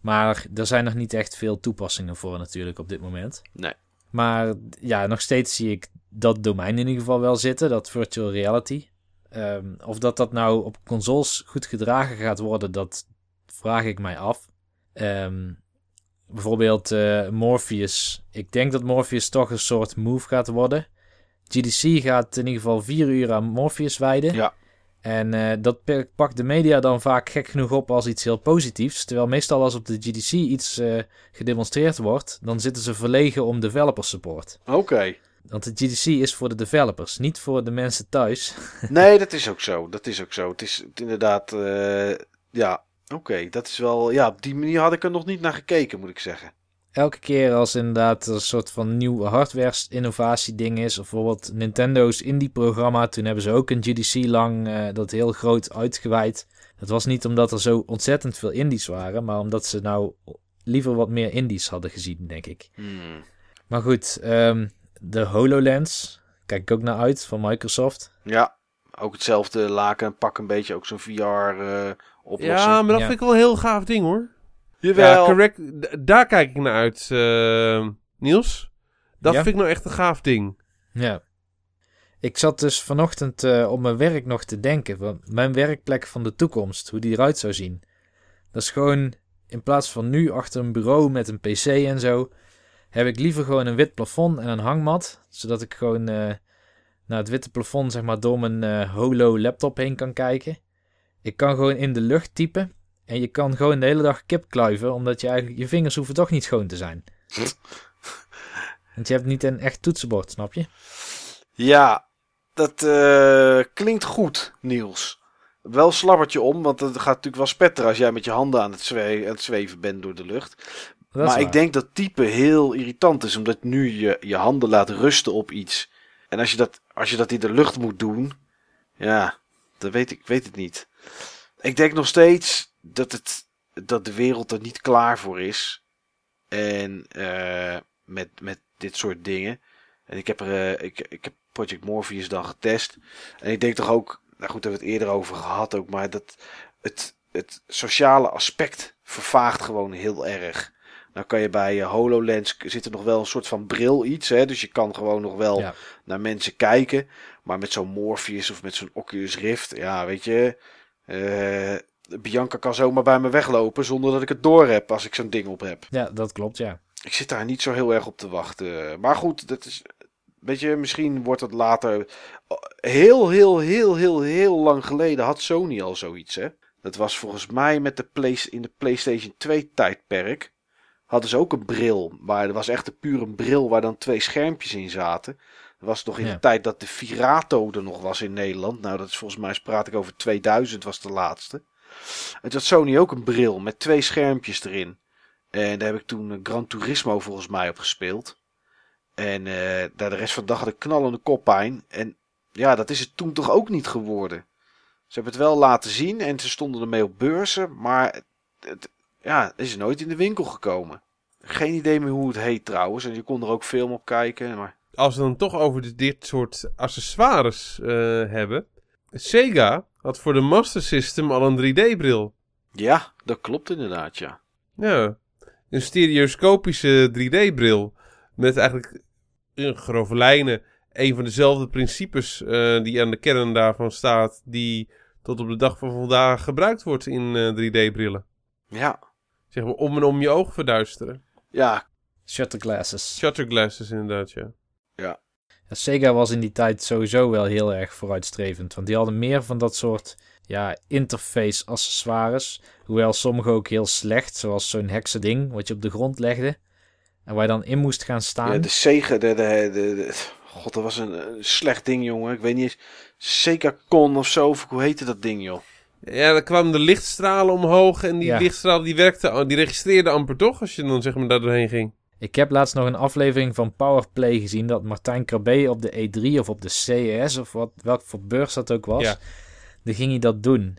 Maar er zijn nog niet echt veel toepassingen voor natuurlijk op dit moment. Nee. Maar ja, nog steeds zie ik dat domein in ieder geval wel zitten, dat virtual reality. Ehm, of dat dat nou op consoles goed gedragen gaat worden, dat vraag ik mij af. Ehm, bijvoorbeeld eh, Morpheus. Ik denk dat Morpheus toch een soort move gaat worden. GDC gaat in ieder geval vier uur aan Morpheus wijden. Ja. En eh, dat pakt de media dan vaak gek genoeg op als iets heel positiefs. Terwijl meestal als op de GDC iets eh, gedemonstreerd wordt, dan zitten ze verlegen om developer support. Oké. Want de GDC is voor de developers, niet voor de mensen thuis. Nee, dat is ook zo. Dat is ook zo. Het is inderdaad. eh, ja, oké. Dat is wel. Ja, op die manier had ik er nog niet naar gekeken, moet ik zeggen. Elke keer als inderdaad een soort van nieuw hardware-innovatie ding is, of bijvoorbeeld Nintendo's indie-programma, toen hebben ze ook een GDC lang eh, dat heel groot uitgeweid. Dat was niet omdat er zo ontzettend veel indies waren, maar omdat ze nou liever wat meer indies hadden gezien, denk ik. Hmm. Maar goed, ehm, de HoloLens, kijk ik ook naar uit van Microsoft. Ja, ook hetzelfde laken en pak een beetje ook zo'n VR-oplossing. Ja, maar dat Ja. vind ik wel een heel gaaf ding hoor. Jawel. Ja, correct. Daar kijk ik naar uit, eh, Niels. Dat Ja? vind ik nou echt een gaaf ding. Ja. Ik zat dus vanochtend eh, op mijn werk nog te denken. Van mijn werkplek van de toekomst. Hoe die eruit zou zien. Dat is gewoon. In plaats van nu achter een bureau met een pc en zo. Heb ik liever gewoon een wit plafond en een hangmat. Zodat ik gewoon eh, naar het witte plafond zeg maar door mijn eh, holo laptop heen kan kijken. Ik kan gewoon in de lucht typen. En je kan gewoon de hele dag kip kluiven. Omdat je eigenlijk. Je vingers hoeven toch niet schoon te zijn. Want je hebt niet een echt toetsenbord, snap je? Ja, dat eh, klinkt goed, Niels. Wel slabbertje om, want het gaat natuurlijk wel spetteren als jij met je handen aan het, zwe aan het zweven bent door de lucht. Dat maar ik denk dat type heel irritant is, omdat nu je je handen laat rusten op iets. En als je dat, als je dat in de lucht moet doen, ja, dan weet ik weet het niet. Ik denk nog steeds dat, het, dat de wereld er niet klaar voor is. En eh, met, met dit soort dingen. En ik heb, er, eh, ik, ik heb Project Morpheus dan getest. En ik denk toch ook, nou goed, daar hebben we het eerder over gehad ook, maar dat het, het sociale aspect vervaagt gewoon heel erg. Nou kan je bij eh, HoloLens zit er nog wel een soort van bril iets, hè? dus je kan gewoon nog wel Ja. naar mensen kijken. Maar met zo'n Morpheus of met zo'n Oculus Rift, ja, weet je, eh, Bianca kan zomaar bij me weglopen zonder dat ik het door heb als ik zo'n ding op heb. Ja, dat klopt, ja. Ik zit daar niet zo heel erg op te wachten. Maar goed, dat is. Weet je, misschien wordt het later. Heel, heel, heel, heel, heel lang geleden had Sony al zoiets, hè? Dat was volgens mij met de Play, in de PlayStation 2 tijdperk. Hadden ze ook een bril. Maar er was echt een pure bril waar dan twee schermpjes in zaten. Dat was nog in Ja. de tijd dat de Virato er nog was in Nederland. Nou, dat is volgens mij, praat ik over 2000, was de laatste. Toen had Sony ook een bril met twee schermpjes erin. En daar heb ik toen eh, Gran Turismo volgens mij op gespeeld. En eh, daar de rest van de dag had ik knallende koppijn. En ja, dat is het toen toch ook niet geworden. Ze hebben het wel laten zien en ze stonden ermee op beurzen. Maar het, het- ja, het is nooit in de winkel gekomen. Geen idee meer hoe het heet trouwens. En je kon er ook film op kijken. Maar Als we dan toch over dit, soort accessoires eh, hebben. Sega had voor de Master System al een 3D-bril. ja, dat klopt inderdaad, ja. Ja, een stereoscopische 3D-bril. Met eigenlijk in grove lijnen een van dezelfde principes eh, die aan de kern daarvan staat. Die tot op de dag van vandaag gebruikt wordt in eh, 3D-brillen. Ja, Zeg maar om en om je oog verduisteren. ja Shutter glasses. Shutter glasses inderdaad, ja. Ja, Sega was in die tijd sowieso wel heel erg vooruitstrevend. Want die hadden meer van dat soort ja, interface accessoires. Hoewel sommige ook heel slecht. Zoals zo'n heksending wat je op de grond legde. En waar je dan in moest gaan staan. Ja, de Sega, de, de, de, de- god, dat was een, een slecht ding, jongen. Ik weet niet eens, Sega Con of zo, of hoe heette dat ding, joh? Ja, dan kwamen de lichtstralen omhoog en die Ja. lichtstralen die werkten, die registreerden amper toch, als je dan zeg maar daar doorheen ging. Ik heb laatst nog een aflevering van Powerplay gezien. Dat Martijn Krabbe op de E3 of op de CES of wat, welk voor beurs dat ook was. Ja. Dan ging hij dat doen.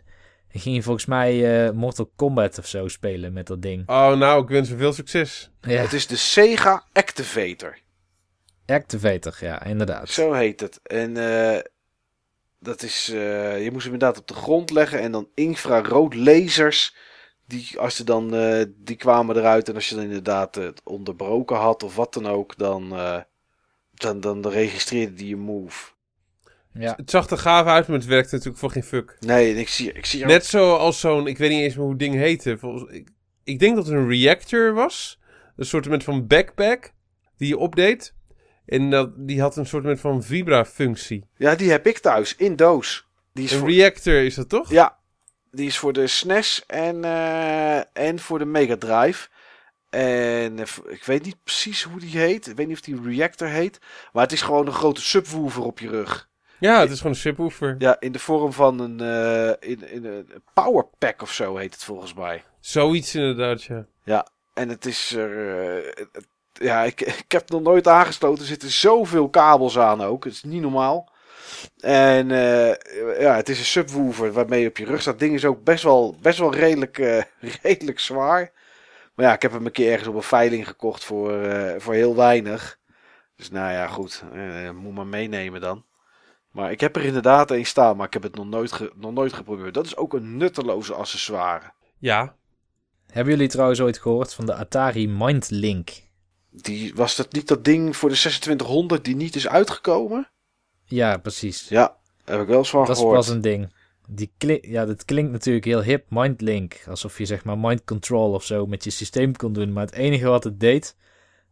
Dan ging hij volgens mij eh, Mortal Kombat of zo spelen met dat ding. Oh, nou, ik wens hem veel succes. Ja, Het is de Sega Activator. Activator, ja, inderdaad. Zo heet het. En eh, dat is, eh, je moest hem inderdaad op de grond leggen en dan infrarood lasers. Die, als ze dan, eh, die kwamen eruit en als je dan inderdaad het onderbroken had of wat dan ook, dan, eh, dan, dan, registreerde die je move. Ja, Het zag er gaaf uit, maar het werkte natuurlijk voor geen fuck. Nee, ik zie, ik zie Net zoals zo'n, ik weet niet eens meer hoe het ding heette. Volgens, ik, ik denk dat het een reactor was. Een soort van backpack die je opdeed. En dat, die had een soort van vibra-functie. Ja, die heb ik thuis in doos. Die is Een voor, reactor is dat toch? ja, die is voor de SNES en, eh, en voor de Mega Drive. En eh, ik weet niet precies hoe die heet. Ik weet niet of die Reactor heet. Maar het is gewoon een grote subwoofer op je rug. Ja, het is gewoon een subwoofer. Ja, in de vorm van een, eh, in, in een powerpack of zo heet het volgens mij. Zoiets inderdaad, ja. En het is er. ja, ik, ik heb het nog nooit aangesloten. Er zitten zoveel kabels aan ook. Het is niet normaal. En eh, ja, het is een subwoofer waarmee je op je rug staat. Het ding is ook best wel, best wel redelijk, eh, redelijk zwaar. Maar ja, ik heb hem een keer ergens op een veiling gekocht voor, eh, voor heel weinig. Dus nou ja, goed. eh, moet maar meenemen dan. Maar ik heb er inderdaad een staan, maar ik heb het nog nooit, ge- nog nooit geprobeerd. Dat is ook een nutteloze accessoire. Ja, Hebben jullie trouwens ooit gehoord van de Atari Mindlink? Die, was dat niet dat ding voor de 2600 die niet is uitgekomen? Ja, precies. Ja, heb ik wel eens van dat gehoord. pas een ding. Die ja, dat klinkt natuurlijk heel hip, Mindlink. Alsof je zeg maar mind control of zo met je systeem kon doen. Maar het enige wat het deed,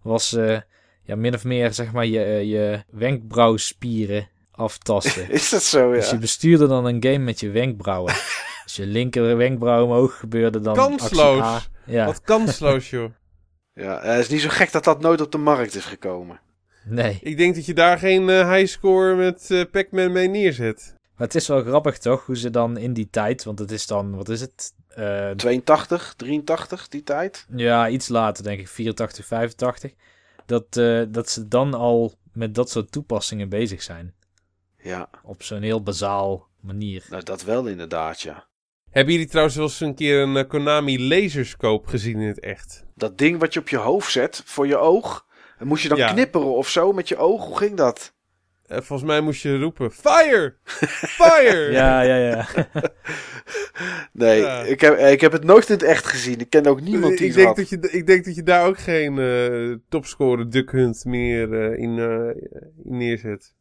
was eh, ja, min of meer zeg maar je, eh, je wenkbrauwspieren aftasten. Is dat zo, ja? Dus je bestuurde dan een game met je wenkbrauwen. Als je linker wenkbrauw omhoog gebeurde, dan Kansloos. Ja, wat kansloos, joh. Ja, het is niet zo gek dat dat nooit op de markt is gekomen. Nee. Ik denk dat je daar geen eh, highscore met eh, Pac-Man mee neerzet. Maar het is wel grappig toch, hoe ze dan in die tijd, want het is dan, wat is het? Eh, 82, 83, die tijd. Ja, iets later denk ik, 84, 85. Dat, eh, dat ze dan al met dat soort toepassingen bezig zijn. Ja, Op zo'n heel bazaal manier. nou dat wel inderdaad, ja. Hebben jullie trouwens wel eens een keer een eh, Konami laserscope gezien in het echt? Dat ding wat je op je hoofd zet, voor je oog. En moest je dan Ja. knipperen of zo met je oog? Hoe ging dat? Eh, volgens mij moest je roepen, fire! Fire! Ja, ja, ja. Nee, Ja. ik, heb, ik heb het nooit in het echt gezien. Ik ken ook niemand die ik, denk had. dat je, ik denk dat je daar ook geen eh topscorer Duck Hunt meer eh, in, eh, in neerzet.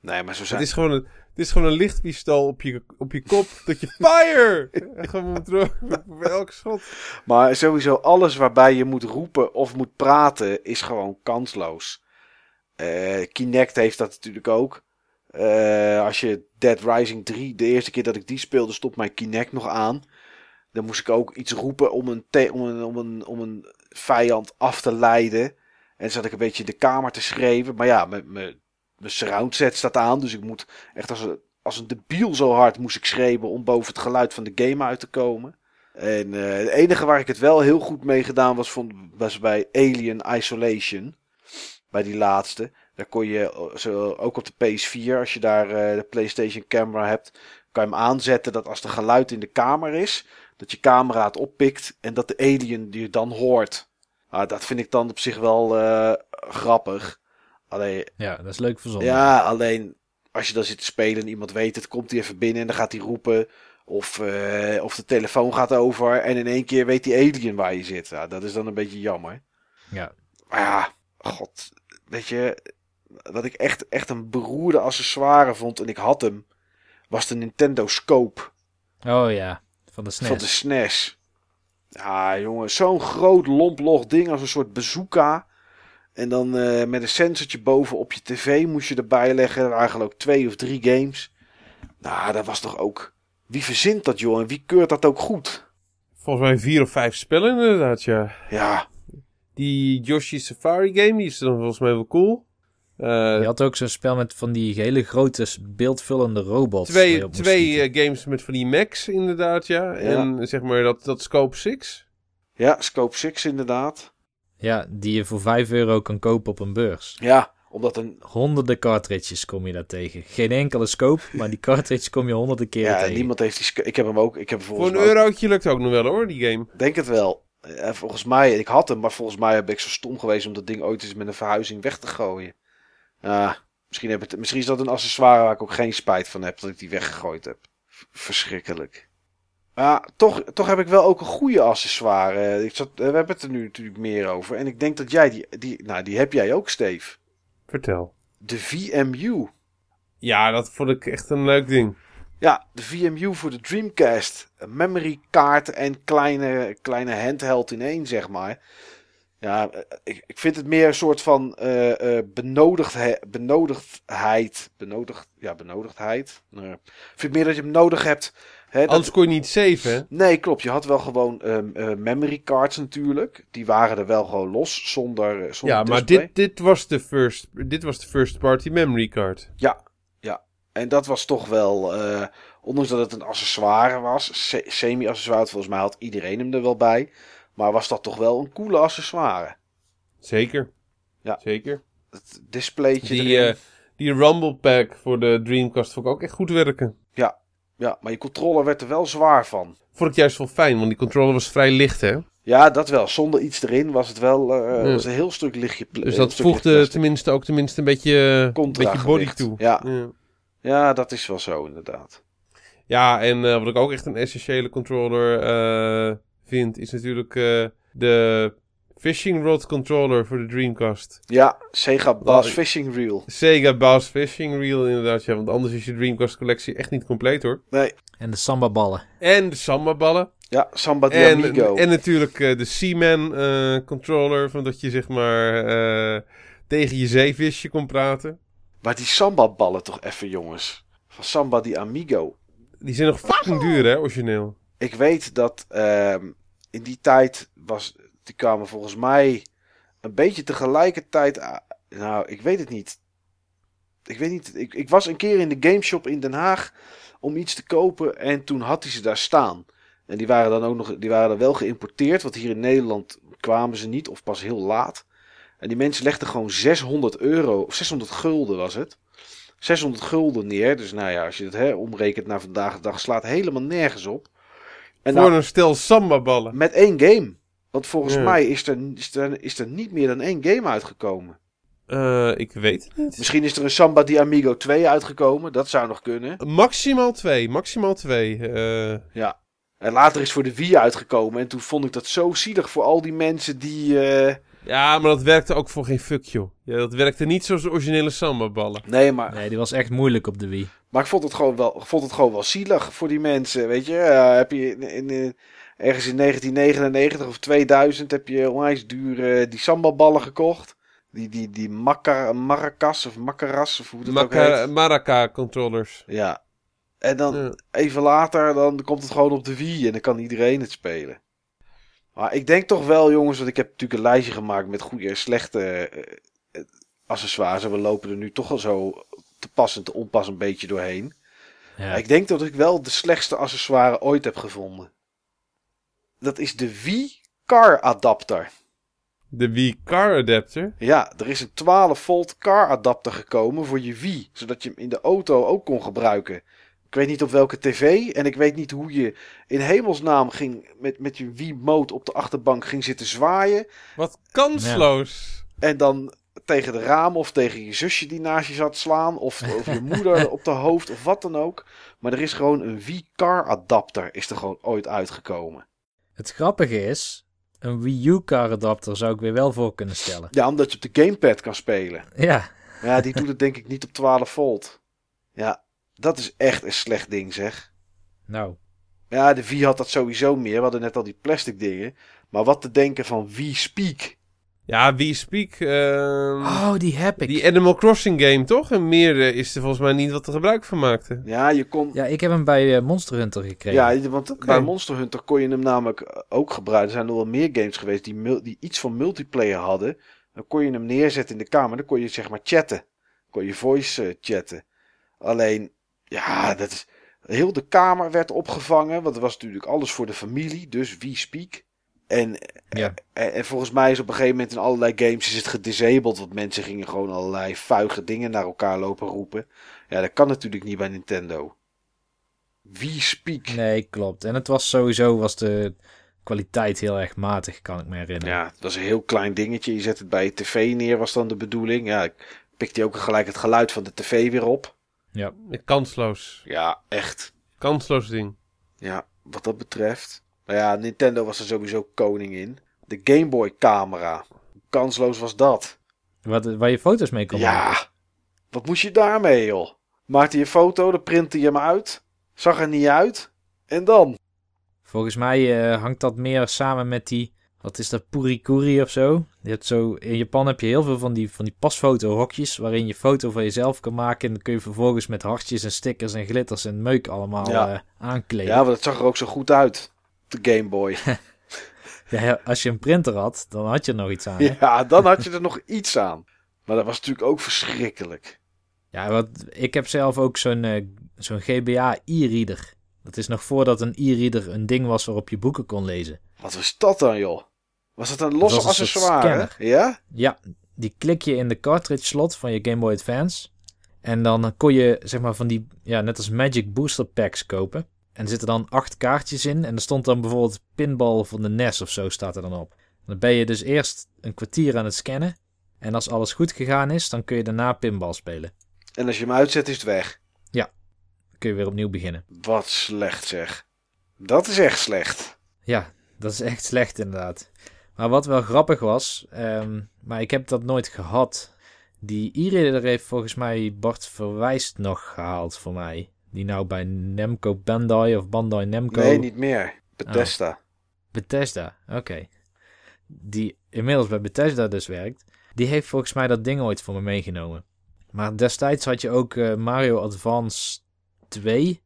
Nee, maar zo zijn... Het is gewoon een, het is gewoon een lichtpistool op je, op je kop dat je fire! En gewoon moet roepen voor elk schot. Maar sowieso alles waarbij je moet roepen of moet praten is gewoon kansloos. Eh, Kinect heeft dat natuurlijk ook. Eh, als je Dead Rising 3, de eerste keer dat ik die speelde, stond mijn Kinect nog aan. Dan moest ik ook iets roepen om een, te- om een, om een, om een vijand af te leiden. En zat ik een beetje in de kamer te schreeuwen. Maar ja, mijn- mijn surround set staat aan. Dus ik moet echt als een, als een debiel zo hard moest ik schreeuwen om boven het geluid van de game uit te komen. En eh, het enige waar ik het wel heel goed mee gedaan was, vond, was bij Alien Isolation. Bij die laatste. Daar kon je eh, ook op de PS4, als je daar eh, de PlayStation camera hebt, kan je hem aanzetten dat als er geluid in de kamer is, dat je camera het oppikt en dat de alien die je dan hoort. Ah, dat vind ik dan op zich wel grappig. Alleen, Ja, dat is leuk verzonnen. ja, alleen als je dan zit te spelen en iemand weet het, komt hij even binnen en dan gaat hij roepen. Of, eh, of de telefoon gaat over en in één keer weet die alien waar je zit. Ja, dat is dan een beetje jammer. Ja. Maar ja, god, weet je, wat ik echt, echt een beroerde accessoire vond en ik had hem, was de Nintendo Scope Oh ja, van de SNES. van de SNES. Ja, jongen, zo'n groot lomplog ding als een soort bazooka. En dan eh, met een sensortje boven op je tv moest je erbij leggen. Er waren geloof ik twee of drie games. Nou, dat was toch ook... Wie verzint dat, joh? En wie keurt dat ook goed? Volgens mij vier of vijf spellen inderdaad, ja. Ja, Die Yoshi Safari game, die is dan volgens mij wel cool. Eh, Je had ook zo'n spel met van die hele grote beeldvullende robots. twee twee eh, games met van die Max inderdaad, ja. En zeg maar dat, dat Scope 6. ja, Scope 6 inderdaad. Ja, die je voor 5 euro kan kopen op een beurs. Ja, omdat een... Honderden cartridges kom je daar tegen. Geen enkele scope, maar die cartridge kom je honderden keren Ja, tegen. niemand heeft die... Ik heb hem ook... Ik heb hem Voor volgens een ook- eurotje lukt ook nog wel hoor, die game. Denk het wel. Eh, volgens mij, ik had hem, maar volgens mij heb ik zo stom geweest om dat ding ooit eens met een verhuizing weg te gooien. Ja, misschien, heb het, misschien is dat een accessoire waar ik ook geen spijt van heb dat ik die weggegooid heb. V- verschrikkelijk. Ja, toch, toch heb ik wel ook een goede accessoire. Ik zat, we hebben het er nu natuurlijk meer over. En ik denk dat jij die, die nou die heb jij ook, Steve. Vertel. De VMU. Ja, dat vond ik echt een leuk ding. Ja, de VMU voor de Dreamcast. Een memory kaart en kleine, kleine handheld in één, zeg maar. Ja, ik, ik vind het meer een soort van benodigdhe- benodigdheid. Benodigd, ja, benodigdheid. Nee. Ik vind meer dat je hem nodig hebt. Dat- Anders kon je niet saven? Nee, klopt. Je had wel gewoon eh, memory cards natuurlijk. Die waren er wel gewoon los, zonder, eh, zonder Ja, maar display. dit, dit, was de first, dit was de first party memory card. Ja, ja. En dat was toch wel, eh, ondanks dat het een accessoire was, se- semi-accessoire, volgens mij had iedereen hem er wel bij. Maar was dat toch wel een coole accessoire. Zeker. Ja. Zeker. Het displaytje Die, die Rumble Pack voor de Dreamcast vond ik ook echt goed werken. Ja, maar je controller werd er wel zwaar van. Vond ik juist wel fijn, want die controller was vrij licht, hè? Ja, dat wel. Zonder iets erin was het wel eh, Ja. was een heel stuk lichtje. Dus dat voegde tenminste ook tenminste een beetje, een beetje body toe. Ja. ja. Ja, dat is wel zo inderdaad. Ja, en eh, wat ik ook echt een essentiële controller eh, vind, is natuurlijk de Fishing Rod controller voor de Dreamcast. Ja, Sega Bass Fishing Reel. Sega Bass Fishing Reel inderdaad, ja, want anders is je Dreamcast collectie echt niet compleet hoor. Nee, En de samba-ballen. En de Samba ballen. ja, Samba de En, Amigo. en natuurlijk eh, de Seaman eh, controller, van dat je zeg maar eh, tegen je zeevisje kon praten. Maar die Samba-ballen toch even, jongens. Van Samba di Amigo. Die zijn nog fucking duur hè, origineel. Ik weet dat ehm, in die tijd was... Die kwamen volgens mij een beetje tegelijkertijd... Nou, ik weet het niet. Ik weet niet. Ik, ik was een keer in de gameshop in Den Haag om iets te kopen. En toen had hij ze daar staan. En die waren dan ook nog... Die waren dan wel geïmporteerd. Want hier in Nederland kwamen ze niet. Of pas heel laat. En die mensen legden gewoon 600 euro... Of 600 gulden was het. 600 gulden neer. Dus nou ja, als je het hè, omrekent naar vandaag de dag... Slaat helemaal nergens op. En voor nou, een stel Samba ballen. met één game. Want volgens Ja. mij is er, is, er, is er niet meer dan één game uitgekomen. Eh, ik weet het niet. Misschien is er een Samba di Amigo 2 uitgekomen. Dat zou nog kunnen. Maximaal twee, maximaal twee. eh. Ja. En later is voor de Wii uitgekomen. En toen vond ik dat zo zielig voor al die mensen die... eh, ja, maar dat werkte ook voor geen fuck, joh. Ja, dat werkte niet zoals de originele Samba-ballen. Nee, maar, Nee, die was echt moeilijk op de Wii. maar ik vond het, gewoon wel, vond het gewoon wel zielig voor die mensen. Weet je, Eh, heb je in, in, eh, ergens in 1999 of 2000 heb je onwijs duur eh, die Samba-ballen gekocht. Die, die, die Maca- Maracas of Macaras of hoe dat ook heet. Maraca-controllers. Ja. En dan Ja. even later, dan komt het gewoon op de Wii en dan kan iedereen het spelen. Maar ik denk toch wel, jongens, want ik heb natuurlijk een lijstje gemaakt met goede en slechte eh, eh, accessoires. En we lopen er nu toch al zo te pas en te onpas een beetje doorheen. Ja. Ik denk dat ik wel de slechtste accessoire ooit heb gevonden. Dat is de Wii Car Adapter. De Wii Car Adapter. Ja, er is een 12 volt car adapter gekomen voor je Wii. Zodat je hem in de auto ook kon gebruiken. Ik weet niet op welke tv. En ik weet niet hoe je in hemelsnaam ging met, met je Wii Mode op de achterbank ging zitten zwaaien. Wat kansloos. En dan tegen de raam of tegen je zusje die naast je zat slaan. Of, of je moeder op de hoofd of wat dan ook. Maar er is gewoon een Wii car adapter is er gewoon ooit uitgekomen. Het grappige is, een Wii U car adapter zou ik weer wel voor kunnen stellen. Ja, omdat je op de gamepad kan spelen. Ja, Ja, die doet het denk ik niet op 12 volt. Ja, dat is echt een slecht ding zeg. nou, Ja, de Wii had dat sowieso meer. We hadden net al die plastic dingen. Maar wat te denken van Wii Speak. Ja, We Speak. ehm, Oh, die heb ik. die Animal Crossing game, toch? En meer eh, is er volgens mij niet wat er gebruik van maakte. Ja, je kon... Ja, ik heb hem bij eh, Monster Hunter gekregen. Ja, want bij Monster Hunter kon je hem namelijk ook gebruiken. Er zijn nog wel meer games geweest die, die iets van multiplayer hadden. Dan kon je hem neerzetten in de kamer. Dan kon je zeg maar chatten. kon je voice eh, chatten. Alleen, ja, dat is... Heel de kamer werd opgevangen. Want het was natuurlijk alles voor de familie. Dus wie speak. En, Ja. en, en volgens mij is op een gegeven moment in allerlei games is het gedisabled. Want mensen gingen gewoon allerlei vuige dingen naar elkaar lopen roepen. Ja, dat kan natuurlijk niet bij Nintendo. Wie speak. Nee, klopt. En het was sowieso was de kwaliteit heel erg matig, kan ik me herinneren. Ja, het was een heel klein dingetje. Je zet het bij je tv neer, was dan de bedoeling. Ja, ik pikte ook gelijk het geluid van de tv weer op. Ja. Kansloos. Ja, echt. Kansloos ding. Ja, wat dat betreft. Nou ja, Nintendo was er sowieso koning in. De Game Boy camera. Hoe kansloos was dat? Wat, waar je foto's mee kon maken. Ja, wat moest je daarmee, joh? Maakte je foto, dan printte je hem uit. Zag er niet uit. En dan? Volgens mij eh, hangt dat meer samen met die, wat is dat, purikuri of zo. Je hebt zo. In Japan heb je heel veel van die, van die pasfoto-hokjes waarin je foto van jezelf kan maken. En dan kun je vervolgens met hartjes en stickers en glitters en meuk allemaal Ja. eh, aankleden. Ja, want het zag er ook zo goed uit. De Game Boy. Ja, als je een printer had, dan had je er nog iets aan. hè? ja, dan had je er nog iets aan. Maar dat was natuurlijk ook verschrikkelijk. Ja, wat, ik heb zelf ook zo'n eh, zo'n GBA e-reader. Dat is nog voordat een e-reader een ding was waarop je boeken kon lezen. Wat was dat dan, joh? Was dat een losse accessoire? Ja? Ja, die klik je in de cartridge slot van je Game Boy Advance. En dan kon je zeg maar van die, ja, net als Magic Booster Packs kopen. En er zitten dan acht kaartjes in. En er stond dan bijvoorbeeld pinball van de NES of zo staat er dan op. Dan ben je dus eerst een kwartier aan het scannen. En als alles goed gegaan is, dan kun je daarna pinball spelen. En als je hem uitzet, is het weg. Dan kun je weer opnieuw beginnen. Wat slecht zeg. Dat is echt slecht. Ja, dat is echt slecht inderdaad. Maar wat wel grappig was, ehm, maar ik heb dat nooit gehad. Die e-reader heeft volgens mij Bart Verwijst nog gehaald voor mij. Die nou bij Namco Bandai of Bandai Namco... Nee, niet meer. Bethesda. Bethesda, oké. Die inmiddels bij Bethesda dus werkt. Die heeft volgens mij dat ding ooit voor me meegenomen. Maar destijds had je ook eh, Mario Advance 2.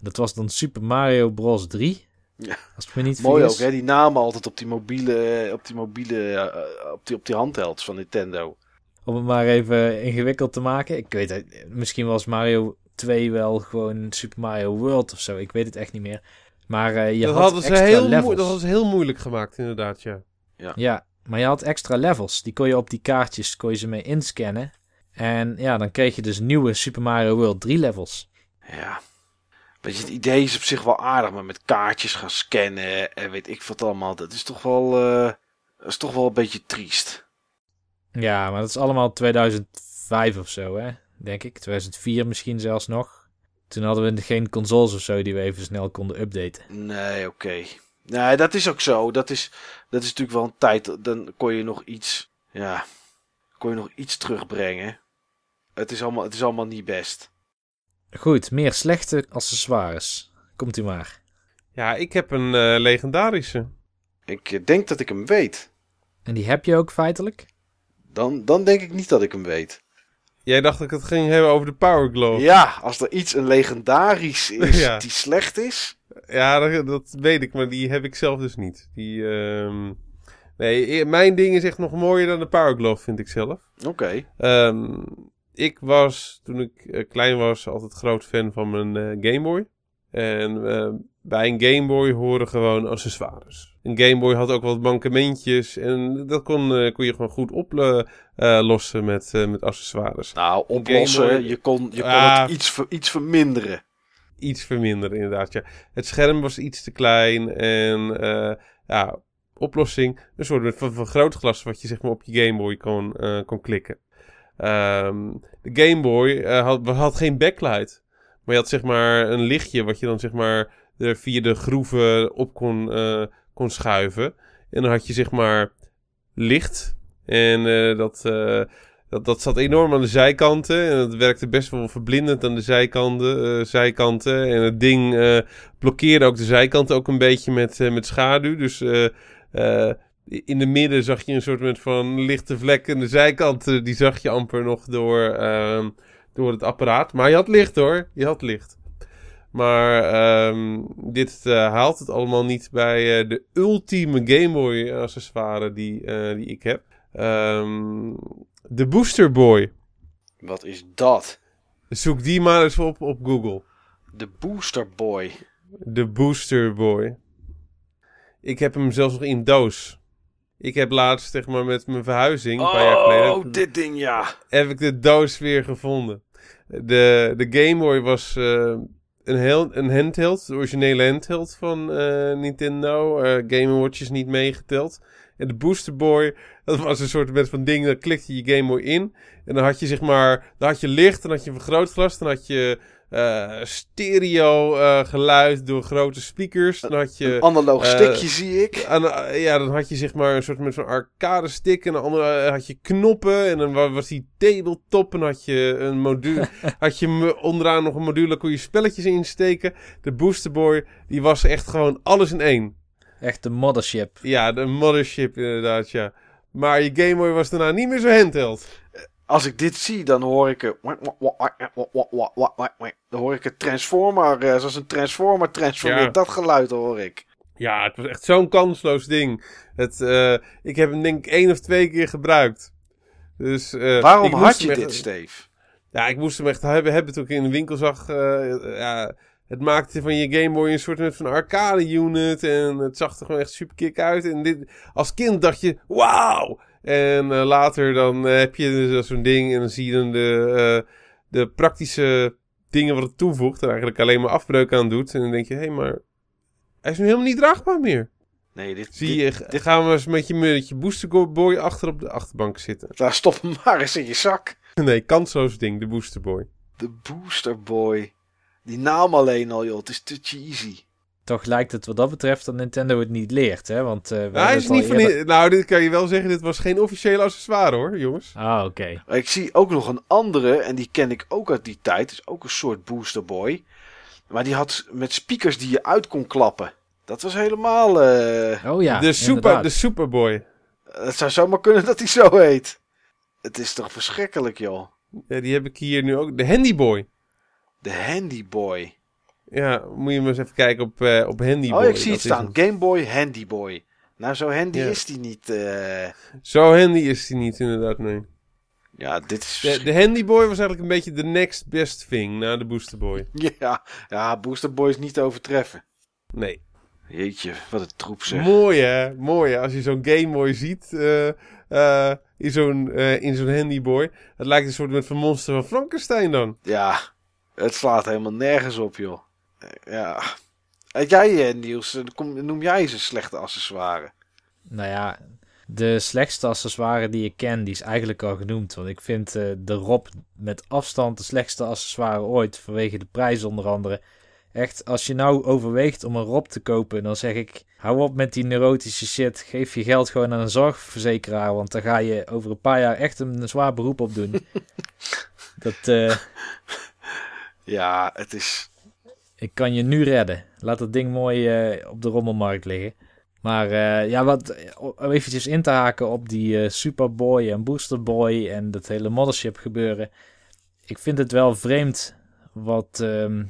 Dat was dan Super Mario Bros 3. Ja. Als ik me niet Mooi ook, hè? Die namen altijd op die mobiele, op die mobiele, eh, op die, op die handhelds van Nintendo. Om het maar even ingewikkeld te maken. Ik weet het, misschien was Mario 2 wel gewoon Super Mario World of zo. Ik weet het echt niet meer. Maar eh, je dat, had hadden ze extra heel levels. dat ze heel moeilijk gemaakt, inderdaad, ja. Ja, maar je had extra levels. Die kon je op die kaartjes kon je ze mee inscannen. En ja, dan kreeg je dus nieuwe Super Mario World 3 levels. Ja. Weet je, het idee is op zich wel aardig, maar met kaartjes gaan scannen en weet ik wat allemaal. Dat is toch wel, eh, dat is toch wel een beetje triest. Ja, maar dat is allemaal 2005 of zo, hè? Denk ik. 2004 misschien zelfs nog. Toen hadden we geen consoles of zo die we even snel konden updaten. Nee, oké. Nee, dat is ook zo. Dat is, dat is natuurlijk wel een tijd. Dan kon je nog iets. Ja. Kon je nog iets terugbrengen. Het is allemaal, het is allemaal niet best. Goed, meer slechte accessoires. Komt u maar. Ja, ik heb een eh, legendarische. Ik eh, denk dat ik hem weet. En die heb je ook feitelijk? Dan, dan denk ik niet dat ik hem weet. Jij dacht dat ik het ging hebben over de Power Glove. Ja, als er iets een legendarisch is Ja. die slecht is. Ja, dat, dat weet ik, maar die heb ik zelf dus niet. Die, ehm, Nee, e- mijn ding is echt nog mooier dan de Power Glove, vind ik zelf. Oké. Ehm, ik was, toen ik eh, klein was, altijd groot fan van mijn eh, Game Boy. En eh, bij een Game Boy horen gewoon accessoires. Een Game Boy had ook wat mankementjes en dat kon, eh, kon je gewoon goed oplossen met, eh, met accessoires. Nou, oplossen. Je kon, je kon Ah. het iets, ver- iets verminderen. Iets verminderen, inderdaad. Ja. Het scherm was iets te klein en eh, ja, oplossing. Een soort van vergrootglas wat je zeg maar op je Game Boy kon, eh, kon klikken. Ehm, de Game Boy eh, had, had geen backlight. Maar je had zeg maar een lichtje wat je dan zeg maar er via de groeven op kon, eh, kon schuiven. En dan had je zeg maar licht. En eh, dat, eh, dat, dat zat enorm aan de zijkanten. En het werkte best wel verblindend aan de zijkanten. eh, zijkanten. En het ding blokkeerde ook de zijkanten ook een beetje met, met schaduw. Dus in de midden zag je een soort van lichte vlekken. En de zijkanten, die zag je amper nog door, ehm, door het apparaat. Maar je had licht hoor, je had licht. Maar ehm, dit eh, haalt het allemaal niet bij eh, de ultieme Game Boy accessoire die, eh, die ik heb. Ehm, de Booster Boy. Wat is dat? Zoek die maar eens op op Google. De Booster Boy. De Booster Boy. Ik heb hem zelfs nog in doos. Ik heb laatst, zeg maar, met mijn verhuizing, een paar jaar Oh, geleden, dit ding ja. heb ik de doos weer gevonden. De, de Game Boy was eh, een, heel, een handheld, de originele handheld van eh, Nintendo. eh Game Watch is niet meegeteld. En de Booster Boy, dat was een soort van ding, dan klikte je Game Boy in. En dan had je zeg maar, dan had je licht, dan had je vergrootglas, dan had je eh, stereo eh, geluid door grote speakers. Dan had je... Een analoog eh, stickje zie ik. Aan, ja, dan had je zeg maar een soort met zo'n arcade stick. En dan andere had je knoppen. En dan wa- was die tabletop. En had je een module. had je me- onderaan nog een module. kon je spelletjes insteken. De Booster Boy. Die was echt gewoon alles in één. Echt de mothership. Ja, de mothership inderdaad, ja. Maar je Game Boy was daarna niet meer zo handheld. Als ik dit zie, dan hoor ik een... Dan hoor ik een transformer, eh, zoals een transformer transformeert. Ja. Dat geluid hoor ik. Ja, het was echt zo'n kansloos ding. Het, eh, ik heb hem denk ik één of twee keer gebruikt. Dus, eh, Waarom had je dit, Steve? Ja, ik moest hem echt hebben, hebben toen ik in de winkel zag. eh, ja, het maakte van je Game Boy een soort van arcade unit. En het zag er gewoon echt super kick uit. En dit, als kind dacht je, wauw! En eh, later dan eh, heb je dus zo'n ding en dan zie je dan de, eh, de praktische dingen wat het toevoegt. En eigenlijk alleen maar afbreuk aan doet. En dan denk je, hé, hey, maar hij is nu helemaal niet draagbaar meer. Nee, dit, Zie dit- je, ga- gaan we eens met je, met je Booster Boy achter op de achterbank zitten. Daar stop hem maar eens in je zak. Nee, kansloos ding, de Booster Boy. De Booster Boy. Die naam alleen al, joh. Het is te cheesy. Toch lijkt het wat dat betreft dat Nintendo het niet leert, hè? Want eh hij het is niet van die- Nou, dit kan je wel zeggen. Dit was geen officiële accessoire hoor, jongens. Ah, oké. Ik zie ook nog een andere, en die ken ik ook uit die tijd. is ook een soort Booster Boy. Maar die had met speakers die je uit kon klappen. Dat was helemaal... eh, Oh ja, de, super, inderdaad. de Superboy. Het zou zomaar kunnen dat hij zo heet. Het is toch verschrikkelijk, joh. Ja, die heb ik hier nu ook. De Handy Boy. De Handy Boy. Ja, moet je maar eens even kijken op, eh, op Handy Boy. Oh, ik zie het staan. een- Game Boy, Handy Boy. Nou, zo handy Ja. is die niet. eh. Zo handy is die niet, inderdaad, nee. Ja, dit is... De, de Handy Boy was eigenlijk een beetje de next best thing na de Booster Boy. Ja, ja, Booster Boy is niet te overtreffen. Nee. Jeetje, wat een troep zeg. Mooi hè, mooi hè. Als je zo'n Game Boy ziet eh, eh, in zo'n eh, in zo'n Handy Boy. Het lijkt een soort met van monster van Frankenstein dan. Ja, het slaat helemaal nergens op, joh. Eh, Ja. En jij, eh, Niels, eh, noem jij eens een slechte accessoire? Nou ja, de slechtste accessoire die ik ken, die is eigenlijk al genoemd. Want ik vind eh, de Rob met afstand de slechtste accessoire ooit. Vanwege de prijs onder andere. Echt, als je nou overweegt om een Rob te kopen, dan zeg ik... Hou op met die neurotische shit. Geef je geld gewoon aan een zorgverzekeraar. Want dan ga je over een paar jaar echt een, zwaar beroep op doen. Dat, eh, Ja, het is... ik kan je nu redden. Laat dat ding mooi eh, op de rommelmarkt liggen. Maar eh, ja, wat, om eventjes in te haken op die eh, Superboy en Booster Boy en dat hele mothership gebeuren. Ik vind het wel vreemd wat ehm,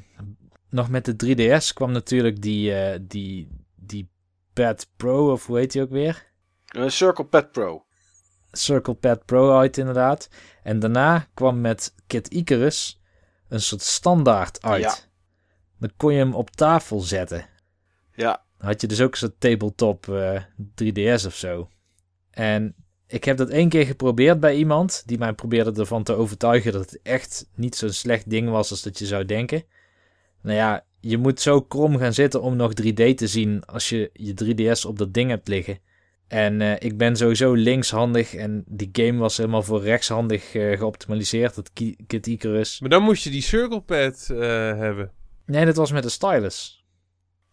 nog met de 3DS kwam natuurlijk die, eh, die, die Pad Pro of hoe heet die ook weer? Een Circle Pad Pro. Circle Pad Pro uit inderdaad. En daarna kwam met Kid Icarus een soort standaard uit. Ja. Dan kon je hem op tafel zetten. Ja, Dan had je dus ook een soort tabletop eh, 3DS of zo. En ik heb dat één keer geprobeerd bij iemand die mij probeerde ervan te overtuigen dat het echt niet zo'n slecht ding was als dat je zou denken. Nou ja, je moet zo krom gaan zitten om nog 3D te zien als je je 3DS op dat ding hebt liggen. En eh, ik ben sowieso linkshandig en die game was helemaal voor rechtshandig eh, geoptimaliseerd, dat Ki- Kid Icarus. Maar dan moest je die Circle Pad eh, hebben. Nee, dat was met een stylus.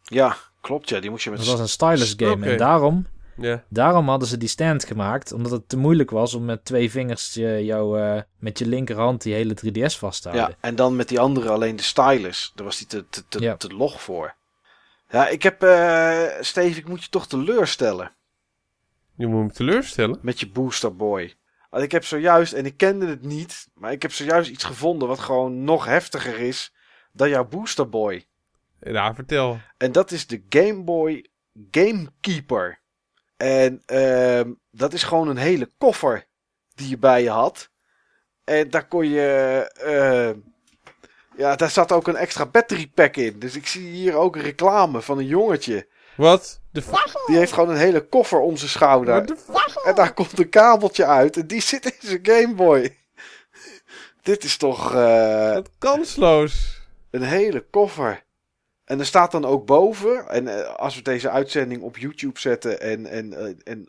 ja, klopt ja. Die moest je met... Dat was een stylus game en daarom Ja. Daarom hadden ze die stand gemaakt, omdat het te moeilijk was om met twee vingers je, jou, eh, met je linkerhand die hele 3DS vast te houden. Ja, en dan met die andere alleen de stylus. Daar was die te, te, te, te log voor. Ja, ik heb... eh Steve, ik moet je toch teleurstellen. Je moet hem teleurstellen. met je Booster Boy. Want ik heb zojuist, en ik kende het niet, maar ik heb zojuist iets gevonden wat gewoon nog heftiger is dan jouw Booster Boy. Ja, vertel. En dat is de Game Boy Gamekeeper. En ehm, dat is gewoon een hele koffer die je bij je had. En daar kon je. ehm, ja, daar zat ook een extra battery pack in. Dus ik zie hier ook een reclame van een jongetje. Wat? De Die heeft gewoon een hele koffer om zijn schouder. En daar komt een kabeltje uit. En die zit in zijn Game Boy. Dit is toch eh, Wat kansloos. Een hele koffer. En er staat dan ook boven. En eh, als we deze uitzending op YouTube zetten. En, en, eh, en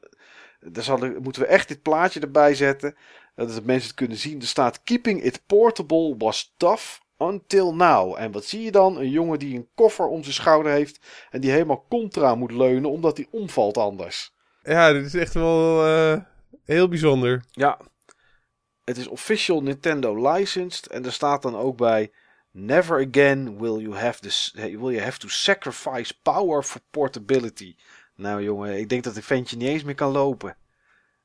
dan zal er- moeten we echt dit plaatje erbij zetten. Dat de mensen het kunnen zien. Er staat: Keeping it portable was tough until now. En wat zie je dan? Een jongen die een koffer om zijn schouder heeft. En die helemaal contra moet leunen. Omdat hij omvalt anders. Ja, dit is echt wel eh, heel bijzonder. Ja. Het is official Nintendo licensed. En er staat dan ook bij. Never again will you have, this, will you have to sacrifice power for portability. Nou jongen, ik denk dat het ventje niet eens meer kan lopen.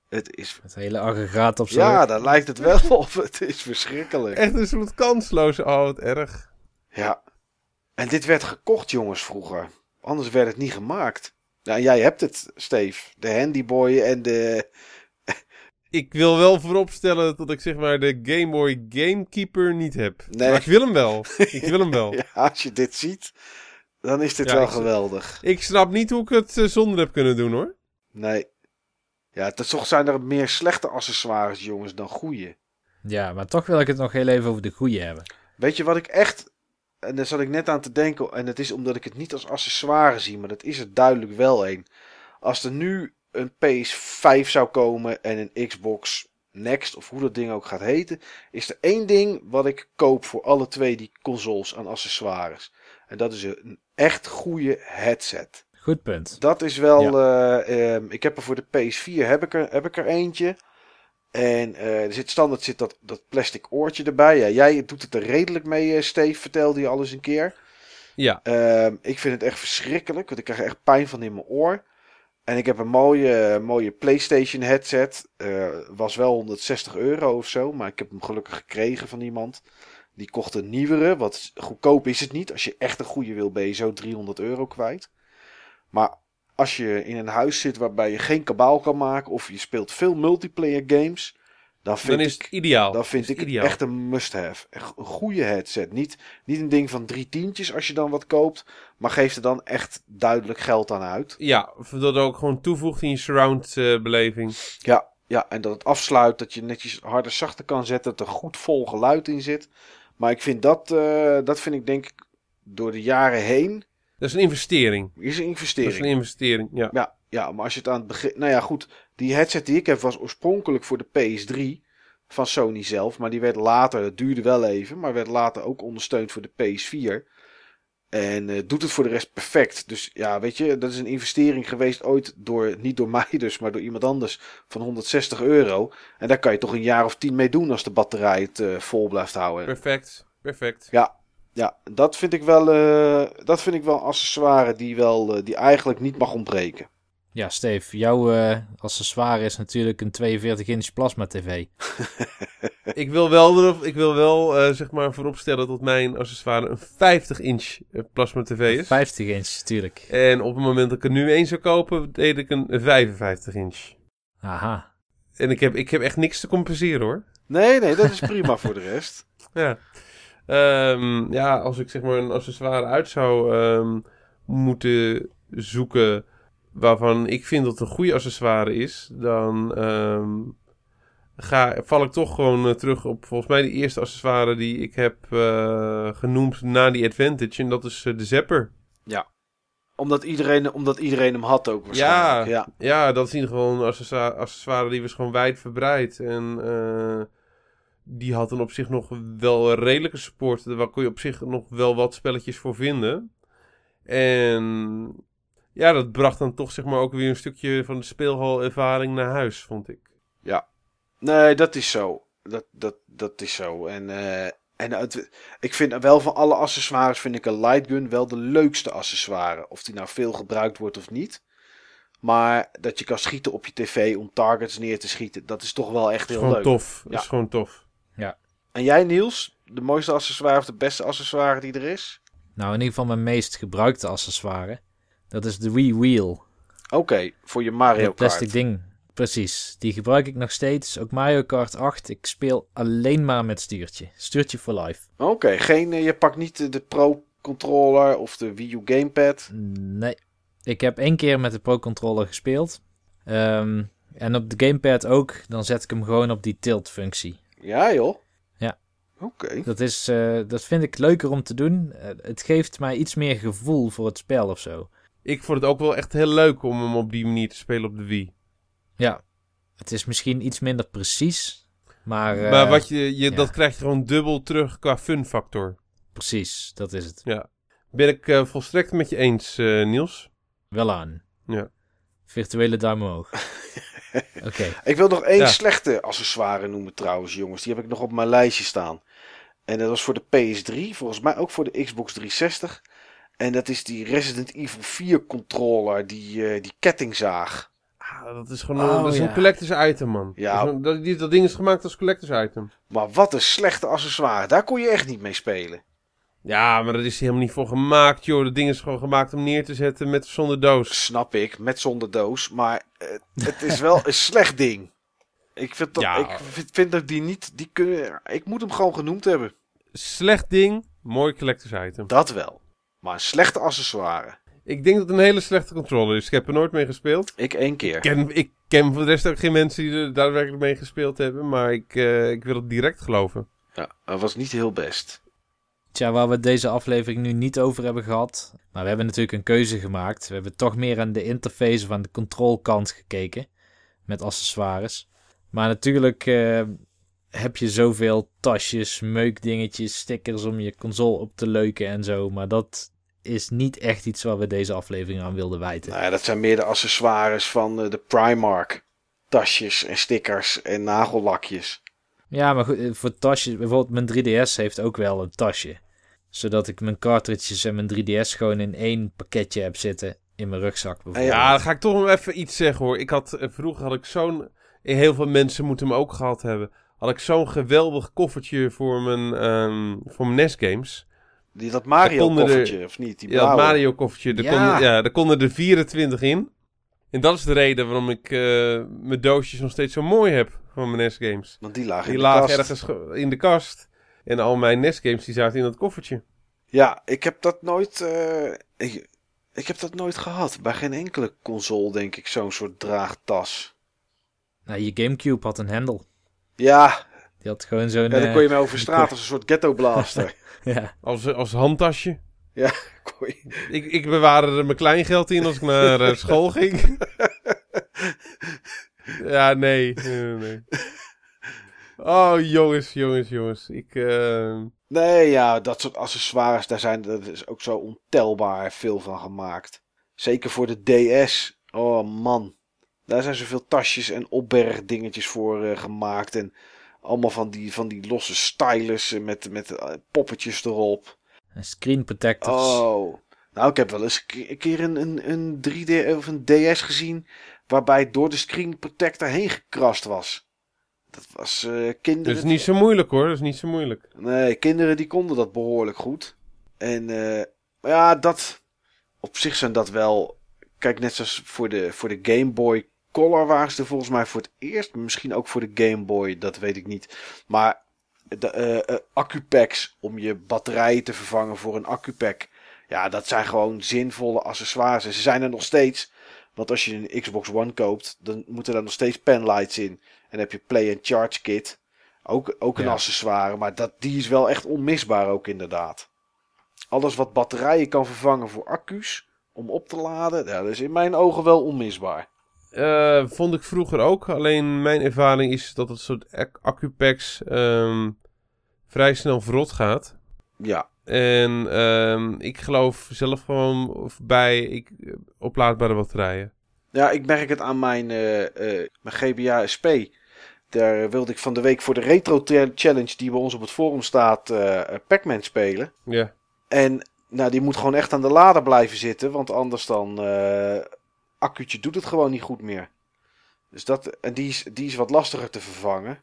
Het is... Het hele aggregaat op zo. Ja, daar lijkt het wel op. Het is verschrikkelijk. Echt een soort kansloos. Oh, wat erg. Ja. En dit werd gekocht jongens vroeger. Anders werd het niet gemaakt. Nou, jij hebt het, Steve. De Handyboy en de... Ik wil wel vooropstellen dat ik zeg maar de Game Boy Gamekeeper niet heb. Nee. Maar ik wil hem wel. Ik wil hem wel. Ja, als je dit ziet, dan is dit Ja, wel ik- geweldig. Ik snap niet hoe ik het eh, zonder heb kunnen doen hoor. Nee. Ja, het- toch zijn er meer slechte accessoires, jongens, dan goede. Ja, maar toch wil ik het nog heel even over de goede hebben. Weet je wat ik echt. En daar zat ik net aan te denken. En het is omdat ik het niet als accessoire zie. Maar dat is er duidelijk wel een. Als er nu een PS5 zou komen. En een Xbox Next. Of hoe dat ding ook gaat heten. Is er één ding wat ik koop voor alle twee die consoles aan accessoires. En dat is een echt goede headset. Goed punt. Dat is wel. eh, ehm, ik heb er voor de PS4 heb ik er, heb ik er eentje. En eh, er zit standaard zit dat, dat plastic oortje erbij. Ja, jij doet het er redelijk mee, eh, Steve, vertelde je al eens een keer. Ja. Ehm, ik vind het echt verschrikkelijk, want ik krijg er echt pijn van in mijn oor. En ik heb een mooie, mooie PlayStation headset. Eh, was wel 160 euro of zo, maar ik heb hem gelukkig gekregen van iemand. Die kocht een nieuwere, wat goedkoop is het niet. Als je echt een goede wil, ben je zo 300 euro kwijt. Maar als je in een huis zit waarbij je geen kabaal kan maken of je speelt veel multiplayer games, dan vind Dan is ik het ideaal. dan vind ik ideaal. echt een must-have. Echt Een goede headset. Niet, niet een ding van drie tientjes als je dan wat koopt. Maar geef er dan echt duidelijk geld aan uit. Ja, dat ook gewoon toevoegt in je surround eh, beleving. Ja, ja, en dat het afsluit. Dat je netjes harder zachter kan zetten. Dat er goed vol geluid in zit. Maar ik vind dat, eh, dat vind ik denk ik door de jaren heen. Dat is een investering. Is een Dat investering. is een investering, ja. Ja, ja, maar als je het aan het begin. Nou ja, goed. Die headset die ik heb was oorspronkelijk voor de PS3 van Sony zelf. Maar die werd later, het duurde wel even, maar werd later ook ondersteund voor de PS4. En eh, doet het voor de rest perfect. Dus ja, weet je, dat is een investering geweest ooit door, niet door mij dus, maar door iemand anders van 160 euro. En daar kan je toch een jaar of tien mee doen als de batterij het eh, vol blijft houden. Perfect, perfect. Ja, ja dat vind ik wel, eh, dat vind ik wel een accessoire die, wel, die eigenlijk niet mag ontbreken. Ja, Steve, jouw eh, accessoire is natuurlijk een 42-inch plasma tv. Ik wil wel, erop- ik wil wel eh, zeg maar vooropstellen dat mijn accessoire een 50-inch plasma tv is. 50 inch, natuurlijk. En op het moment dat ik er nu één zou kopen, deed ik een 55-inch. Aha. En ik heb, ik heb echt niks te compenseren hoor. Nee, nee, dat is prima voor de rest. Ja. Ehm, ja, als ik zeg maar een accessoire uit zou ehm, moeten zoeken waarvan ik vind dat het een goede accessoire is, dan ehm, ga, val ik toch gewoon eh, terug op volgens mij de eerste accessoire die ik heb eh, genoemd na die Advantage. En dat is eh, de Zapper. Omdat iedereen, omdat iedereen hem had ook Ja, waarschijnlijk. Ja. ja, dat is in ieder geval een accessoire, accessoire die was gewoon wijdverbreid. En die had dan op zich nog wel redelijke support. Daar kon je op zich nog wel wat spelletjes voor vinden. En ja, dat bracht dan toch zeg maar ook weer een stukje van de speelhalervaring naar huis, vond ik. Nee, dat is zo. Dat, dat, dat is zo. En, eh, en het, ik vind wel van alle accessoires vind ik een light gun wel de leukste accessoire. Of die nou veel gebruikt wordt of niet. Maar dat je kan schieten op je tv om targets neer te schieten, dat is toch wel echt heel gewoon leuk. tof. Ja. is gewoon tof. En jij Niels, de mooiste accessoire of de beste accessoire die er is? Nou, in ieder geval mijn meest gebruikte accessoire. Dat is de Wii Wheel. Oké, voor je Mario Dat plastic Kart. ding. Precies. Die gebruik ik nog steeds. Ook Mario Kart 8. Ik speel alleen maar met stuurtje. Stuurtje for life. Oké, geen, eh, je pakt niet de, Pro Controller of de Wii U Gamepad. Nee. Ik heb één keer met de Pro Controller gespeeld. Ehm, en op de gamepad ook. Dan zet ik hem gewoon op die tilt functie. Ja joh. Ja. Oké. Dat, is, eh, dat vind ik leuker om te doen. Eh, het geeft mij iets meer gevoel voor het spel of zo. Ik vond het ook wel echt heel leuk om hem op die manier te spelen op de Wii. Ja. Het is misschien iets minder precies. Maar, eh, maar wat je, je, ja. dat krijg je gewoon dubbel terug qua fun factor. precies, dat is het. Ben ik eh, volstrekt met je eens, eh, Niels. Wel aan. Ja. Virtuele duim omhoog. Oké. Ik wil nog één Ja. slechte accessoire noemen trouwens, jongens. Die heb ik nog op mijn lijstje staan. En dat was voor de PS3, volgens mij ook voor de Xbox 360. En dat is die Resident Evil 4 controller, die, eh, die kettingzaag. Ah, dat is gewoon Oh, een, dat is ja. een collectors item, man. Ja. Dat, is een- dat, die- dat ding is gemaakt als collectors item. Maar wat een slechte accessoire. Daar kon je echt niet mee spelen. Ja, maar dat is er helemaal niet voor gemaakt, joh. Dat ding is gewoon gemaakt om neer te zetten met of zonder doos. Snap ik, met zonder doos. Maar eh, het is wel een slecht ding. Ik vind, dat, Ja. ik vind, vind dat die niet... Die kunnen, ik moet hem gewoon genoemd hebben. Slecht ding, mooi collectors item. Dat wel. Maar een slechte accessoire. Ik denk dat het een hele slechte controller is. Ik heb er nooit mee gespeeld. Ik één keer. Ik ken, ik ken voor de rest ook geen mensen die er daadwerkelijk mee gespeeld hebben. Maar ik, eh, ik wil het direct geloven. Ja, dat was niet heel best. Tja, waar we deze aflevering nu niet over hebben gehad. Maar we hebben natuurlijk een keuze gemaakt. We hebben toch meer aan de interface of aan de controlkant gekeken. Met accessoires. Maar natuurlijk eh, heb je zoveel tasjes, meukdingetjes, stickers om je console op te leuken en zo. Maar dat is niet echt iets waar we deze aflevering aan wilden wijten. Nou ja, dat zijn meer de accessoires van eh, de Primark. Tasjes en stickers en nagellakjes. Ja, maar goed, eh, voor tasjes, bijvoorbeeld mijn 3DS heeft ook wel een tasje. Zodat ik mijn cartridges en mijn 3DS gewoon in één pakketje heb zitten in mijn rugzak bijvoorbeeld. Ja, dan ga ik toch nog even iets zeggen hoor. Ik had, eh, vroeger had ik zo'n... Heel veel mensen moeten hem ook gehad hebben. Had ik zo'n geweldig koffertje voor mijn, ehm, voor mijn NES games. Die, dat Mario er- koffertje, of niet? Die Ja, blauwe. Mario koffertje. Daar, Ja. konden, ja, daar konden er 24 in. En dat is de reden waarom ik eh, mijn doosjes nog steeds zo mooi heb van mijn NES games. Want die lagen Die in de lagen kast. ergens ge- in de kast. En al mijn NES games die zaten in dat koffertje. Ja, ik heb dat nooit... eh, ik, ik heb dat nooit gehad. Bij geen enkele console, denk ik, zo'n soort draagtas. Nou, je Gamecube had een hendel. Ja, Die had gewoon zo'n... ja dan eh, kon je mee over straat als een soort ghetto blaster. ja. Als, als handtasje. Kon je- Ik, ik bewaarde er mijn kleingeld in als ik naar eh, school ging. ja, nee. nee, nee, nee. Oh, jongens, jongens, jongens. Ik, eh, Nee, ja, dat soort accessoires, daar zijn er is ook zo ontelbaar veel van gemaakt. Zeker voor de DS. Oh man, daar zijn zoveel tasjes en opbergdingetjes voor eh, gemaakt. En allemaal van die, van die losse stylus met, met eh, poppetjes erop. En screen protectors. Oh, nou ik heb wel eens een ke- een keer een, een, een 3D of een DS gezien waarbij door de screen protector heen gekrast was. Dat was eh, kinderen. dat is niet zo moeilijk hoor. Dat is niet zo moeilijk. Nee, kinderen die konden dat behoorlijk goed. En eh, maar ja, dat. Op zich zijn dat wel. Kijk, net zoals voor de, voor de Game Boy Color waren ze er volgens mij voor het eerst. Misschien ook voor de Game Boy, dat weet ik niet. Maar de eh, accupacks om je batterijen te vervangen voor een accupack. Ja, dat zijn gewoon zinvolle accessoires. En ze zijn er nog steeds. Want als je een Xbox One koopt, dan moeten er nog steeds penlights in. En heb je Play and Charge Kit. Ook, ook een Ja. accessoire, maar dat, die is wel echt onmisbaar ook inderdaad. Alles wat batterijen kan vervangen voor accu's om op te laden, dat is in mijn ogen wel onmisbaar. Eh, vond ik vroeger ook. Alleen mijn ervaring is dat het soort ac- accupacks ehm, vrij snel verrot gaat. Ja, En ehm, ik geloof zelf gewoon bij ik, eh, oplaadbare batterijen. ja ik merk het aan mijn, eh, mijn GBA SP. Daar wilde ik van de week voor de Retro Challenge die bij ons op het forum staat, Pac-Man spelen. Ja. En nou, die moet gewoon echt aan de lader blijven zitten, want anders dan, accu'tje doet het gewoon niet goed meer. Dus dat, en die is, die is wat lastiger te vervangen.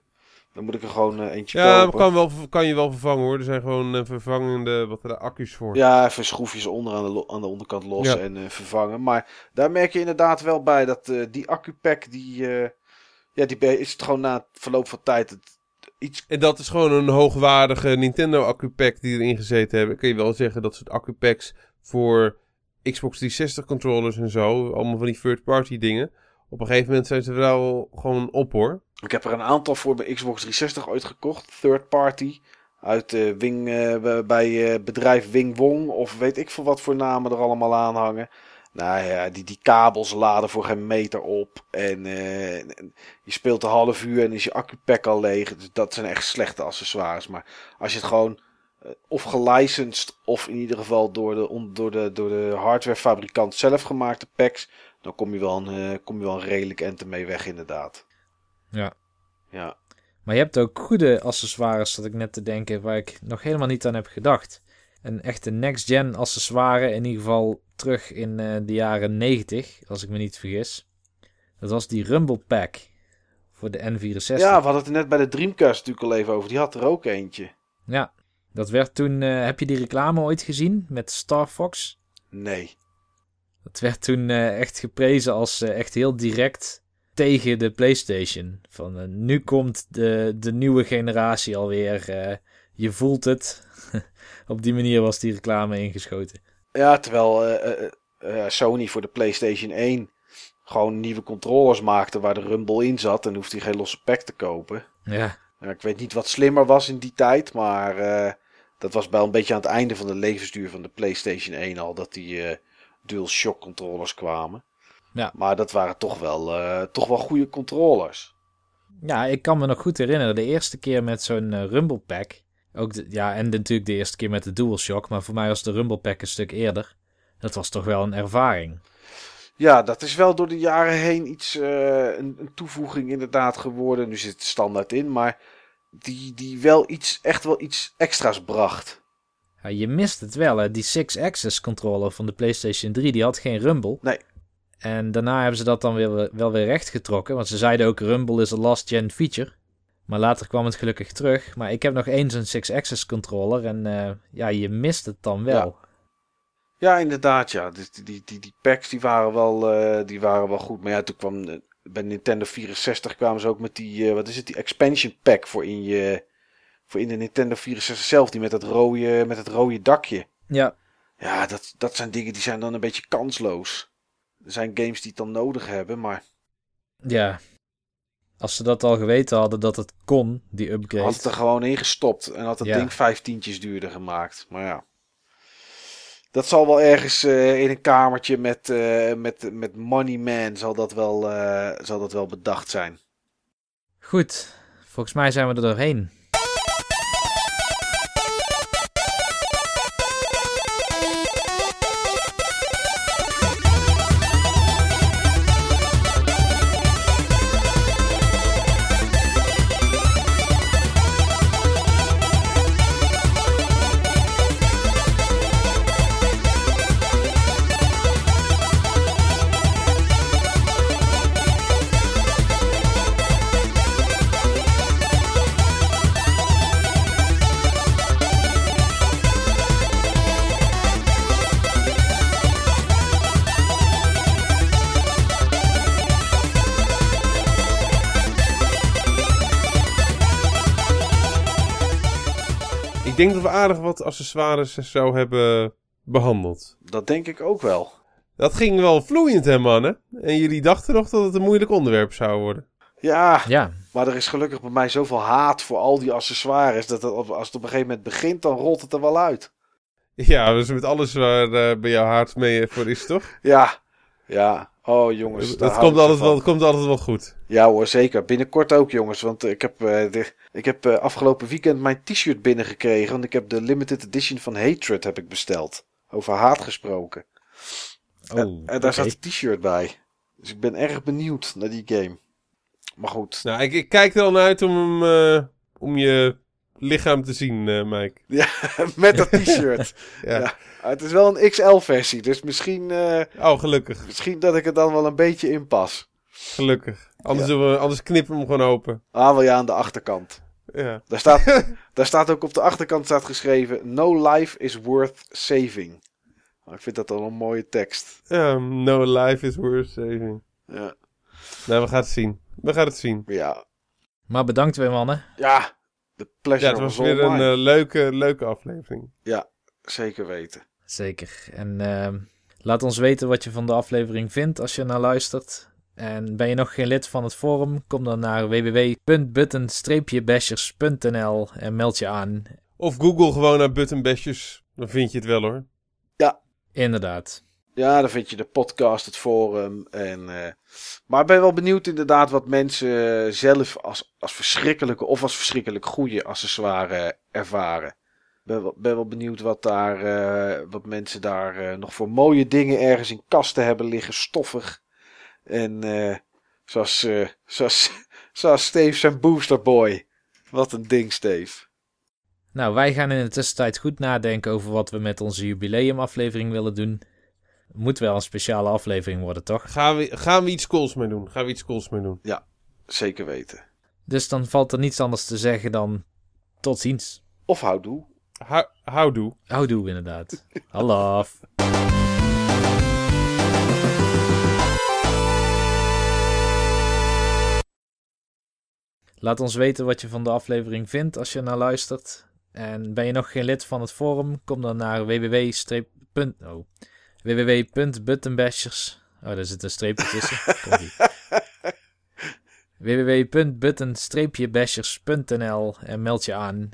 Dan moet ik er gewoon eh, eentje Ja, kopen. kan, wel, kan je wel vervangen hoor. Er zijn gewoon eh, vervangende wat er accu's voor. Ja, even schroefjes onder aan de, aan de onderkant los Ja. en eh, vervangen. Maar daar merk je inderdaad wel bij dat die accupack, die, ja, die is het gewoon na het verloop van tijd het, iets... En dat is gewoon een hoogwaardige Nintendo accupack die erin gezeten hebben. Kun je wel zeggen dat soort accupacks voor Xbox 360 controllers en zo, allemaal van die third party dingen. Op een gegeven moment zijn ze wel gewoon op hoor. Ik heb er een aantal voor bij Xbox 360 ooit gekocht, third party. Uit eh, Wing, eh, bij eh, bedrijf Wing Wong of weet ik veel wat voor namen er allemaal aan hangen. Nou ja, die, die kabels laden voor geen meter op. En je speelt een half uur en is je accupack al leeg. Dus dat zijn echt slechte accessoires. Maar als je het gewoon of gelicensed of in ieder geval door de, on- door de, door de hardwarefabrikant zelf gemaakte packs. Dan kom je wel een, eh, kom je wel een redelijk end ermee weg inderdaad. Ja. Ja. Maar je hebt ook goede accessoires, zat ik net te denken, waar ik nog helemaal niet aan heb gedacht. Een echte next-gen accessoire, in ieder geval terug in eh, de jaren 90, als ik me niet vergis. Dat was die Rumble Pack voor de N64. Ja, we hadden het er net bij de Dreamcast natuurlijk al even over. Die had er ook eentje. Ja, dat werd toen... eh, heb je die reclame ooit gezien met Star Fox? Nee. Dat werd toen eh, echt geprezen als eh, echt heel direct tegen de PlayStation. Van nu komt de, de nieuwe generatie alweer. je voelt het. Op die manier was die reclame ingeschoten. Ja, terwijl Sony voor de PlayStation 1 gewoon nieuwe controllers maakte waar de Rumble in zat. En hoeft hij geen losse pack te kopen. Ja, ik weet niet wat slimmer was in die tijd, maar dat was wel een beetje aan het einde van de levensduur van de PlayStation 1 al dat die eh Dual Shock controllers kwamen. Ja. Maar dat waren toch wel, eh, toch wel goede controllers. ja, ik kan me nog goed herinneren. De eerste keer met zo'n eh, Rumble Pack. Ook de- ja, en natuurlijk de eerste keer met de DualShock. Maar voor mij was de Rumble Pack een stuk eerder. Dat was toch wel een ervaring. Ja, dat is wel door de jaren heen iets, eh, een, een toevoeging inderdaad geworden. Nu zit het standaard in, maar die, die wel iets, echt wel iets extra's bracht. Ja, je mist het wel, hè. Die Six-Axis controller van de PlayStation 3, die had geen rumble. Nee. En daarna hebben ze dat dan weer, wel weer rechtgetrokken. Want ze zeiden ook, rumble is een last-gen feature. Maar later kwam het gelukkig terug. Maar ik heb nog eens een Six-Axis controller. En eh, ja, je mist het dan wel. Ja, inderdaad, ja. Dus die, die, die, die packs die waren, wel, eh, die waren wel goed. Maar ja, toen kwam eh, bij Nintendo 64 kwamen ze ook met die, eh, wat is het, die expansion pack voor in je, voor in de Nintendo 64 zelf. Die met het rode, met het rode dakje. Ja, Ja, dat, dat zijn dingen die zijn dan een beetje kansloos. Er zijn games die het dan nodig hebben, maar ja. Als ze dat al geweten hadden dat het kon, die upgrade. had het er gewoon in gestopt en had het Ja. ding vijf tientjes duurder gemaakt. Maar ja. Dat zal wel ergens eh, in een kamertje met, eh, met, met Money Man zal dat, wel, eh, zal dat wel bedacht zijn. Goed, volgens mij zijn we er doorheen. Denk dat we aardig wat accessoires en zo hebben behandeld. Dat denk ik ook wel. Dat ging wel vloeiend, hè, mannen? En jullie dachten nog dat het een moeilijk onderwerp zou worden. Ja, Ja, maar er is gelukkig bij mij zoveel haat voor al die accessoires. Dat het, als het op een gegeven moment begint, dan rolt het er wel uit. Ja, dus met alles waar eh, bij jou hart mee voor is, toch? Ja, ja. Oh jongens. Dat komt van. wel, komt altijd wel goed. Ja hoor, zeker. Binnenkort ook jongens. Want ik heb, eh, de, ik heb eh, afgelopen weekend mijn t-shirt binnengekregen. Want ik heb de limited edition van Hatred heb ik besteld. Over haat gesproken. oh, en, en daar zat een t-shirt bij. Dus ik ben erg benieuwd naar die game. Maar goed. Nou, ik, ik kijk er al naar uit om, hem, eh, om je lichaam te zien, eh, Mike. Ja, met dat t-shirt. Ja. Ja. het is wel een XL-versie, dus misschien, eh, Oh, gelukkig. misschien dat ik er dan wel een beetje in pas. Gelukkig. Anders, Ja. doen we, anders knippen we hem gewoon open. Ah, wel ja, aan de achterkant. Ja. Daar staat, daar staat ook op de achterkant staat geschreven: No life is worth saving. Nou, ik vind dat al een mooie tekst. Ja, no life is worth saving. Ja, Nou, we gaan het zien. We gaan het zien. ja, Maar bedankt weer, mannen. ja de pleasure Ja, het was was weer een eh, leuke, leuke aflevering. Zeker weten. Zeker. En ehm, laat ons weten wat je van de aflevering vindt als je naar luistert. En ben je nog geen lid van het forum? Kom dan naar www.button-bashers.nl en meld je aan. Of Google gewoon naar buttonbashers. Dan vind je het wel hoor. Inderdaad. Ja, dan vind je de podcast, het forum. En, eh, maar ik ben wel benieuwd inderdaad wat mensen zelf als, als verschrikkelijke of als verschrikkelijk goede accessoire ervaren. Ik ben ben wel benieuwd wat, daar, eh, wat mensen daar eh, nog voor mooie dingen ergens in kasten hebben liggen, stoffig. En eh, zoals, eh, zoals, zoals Steve zijn boosterboy. Wat een ding, Steve. Nou, wij gaan in de tussentijd goed nadenken over wat we met onze jubileumaflevering willen doen. Moet wel een speciale aflevering worden, toch? Gaan we, gaan we iets cools mee doen? Gaan we iets cools mee doen? Zeker weten. Dus dan valt er niets anders te zeggen dan tot ziens. Of houdoe. Hou- Houdoe. Houdoe inderdaad. Hallo. Laat ons weten wat je van de aflevering vindt als je naar luistert. En ben je nog geen lid van het forum? Kom dan naar www. Oh, www.buttonbashers. Oh, daar zit een streepje tussen. Www.button-bashers.nl en meld je aan.